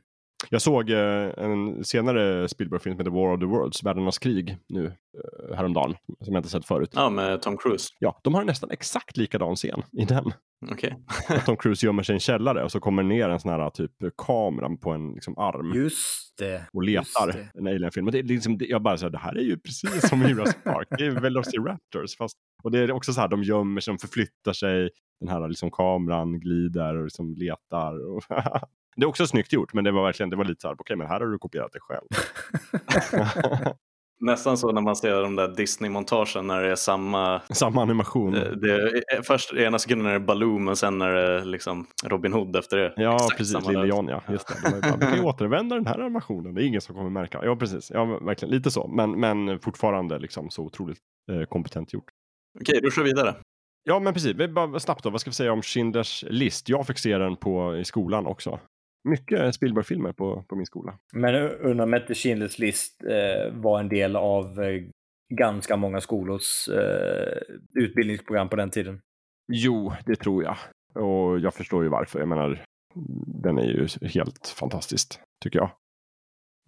Jag såg eh, en senare Spielberg-film som heter War of the Worlds, Världarnas krig, nu eh, häromdagen, som jag inte sett förut. Ja, med Tom Cruise. Ja, de har nästan exakt likadan scen i den. Okej. Okay. Tom Cruise gömmer sig i en källare och så kommer ner en sån här typ kamera på en liksom, arm. Just det. Och letar det. en alien-film. Det är liksom, jag bara så här, det här är ju precis som i Jurassic Park. Det är Velociraptors. Fast, och det är också så här, de gömmer sig, de förflyttar sig. Den här liksom, kameran glider och liksom letar. Och Det är också snyggt gjort, men det var verkligen det var lite så här, okej, okay, men här har du kopierat det själv. Nästan så när man ser de där Disney-montagen när det är samma... Samma animation. Det, det är, först ena sekunden är det Baloo men sen är det liksom Robin Hood efter det. Ja, Exakt precis. Lille John, ja. Just det. De bara, vi kan ju återvända den här animationen. Det är ingen som kommer märka. Ja, precis. Ja, verkligen. Lite så. Men, men fortfarande liksom så otroligt eh, kompetent gjort. Okej, då kör vi vidare. Ja, men precis. Bara snabbt då. Vad ska vi säga om Schindlers list? Jag fick se den på, i skolan också mycket Spielberg-filmer på, på min skola. Men undrar om inte Schindler's list eh, var en del av eh, ganska många skolors eh, utbildningsprogram på den tiden? Jo, det tror jag. Och jag förstår ju varför. Jag menar, den är ju helt fantastisk, tycker jag.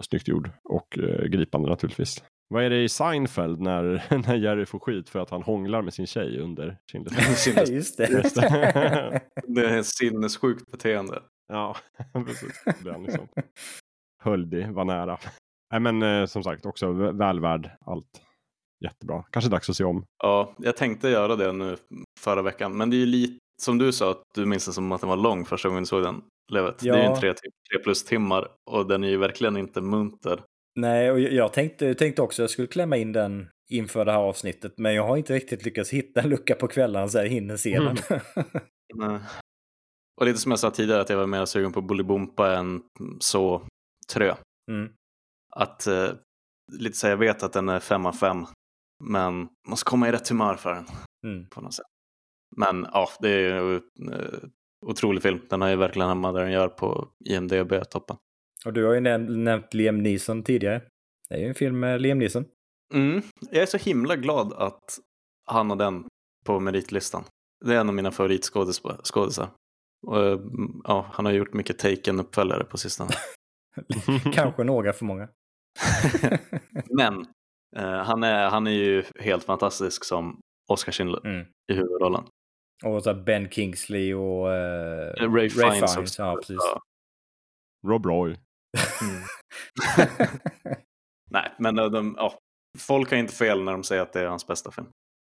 Snyggt gjord och eh, gripande naturligtvis. Vad är det i Seinfeld när, när Jerry får skit för att han hånglar med sin tjej under Schindler's Just det. det är ett sinnessjukt beteende. Ja, precis. Den liksom. Höll det, var nära. Nej men eh, som sagt också väl värd allt. Jättebra. Kanske dags att se om. Ja, jag tänkte göra det nu förra veckan. Men det är ju lite som du sa att du minns det som att den var lång första gången du såg den. Levet. Ja. Det är ju en tre, tre plus timmar och den är ju verkligen inte munter. Nej, och jag tänkte, tänkte också att jag skulle klämma in den inför det här avsnittet, men jag har inte riktigt lyckats hitta en lucka på kvällen så jag hinner se den. Nej. Och lite som jag sa tidigare att jag var mer sugen på Bolibompa än så Trö. Mm. Att eh, lite så jag vet att den är fem av fem, men måste komma i rätt humör för den Mm. på något sätt. Men ja, det är ju eh, otrolig film. Den har ju verkligen hamnat där den gör på IMDB-toppen. Och du har ju näm- nämnt Liam Neeson tidigare. Det är ju en film med Liam Neeson. Mm. Jag är så himla glad att han har den på meritlistan. Det är en av mina favoritskådisar. Eh, ja, han har gjort mycket Taken-uppföljare på sistone. Kanske några för många. Men eh, han, är, han är ju helt fantastisk som Oscar Schindler Mm. i huvudrollen. Och så Ben Kingsley och eh, Ray Fiennes också. Ja, precis. Ja. Rob Roy. Mm. Nej, men de, de, ja, folk har inte fel när de säger att det är hans bästa film.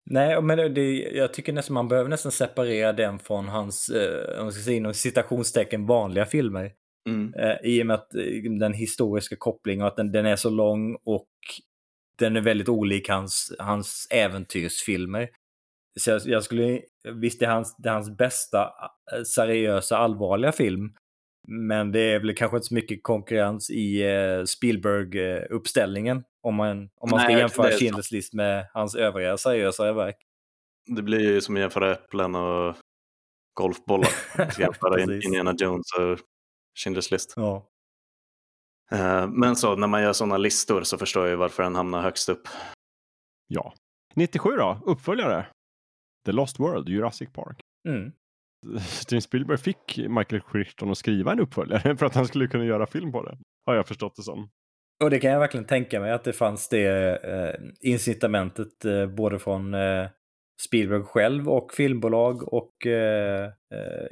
Nej, men det, jag tycker nästan man behöver nästan separera den från hans, eh, om man ska säga inom citationstecken, vanliga filmer. Mm. Eh, I och med att eh, den historiska kopplingen och att den, den är så lång och den är väldigt olik hans, hans äventyrsfilmer. Så jag, jag skulle, visst det är hans, det är hans bästa eh, seriösa allvarliga film. Men det är väl kanske inte så mycket konkurrens i eh, Spielberg-uppställningen. Om man, om man ska Nej, jämföra Schindler's list med hans övriga seriösa verk. Det blir ju som att jämföra äpplen och golfbollar. Att jämföra. Indiana Jones och Schindler's list. Ja. Eh, Men så när man gör sådana listor så förstår jag ju varför den hamnar högst upp. Ja. 97 då, uppföljare. The Lost World, Jurassic Park. Mm. Steven Spielberg fick Michael Crichton att skriva en uppföljare för att han skulle kunna göra film på det. Har jag förstått det som. Och det kan jag verkligen tänka mig att det fanns det eh, incitamentet eh, både från eh, Spielberg själv och filmbolag och eh,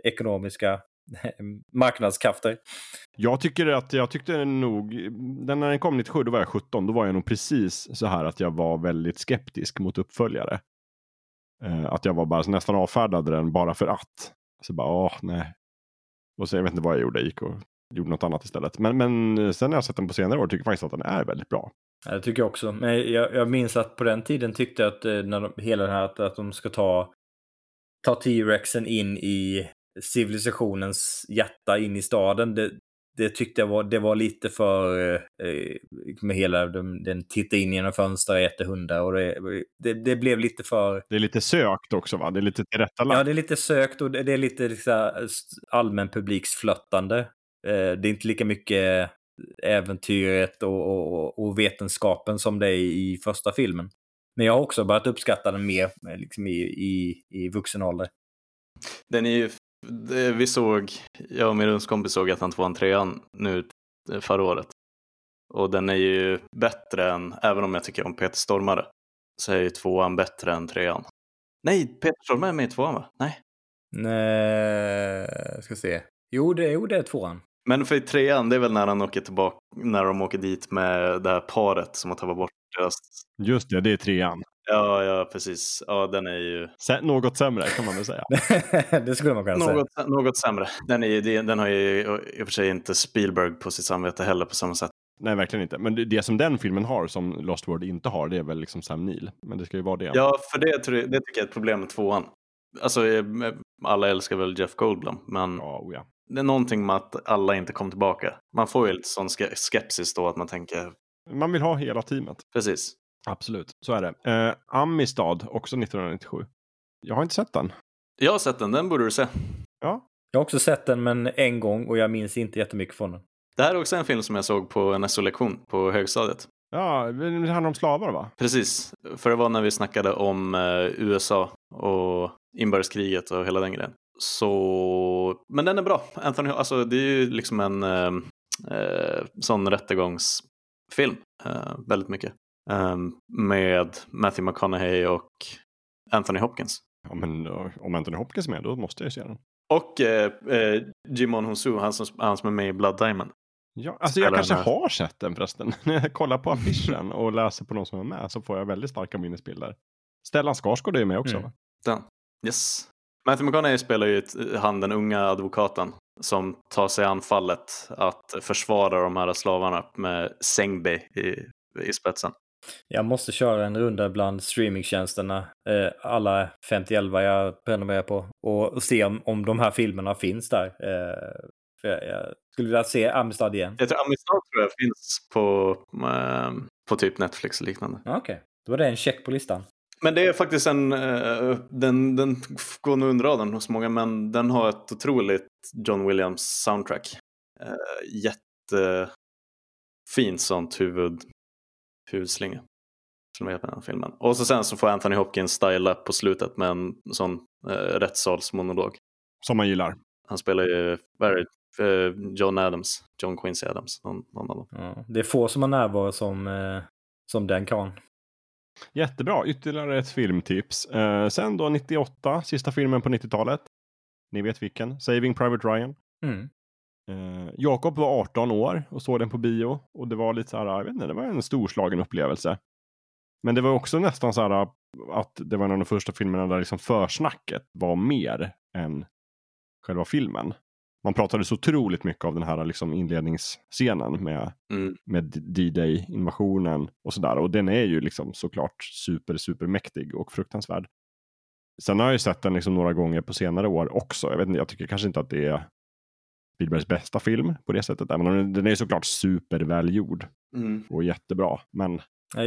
ekonomiska marknadskrafter. Jag tycker att jag tyckte nog, den när den kom 97, då var jag 17, då var jag nog precis så här att jag var väldigt skeptisk mot uppföljare. Att jag var bara nästan avfärdade den bara för att. Så bara, åh nej. Och så jag vet inte vad jag gjorde, jag gick och gjorde något annat istället. Men, men eh, sen när jag sett den på senare år tycker jag faktiskt att den är väldigt bra. Ja, det tycker jag också. Men jag, jag minns att på den tiden tyckte jag att eh, när de, hela det här att, att de ska ta, ta T-Rexen in i civilisationens hjärta in i staden. Det, det tyckte jag var, det var lite för, eh, med hela den, den tittar in genom fönster och äter hundar och det, det, det blev lite för, Det är lite sökt också va? Det är lite tillrättalagt. ja det är lite sökt och det det är lite liksom allmän publiksflöttande. Eh, det är inte lika mycket äventyret och, och, och vetenskapen som det är i första filmen. Men jag har också börjat uppskatta den mer eh, liksom i, i, i vuxen ålder. Den är ju, vi såg, jag och min rumskompis såg att han tvåan, trean nu förra året. Och den är ju bättre än, även om jag tycker om Peter Stormare, så är ju tvåan bättre än trean. Nej, Peter Stormare är med i tvåan va? Nej. Nej, ska se. Jo, det, jo, det är tvåan. Men för i trean, det är väl när han åker tillbaka, när de åker dit med det här paret som har tappat bort deras... Just det, det är trean. Ja, ja, precis. Ja, den är ju Sä- Något sämre kan man väl säga. det skulle man kunna säga. något, något sämre. Den, är, ju- den har ju i och för sig inte Spielberg på sitt samvete heller på samma sätt. Nej, verkligen inte. Men det, det som den filmen har som Lost World inte har, det är väl liksom Sam Neill. Men det ska ju vara det. Ja, för det, tror jag- det tycker jag är ett problem med tvåan. Alltså, eh, alla älskar väl Jeff Goldblum, men oh ja. det är någonting med att alla inte kom tillbaka. Man får ju lite sån ske- skepsis då att man tänker, Man vill ha hela teamet. precis. Absolut, så är det. Eh, Amistad, också 1997. Jag har inte sett den. Jag har sett den, den borde du se. Ja, Jag har också sett den, men en gång och jag minns inte jättemycket från den. Det här är också en film som jag såg på en SO-lektion på högstadiet. ja det handlar om slavar va? Precis, för det var när vi snackade om eh, USA och inbördeskriget och hela den grejen. Så, men den är bra. Anthony, alltså det är ju liksom en eh, eh, sån rättegångsfilm, eh, väldigt mycket. Eh, med Matthew McConaughey och Anthony Hopkins. Ja, men eh, om Anthony Hopkins är med, då måste jag se den. Och eh, eh, Jimon Honsu, han som, han som är med i Blood Diamond. Ja, alltså jag kanske här. har sett den förresten. När jag kollar på affischen och läser på de som är med så får jag väldigt starka minnesbilder. Stellan Skarsgård är med också Mm. va? Den. Yes. Matthew McConaughey spelar ju han den unga advokaten som tar sig anfallet att försvara de här slavarna med Sengbe i, i spetsen. Jag måste köra en runda bland streamingtjänsterna, eh, alla 50 jag prenumererar på, och se om, om de här filmerna finns där. Eh, för jag, jag, skulle vilja se Amistad igen. Jag tror Amistad tror jag finns på, eh, på typ Netflix och liknande. Okej, okay. då var det en check på listan. Men det är faktiskt en, uh, den, den går nog under radarn hos många, men den har ett otroligt John Williams soundtrack. Uh, jättefint sånt huvud, huvudslinga. Som är på den filmen. Och så sen så får Anthony Hopkins styla på slutet med en sån uh, rättssalsmonolog. Som man gillar. Han spelar ju, är det, John Adams, John Quincy Adams, någon, någon av dem. Ja, det är få som har närvaro som, som den kan. Jättebra, ytterligare ett filmtips. Eh, sen då 98, sista filmen på 90-talet. Ni vet vilken, Saving Private Ryan. Mm. Eh, Jakob var 18 år och såg den på bio och det var lite så här, jag vet inte, det var en storslagen upplevelse. Men det var också nästan så här att det var en av de första filmerna där liksom försnacket var mer än själva filmen man pratade så otroligt mycket av den här liksom inledningsscenen med, mm. med D-Day-invasionen och sådär. Och den är ju liksom såklart super, super mäktig och fruktansvärd. Sen har jag ju sett den liksom några gånger på senare år också. Jag, vet inte, jag tycker kanske inte att det är Spielbergs bästa film på det sättet. Även om den är såklart supervälgjord mm. och jättebra. Men...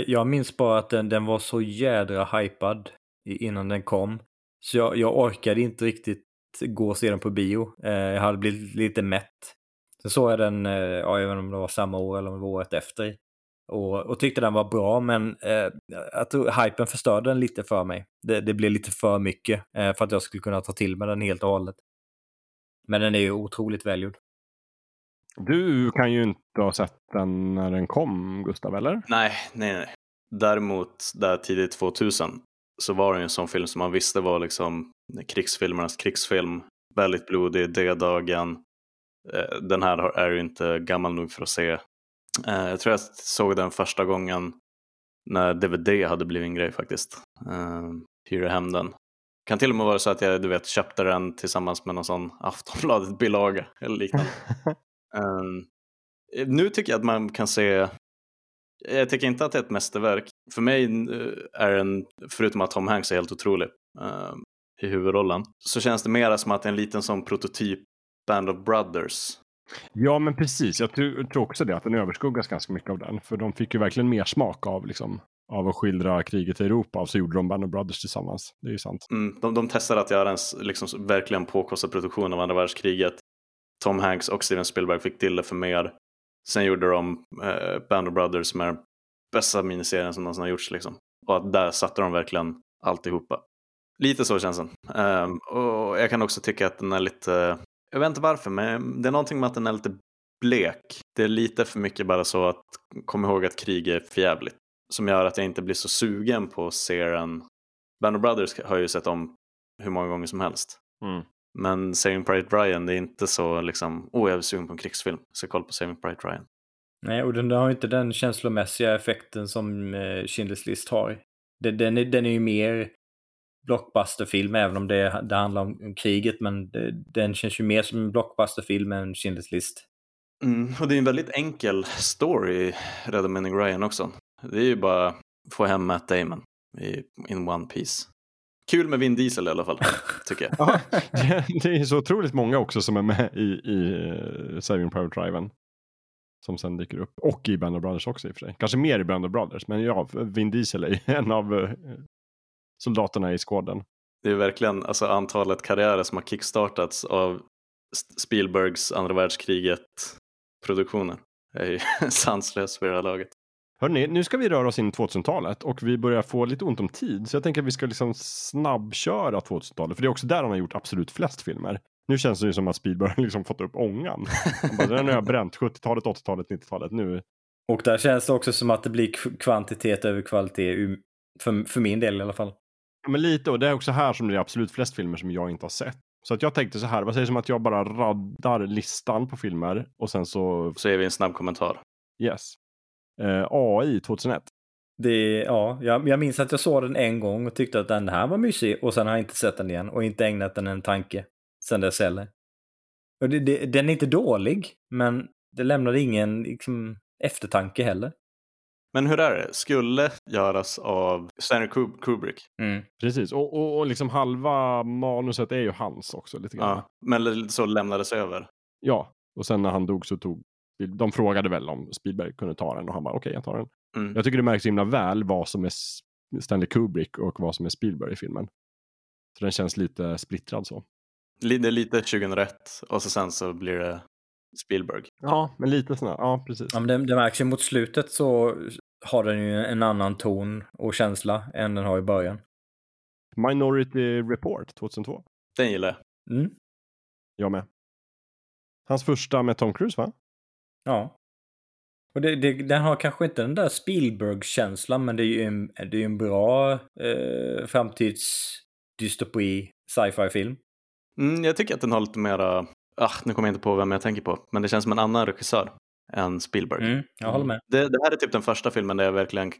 Jag minns bara att den, den var så jädra hypad innan den kom. Så jag, jag orkade inte riktigt gå och se den på bio. Eh, jag hade blivit lite mätt. Sen såg jag den, eh, ja, jag vet inte om det var samma år eller om det var året efter. Och, och tyckte den var bra, men eh, jag tror hypen förstörde den lite för mig. Det, det blev lite för mycket eh, för att jag skulle kunna ta till mig den helt och hållet. Men den är ju otroligt välgjord. Du kan ju inte ha sett den när den kom, Gustav, eller? Nej, nej, nej. Däremot där tidigt 2000 så var det en sån film som man visste var liksom krigsfilmernas krigsfilm. Väldigt blodig, D-dagen. Eh, den här är ju inte gammal nog för att se. Eh, jag tror jag såg den första gången när DVD hade blivit en grej faktiskt. Hyra hem den. Kan till och med vara så att jag du vet, köpte den tillsammans med någon sån Aftonbladet-bilaga eller liknande. um, nu tycker jag att man kan se jag tycker inte att det är ett mästerverk. För mig är den, förutom att Tom Hanks är helt otrolig, uh, i huvudrollen så känns det mera som att det är en liten sån prototyp Band of Brothers. Ja, men precis. Jag tror också det, att den överskuggas ganska mycket av den. För de fick ju verkligen mer smak av, liksom, av att skildra kriget i Europa och så gjorde de Band of Brothers tillsammans. Det är ju sant. Mm, de, de testade att göra en liksom, verkligen påkostad produktion av andra världskriget. Tom Hanks och Steven Spielberg fick till det för mer. Sen gjorde de eh, Band of Brothers som är den bästa miniserien som någonsin har gjorts. Liksom. Och att där satte de verkligen alltihopa. Lite så känns den. Um, och jag kan också tycka att den är lite, jag vet inte varför, men det är någonting med att den är lite blek. Det är lite för mycket bara så att kom ihåg att krig är förjävligt. Som gör att jag inte blir så sugen på att se den. Band of Brothers har jag ju sett om hur många gånger som helst. Mm. Men Saving Private Ryan, det är inte så liksom, oh jag är sugen på en krigsfilm, så koll på Saving Private Ryan. Nej, och den har ju inte den känslomässiga effekten som eh, Schindler's list har. Den, den, är, den är ju mer blockbusterfilm, även om det, det handlar om, om kriget. Men det, den känns ju mer som en blockbusterfilm än Schindler's list. Mm, och det är en väldigt enkel story, Rädda Manning Ryan också. Det är ju bara få hem Matt Damon i, in one piece. Kul med Vin Diesel i alla fall, tycker jag. ja, det, är så otroligt många också som är med i, i uh, Saving Private Ryan. Som sen dyker upp. Och i Band of Brothers också i och för sig. Kanske mer i Band of Brothers. Men ja, Vin Diesel är en av uh, soldaterna i skåden. Det är verkligen alltså, antalet karriärer som har kickstartats av Spielbergs andra världskriget-produktioner. Det är ju sanslöst vid det här laget. Hörrni, nu ska vi röra oss in i 2000-talet och vi börjar få lite ont om tid. Så jag tänker att vi ska liksom snabbköra 2000-talet. För det är också där han har gjort absolut flest filmer. Nu känns det ju som att Spielberg liksom fått upp ångan. bara, den har jag bränt. 70-talet, 80-talet, 90-talet. Nu. Och där känns det också som att det blir kvantitet över kvalitet. För, för min del i alla fall. Men lite, och det är också här som det är absolut flest filmer som jag inte har sett. Så att jag tänkte så här, vad sägs om att jag bara raddar listan på filmer och sen så... Så ger vi en snabb kommentar. Yes. Eh, AI 2001. Det, ja, jag, jag minns att jag såg den en gång och tyckte att den här var mysig och sen har jag inte sett den igen och inte ägnat den en tanke sen dess heller. Och det, det, den är inte dålig, men det lämnade ingen liksom, eftertanke heller. Men hur är det? Skulle göras av Stanley Kub- Kubrick? Mm. Precis, och, och, och liksom halva manuset är ju hans också lite grann. Ja. Men så lämnades över? Ja, och sen när han dog så tog de frågade väl om Spielberg kunde ta den och han bara okej, jag tar den. Mm. Jag tycker det märks himla väl vad som är Stanley Kubrick och vad som är Spielberg i filmen. Så den känns lite splittrad så. Det är lite 2001 och så sen så blir det Spielberg. Ja, men lite sådär. Ja, precis. Ja, men det, det märks ju mot slutet så har den ju en annan ton och känsla än den har i början. Minority Report 2002. Den gillar jag. Mm. Jag med. Hans första med Tom Cruise va? Ja. Och det, det, den har kanske inte den där Spielberg-känslan, men det är ju en, det är ju en bra eh, framtidsdystopi sci-fi-film. Mm, jag tycker att den har lite mera, ah, nu kommer jag inte på vem jag tänker på, men det känns som en annan regissör än Spielberg. Mm, jag håller med. Det, det här är typ den första filmen där jag verkligen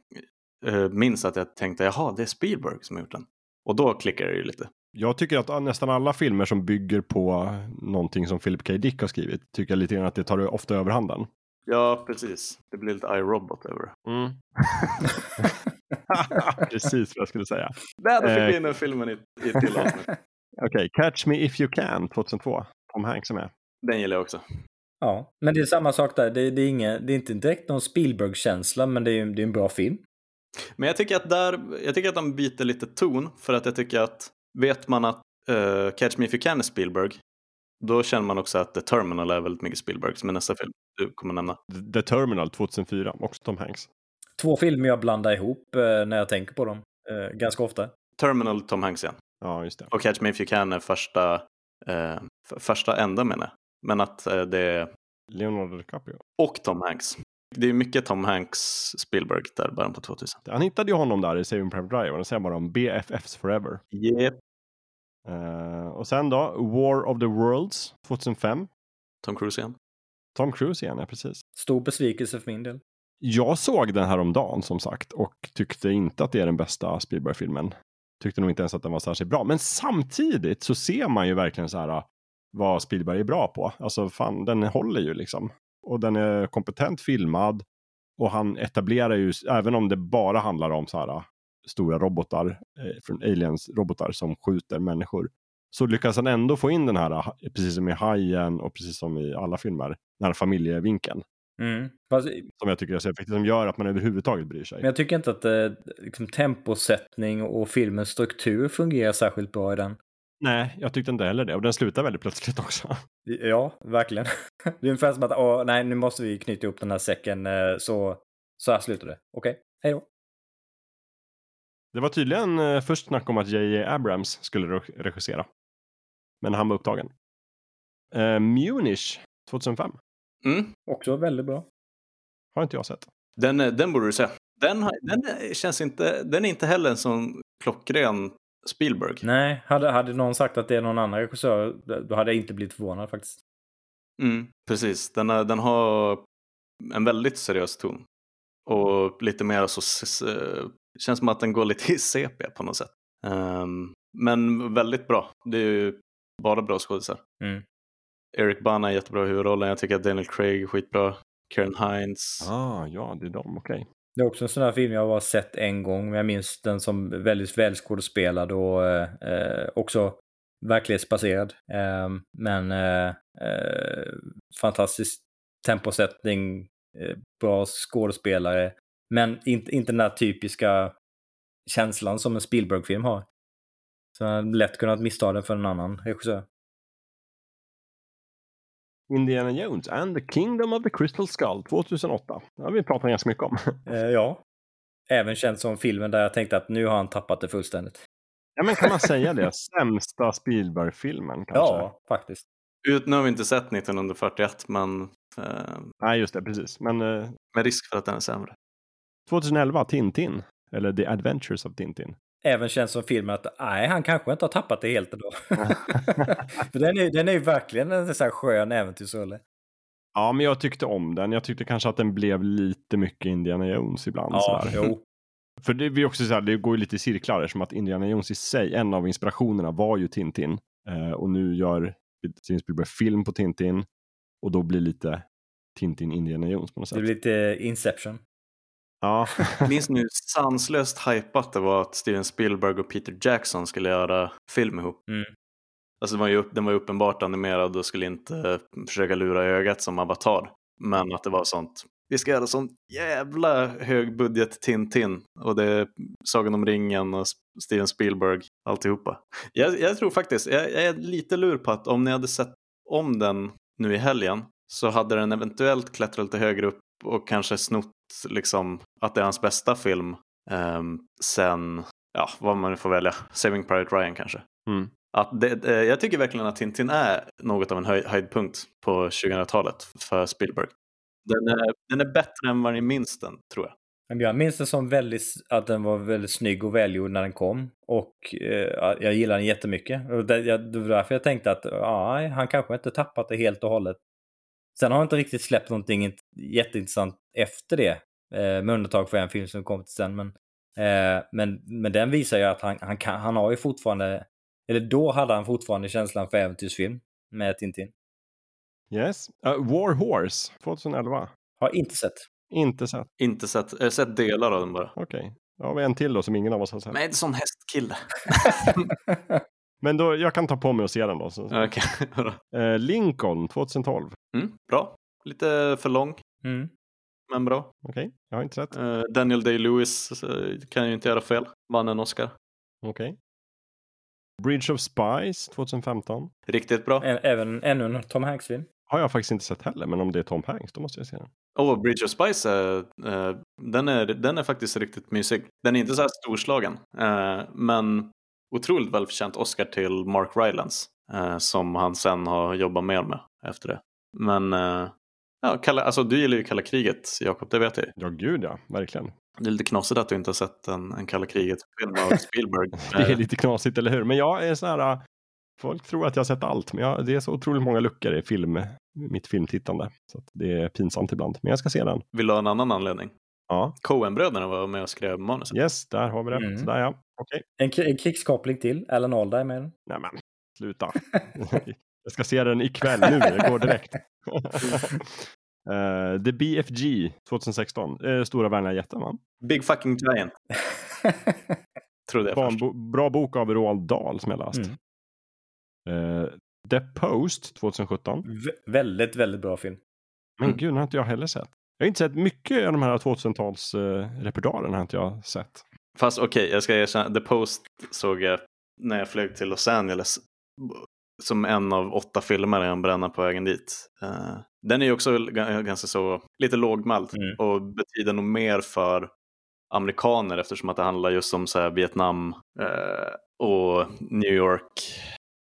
eh, minns att jag tänkte, jaha, det är Spielberg som har gjort den. Och då klickar det ju lite. Jag tycker att nästan alla filmer som bygger på någonting som Philip K. Dick har skrivit tycker jag lite grann att det tar ofta överhanden. Ja, precis. Det blir lite iRobot över. Mm. Precis vad jag skulle säga. Där då fick vi in den filmen i, i till. Okej, Catch Me If You Can 2002. Tom Hanks är med. Den gillar jag också. Ja, men det är samma sak där. Det, det, är, inga, det är inte direkt någon Spielberg-känsla, men det är, det är en bra film. Men jag tycker att där, jag tycker att de byter lite ton för att jag tycker att vet man att eh, Catch Me If You Can är Spielberg då känner man också att The Terminal är väldigt mycket Spielberg som är nästa film du kommer nämna. The Terminal 2004, också Tom Hanks. Två filmer jag blandar ihop eh, när jag tänker på dem. Eh, ganska ofta. Terminal Tom Hanks igen. Ja, just det. Och Catch Me If You Can är första, första enda menar jag. Men att eh, det är Leonardo DiCaprio. och Tom Hanks. Det är mycket Tom Hanks Spielberg där början på 2000. Han hittade ju honom där i Saving Private Ryan och säger bara om BFFs Forever. Yep. Eh, och sen då, War of the Worlds 2005. Tom Cruise igen. Tom Cruise igen, ja precis. Stor besvikelse för min del. Jag såg den här om dagen som sagt och tyckte inte att det är den bästa Spielberg-filmen. Tyckte nog inte ens att den var särskilt bra. Men samtidigt så ser man ju verkligen så här uh, vad Spielberg är bra på. Alltså fan, den håller ju liksom. Och den är kompetent filmad. Och han etablerar ju, även om det bara handlar om så här uh, stora robotar, eh, från aliens-robotar som skjuter människor. Så lyckas han ändå få in den här, uh, precis som i Hajen och precis som i alla filmer, den här familjevinkeln. Mm. Fast, Som jag tycker är så effektivt, som gör att man överhuvudtaget bryr sig. men jag tycker inte att eh, liksom, temposättning och filmens struktur fungerar särskilt bra i den. Nej, jag tyckte inte heller det. Och den slutar väldigt plötsligt också. Ja, verkligen. Det är ungefär som att, åh, nej, nu måste vi knyta ihop den här säcken, eh, så, så här slutar det. Okej, hej då. Det var tydligen eh, först snack om att J.J. Abrams skulle re- regissera. Men han var upptagen. Eh, Munich 2005 Mm. Också väldigt bra. har inte jag sett. Den, eh, den borde du se. Den, den känns inte, den är inte heller en sån klockren Spielberg. Nej, hade, hade någon sagt att det är någon annan regissör, då hade jag inte blivit förvånad faktiskt. Mm, precis, den, är, den har en väldigt seriös ton. Och lite mer så, eh, känns som att den går lite i CP på något sätt. Ehm, men väldigt bra. Det är ju bara bra skådisar. Mm. Eric Bana är jättebra i huvudrollen. Jag tycker att Daniel Craig är skitbra. Karen Hines. Ah, ja, det är de, okej. Det är också en sån här film jag bara sett en gång, men jag minns den som väldigt välskådespelad och eh, också verklighetsbaserad. Ehm, eh, men eh, fantastisk temposättning, eh, bra skådespelare, men inte, inte den där typiska känslan som en Spielberg-film har. Så jag hade lätt kunnat missta den för en annan regissör. Indiana Jones and the Kingdom of the Crystal Skull 2008. Det har vi pratat ganska mycket om. Eh, ja. Även känd som filmen där jag tänkte att nu har han tappat det fullständigt. ja, men kan man säga det? Sämsta Spielberg-filmen kanske? Ja, faktiskt. Ut, nu har vi inte sett 1941 men eh, Nej, just det, precis. Men eh, med risk för att den är sämre. 2011, Tintin. Eller The Adventures of Tintin. Även känns som filmen att nej, han kanske inte har tappat det helt ändå. För den är, den är ju verkligen en sån här skön äventyrsrulle. Ja, men jag tyckte om den. Jag tyckte kanske att den blev lite mycket Indiana Jones ibland. Ja, jo. För det, vi också så här, det går ju lite i cirklar som att Indiana Jones i sig, en av inspirationerna var ju Tintin. Eh, och nu gör Steven Spielberg-film på Tintin och då blir lite Tintin Indiana Jones på något sätt. Det blir lite Inception. Ja. Minns hur sanslöst hypat det var att Steven Spielberg och Peter Jackson skulle göra film ihop? Mm. Alltså den var, ju, den var ju uppenbart animerad och skulle inte försöka lura ögat som Avatar. Men att det var sånt. Vi ska göra sån jävla högbudget Tintin. Och det är Sagan om ringen och Steven Spielberg, alltihopa. Jag, jag tror faktiskt, jag, jag är lite lur på att om ni hade sett om den nu i helgen så hade den eventuellt klättrat lite högre upp och kanske snott liksom att det är hans bästa film um, sen, ja vad man nu får välja, Saving Private Ryan kanske. Mm. Att det, eh, jag tycker verkligen att Tintin är något av en höj, höjdpunkt på 2000-talet för Spielberg. Den är, den är bättre än vad ni minns den, tror jag. Jag minns det som väldigt, att den var väldigt snygg och välgjord när den kom. Och eh, jag gillar den jättemycket. Och det, jag, det var därför jag tänkte att ja, han kanske inte tappat det helt och hållet. Sen har han inte riktigt släppt någonting jätteintressant efter det. Eh, med undantag för en film som kom till sen. Men, eh, men, men den visar ju att han, han, kan, han har ju fortfarande, eller då hade han fortfarande känslan för äventyrsfilm med Tintin. Yes. Uh, War Horse 2011. Har inte sett. Inte sett. Inte sett, jag har sett delar av den bara. Okej. Okay. Ja, vi en till då som ingen av oss har sett. Men inte sån hästkille. Men då, jag kan ta på mig och se den då. Så. Okay. uh, Lincoln 2012. Mm, bra. Lite för lång. Mm. Men bra. Okej, okay. jag har inte sett. Uh, Daniel Day-Lewis uh, kan ju inte göra fel. Vann en Oscar. Okej. Okay. Bridge of Spies 2015. Riktigt bra. Även ännu en Tom Hanks-film. Har jag faktiskt inte sett heller, men om det är Tom Hanks då måste jag se den. Oh, Bridge of Spies, uh, uh, den, är, den är faktiskt riktigt mysig. Den är inte så här storslagen, uh, men otroligt välförtjänt Oscar till Mark Rylance som han sen har jobbat mer med efter det. Men ja, kalla, alltså, du gillar ju kalla kriget, Jakob, det vet jag Ja, gud ja, verkligen. Det är lite knasigt att du inte har sett en, en kalla kriget-film av Spielberg. det är lite knasigt, eller hur? Men jag är så här, folk tror att jag har sett allt, men jag, det är så otroligt många luckor i film, mitt filmtittande. Så det är pinsamt ibland, men jag ska se den. Vill du ha en annan anledning? Ja. Coen-bröderna var med och skrev manuset. Yes, där har vi det. Mm. Där ja. Okay. En, en krigskoppling till, Alan Alda är med. Nej men, sluta. jag ska se den ikväll nu, det går direkt. Uh, The BFG 2016, uh, Stora vänliga jätten va? Big fucking giant. Trodde jag först. Bra bok av Roald Dahl som jag läst. Mm. Uh, The Post 2017. V väldigt, väldigt bra film. Men mm. gud, den har inte jag heller sett. Jag har inte sett mycket av de här 2000-tals uh, repertoaren har inte jag sett. Fast okej, okay, jag ska erkänna, The Post såg jag när jag flög till Los Angeles som en av åtta filmer jag bränna på vägen dit. Uh, den är ju också ganska så, lite lågmäld mm. och betyder nog mer för amerikaner eftersom att det handlar just om så Vietnam uh, och New York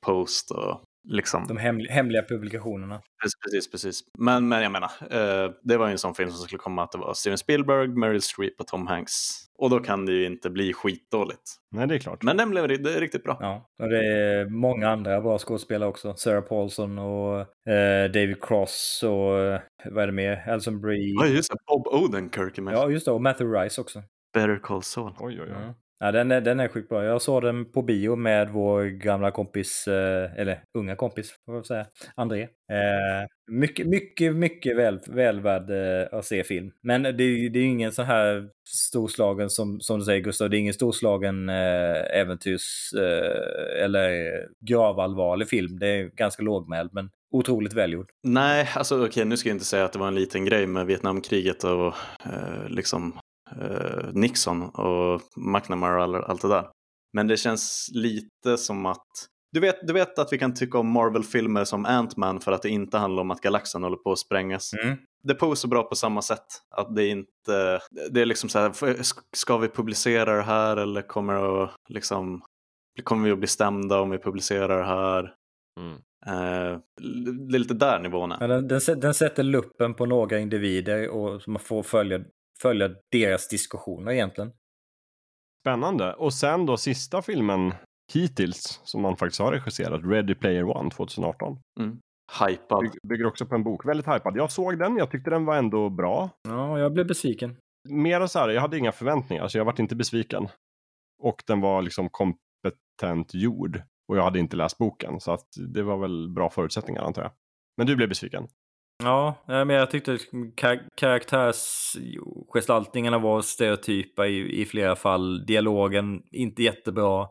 Post och liksom. De hemliga, hemliga publikationerna. Precis, precis. Men, men jag menar, uh, det var ju en sån film som skulle komma att det var Steven Spielberg, Meryl Streep och Tom Hanks. Och då kan det ju inte bli skitdåligt. Nej, det är klart. Men den blev det är riktigt bra. Ja, och det är många andra bra skådespelare också. Sarah Paulson och eh, David Cross och eh, vad är det mer? Alison Brie. Ja, just det. Bob Odenkirk är med. Ja, just det. Och Matthew Rice också. Better Call Saul. Oj, oj, oj. Ja. Den, är, den är sjukt bra. Jag såg den på bio med vår gamla kompis, eh, eller unga kompis får jag säga, André. Eh, mycket, mycket, mycket väl, väl värd eh, att se film. Men det, det är ju ingen sån här storslagen, som, som du säger Gustav, det är ingen storslagen eh, äventyrs eh, eller gravallvarlig film. Det är ganska lågmäld, men otroligt välgjord. Nej, alltså okej, okay, nu ska jag inte säga att det var en liten grej med Vietnamkriget och eh, liksom eh, Nixon och McNamara och allt det där. Men det känns lite som att du vet, du vet att vi kan tycka om Marvel-filmer som Ant-Man för att det inte handlar om att galaxen håller på att sprängas. Mm. Det är så bra på samma sätt. Att det inte, det är liksom så här, ska vi publicera det här eller kommer, att, liksom, kommer vi att bli stämda om vi publicerar det här? Mm. Uh, det är lite där nivån är. Den, den, den, sätter luppen på några individer och man får följa följa deras diskussioner egentligen. Spännande. Och sen då sista filmen hittills som man faktiskt har regisserat, Ready Player One 2018. Mm. Hypad. By bygger också på en bok. Väldigt hypad. Jag såg den, jag tyckte den var ändå bra. Ja, jag blev besviken. Mer så här, jag hade inga förväntningar, så jag vart inte besviken. Och den var liksom kompetent gjord. Och jag hade inte läst boken, så att det var väl bra förutsättningar antar jag. Men du blev besviken? Ja, men jag tyckte kar karaktärsgestaltningarna var stereotypa i, i flera fall. Dialogen inte jättebra.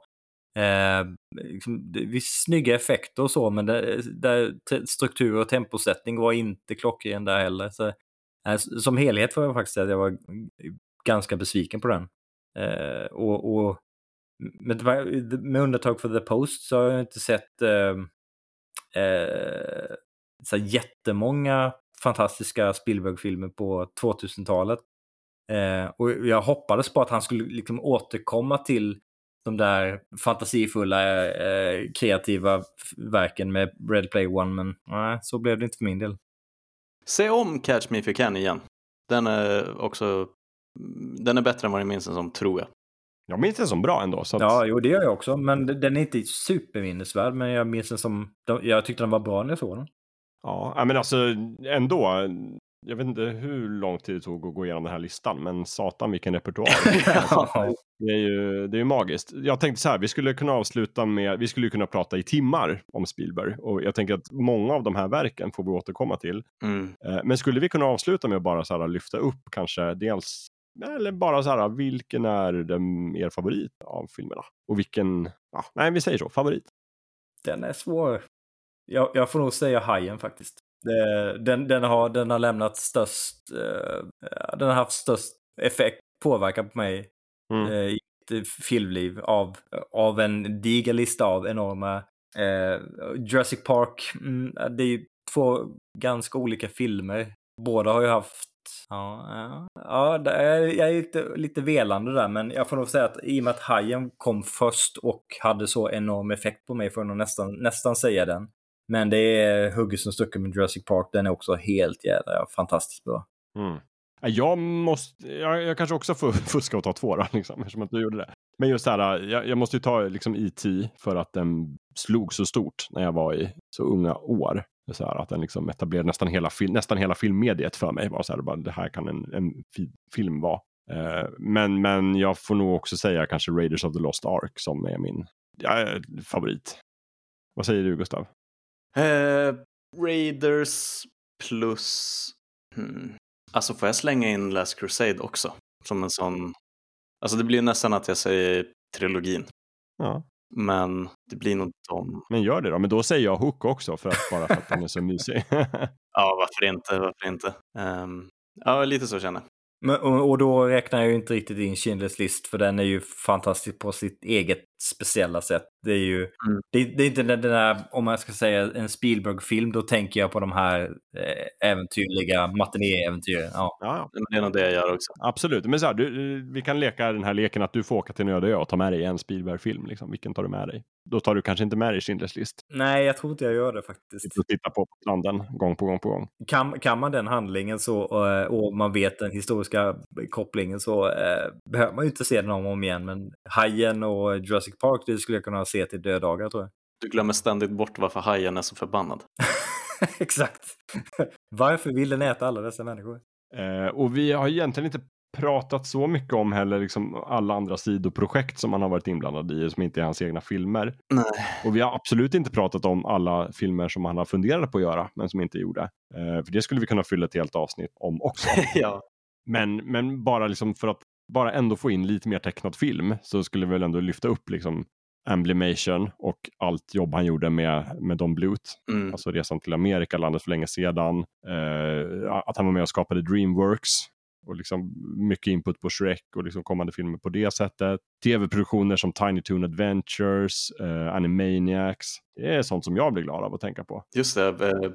Eh, liksom, visst snygga effekter och så, men det, där struktur och temposättning var inte klockren där heller. Så, eh, som helhet får jag faktiskt säga att jag var ganska besviken på den. Eh, och, och med, med undantag för The Post så har jag inte sett eh, eh så jättemånga fantastiska Spielberg-filmer på 2000-talet. Eh, och jag hoppades på att han skulle liksom återkomma till de där fantasifulla, eh, kreativa verken med Red Play One, men nej, så blev det inte för min del. Se om Catch Me If You Can igen. Den är också den är bättre än vad ni minns den som, tror jag. Jag minns den som bra ändå. Så att... Ja, jo, det gör jag också. Men den är inte superminnesvärd. Men jag minns den som... Jag tyckte den var bra när jag såg den. Ja, men alltså ändå. Jag vet inte hur lång tid det tog att gå igenom den här listan, men satan vilken repertoar. ja. Det är ju det är magiskt. Jag tänkte så här, vi skulle kunna avsluta med, vi skulle kunna prata i timmar om Spielberg och jag tänker att många av de här verken får vi återkomma till. Mm. Eh, men skulle vi kunna avsluta med att bara så här lyfta upp kanske dels eller bara så här, vilken är den, er favorit av filmerna? Och vilken, ja, nej vi säger så, favorit. Den är svår. Jag, jag får nog säga Hajen faktiskt. Den, den, har, den har lämnat störst, uh, den har haft störst effekt, påverkan på mig mm. uh, i ett filmliv av, av en diger lista av enorma Jurassic Park, mm, det är ju två ganska olika filmer. Båda har ju haft Ja, ja. ja jag är lite, lite velande där, men jag får nog säga att i och med att Hajen kom först och hade så enorm effekt på mig får jag nog nästan, nästan säga den. Men det är hugget som stucken med Jurassic Park, den är också helt jävla fantastiskt bra. Mm. Jag måste, jag, jag, kanske också får fuska och ta två då, liksom, eftersom att du gjorde det. Men just det här, jag, jag måste ju ta liksom IT e för att den slog så stort när jag var i så unga år. Så här, att den liksom etablerade nästan hela, fil nästan hela filmmediet för mig. Var så här, bara, det här kan en, en fi film vara. Uh, men, men jag får nog också säga kanske Raiders of the Lost Ark som är min ja, favorit. Vad säger du Gustav? Uh, Raiders plus... Hmm. Alltså får jag slänga in Last Crusade också? Som en sån... Alltså det blir nästan att jag säger trilogin. Ja. Men det blir nog de. Men gör det då. Men då säger jag Hook också för att, bara för att den är så mysig. ja, varför inte? Varför inte? Um, ja, lite så känner jag. Men, och, och, då räknar jag ju inte riktigt in Schindler's list för den är ju fantastisk på sitt eget speciella sätt. Det är ju, mm. det, det, är inte den där, om man ska säga en Spielberg-film, då tänker jag på de här eh, äventyrliga matinéäventyren. Ja. Ja. Det är nog det jag gör också. Absolut, men så här, du, vi kan leka den här leken att du får åka till en öde ö och ta med dig en Spielberg-film. Liksom. Vilken tar du med dig? Då tar du kanske inte med dig Schindler's list. Nej, jag tror inte jag gör det faktiskt. Du titta på stranden gång på gång på gång. Kan, kan man den handlingen så och, och man vet den historiska kopplingen så eh, behöver man ju inte se den om och om igen. Men Hajen och Jurassic Park, det skulle jag kunna se till dödagar tror jag. Du glömmer ständigt bort varför hajen är så förbannad. Exakt. Varför vill den äta alla dessa människor? Eh, och vi har egentligen inte pratat så mycket om heller liksom alla andra sidoprojekt som han har varit inblandad i som inte är hans egna filmer. Nej. Och vi har absolut inte pratat om alla filmer som han har funderat på att göra men som inte gjorde. Eh, för det skulle vi kunna fylla ett helt avsnitt om också. ja. Men, men bara liksom för att bara ändå få in lite mer tecknad film så skulle vi väl ändå lyfta upp liksom Amblimation och allt jobb han gjorde med, med Don Bluth. Mm. Alltså resan till Amerika, landet för länge sedan. Eh, att han var med och skapade Dreamworks. Och liksom mycket input på Shrek och liksom kommande filmer på det sättet. Tv-produktioner som Tiny Toon Adventures, eh, Animaniacs. Det är sånt som jag blir glad av att tänka på. Just det, eh, eh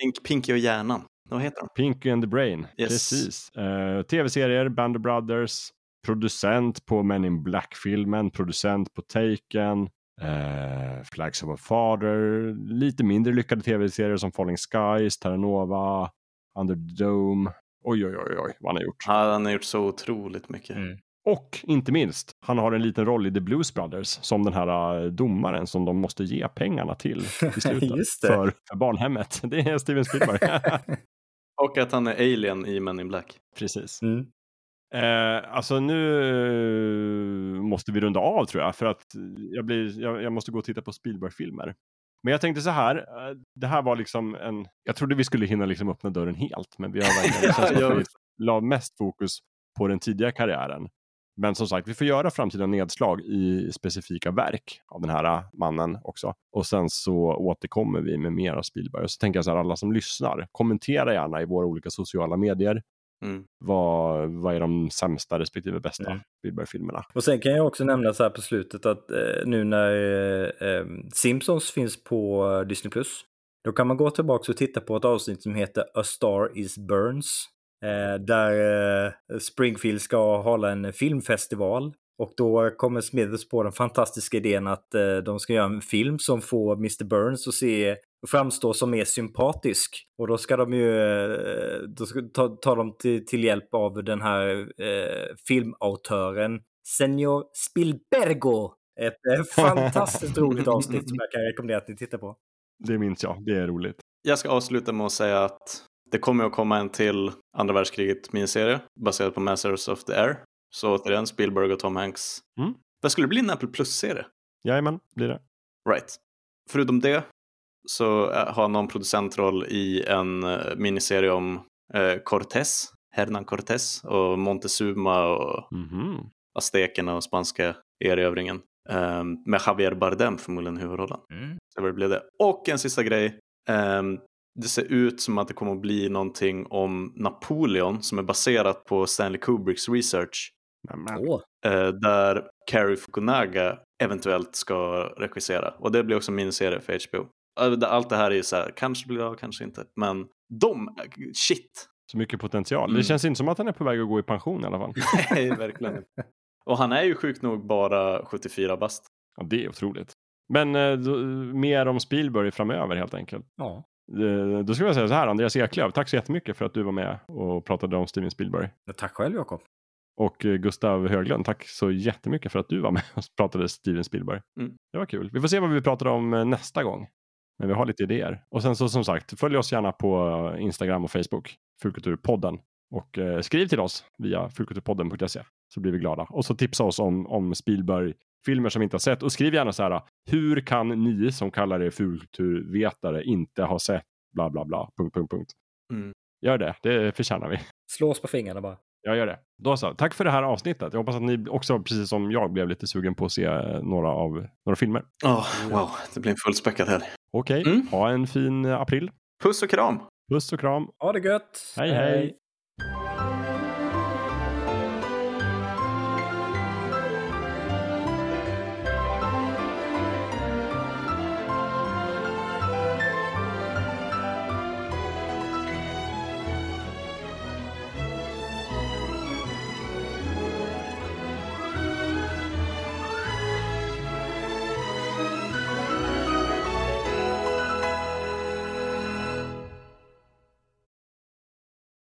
Pink, Pinky och hjärnan. Vad heter de? Pinky and the Brain, yes. precis. Uh, Tv-serier, Band of Brothers, producent på Men in Black-filmen, producent på Taken, uh, Flags of a Father, lite mindre lyckade tv-serier som Falling Skies, Terranova, Under the Dome. Oj, oj, oj, oj, vad han har gjort. Ja, han har gjort så otroligt mycket. Mm. Och inte minst, han har en liten roll i The Blues Brothers som den här äh, domaren som de måste ge pengarna till i slutet för, för barnhemmet. Det är Steven Spielberg. Och att han är alien i Men in Black. Precis. Mm. Eh, alltså nu måste vi runda av tror jag, för att jag, blir, jag, jag måste gå och titta på Spielberg-filmer. Men jag tänkte så här, eh, det här var liksom en, jag trodde vi skulle hinna liksom öppna dörren helt, men vi har verkligen, det känns som att vi la mest fokus på den tidiga karriären. Men som sagt, vi får göra framtida nedslag i specifika verk av den här mannen också. Och sen så återkommer vi med mer av Spielberg. Och så tänker jag så här, alla som lyssnar, kommentera gärna i våra olika sociala medier. Mm. Vad, vad är de sämsta respektive bästa mm. Spielberg-filmerna? Och sen kan jag också nämna så här på slutet att eh, nu när eh, eh Simpsons finns på Disney+, då kan man gå tillbaka och titta på ett avsnitt som heter A Star Is Burns. Eh, där eh, Springfield ska hålla en filmfestival. Och då kommer Smithers på den fantastiska idén att eh, de ska göra en film som får Mr. Burns att se framstå som mer sympatisk. Och då ska de ju då ska ta, ta dem till, till hjälp av den här eh, filmautören Senor Spielbergo. Ett eh, fantastiskt roligt avsnitt som jag kan rekommendera att ni tittar på. Det minns jag, det är roligt. Jag ska avsluta med att säga att det kommer att komma en till andra världskriget miniserie baserad på Masters of the Air. Så återigen Spielberg och Tom Hanks. Mm. Vad skulle det bli en Apple Plus-serie? Jajamän, blir det. Right. Förutom det så eh, har någon producentroll i en eh, miniserie om eh, Cortés, Hernan Cortés och Montezuma och mm -hmm. aztekerna och spanska erövringen. Um, med Javier Bardem förmodligen i huvudrollen. Mm. Så det blev det. Och en sista grej. Um, det ser ut som att det kommer att bli någonting om Napoleon som är baserat på Stanley Kubricks research. Oh. Där Cary Fukunaga eventuellt ska regissera. Och det blir också min serie för HBO. Allt det här är så här, kanske blir det av, kanske inte. Men de, shit. Så mycket potential. Mm. Det känns inte som att han är på väg att gå i pension i alla fall. Nej, verkligen. Och han är ju sjukt nog bara 74 bast. Ja, det är otroligt. Men eh, då, mer om Spielberg framöver helt enkelt. Ja. Eh, då ska jag säga så här, Andreas Eklöf, tack så jättemycket för att du var med och pratade om Steven Spielberg. Ja, tack själv Jakob. Och eh, Gustav Höglund, tack så jättemycket för att du var med och pratade Steven Spielberg. Mm. Det var kul. Vi får se vad vi pratar om eh, nästa gång. Men vi har lite idéer. Och sen så som sagt, följ oss gärna på Instagram och Facebook, Fulkulturpodden. Och eh, skriv till oss via fulkulturpodden.se så blir vi glada. Och så tipsa oss om, om Spielberg filmer som inte har sett. Och skriv gärna så här, hur kan ni som kallar er fulkulturvetare inte ha sett bla bla bla, punkt, punkt, punkt. Mm. Gör det, det förtjänar vi. Slå oss på fingrarna bara. Jag gör det. Då så. Tack för det här avsnittet. Jag hoppas att ni också, precis som jag, blev lite sugen på att se eh, några av några filmer. Oh, wow, det blir en fullspäckad helg. Okej, okay. mm. ha en fin april. Puss och kram. Puss och kram. Ha det gött. hej. hej. hej.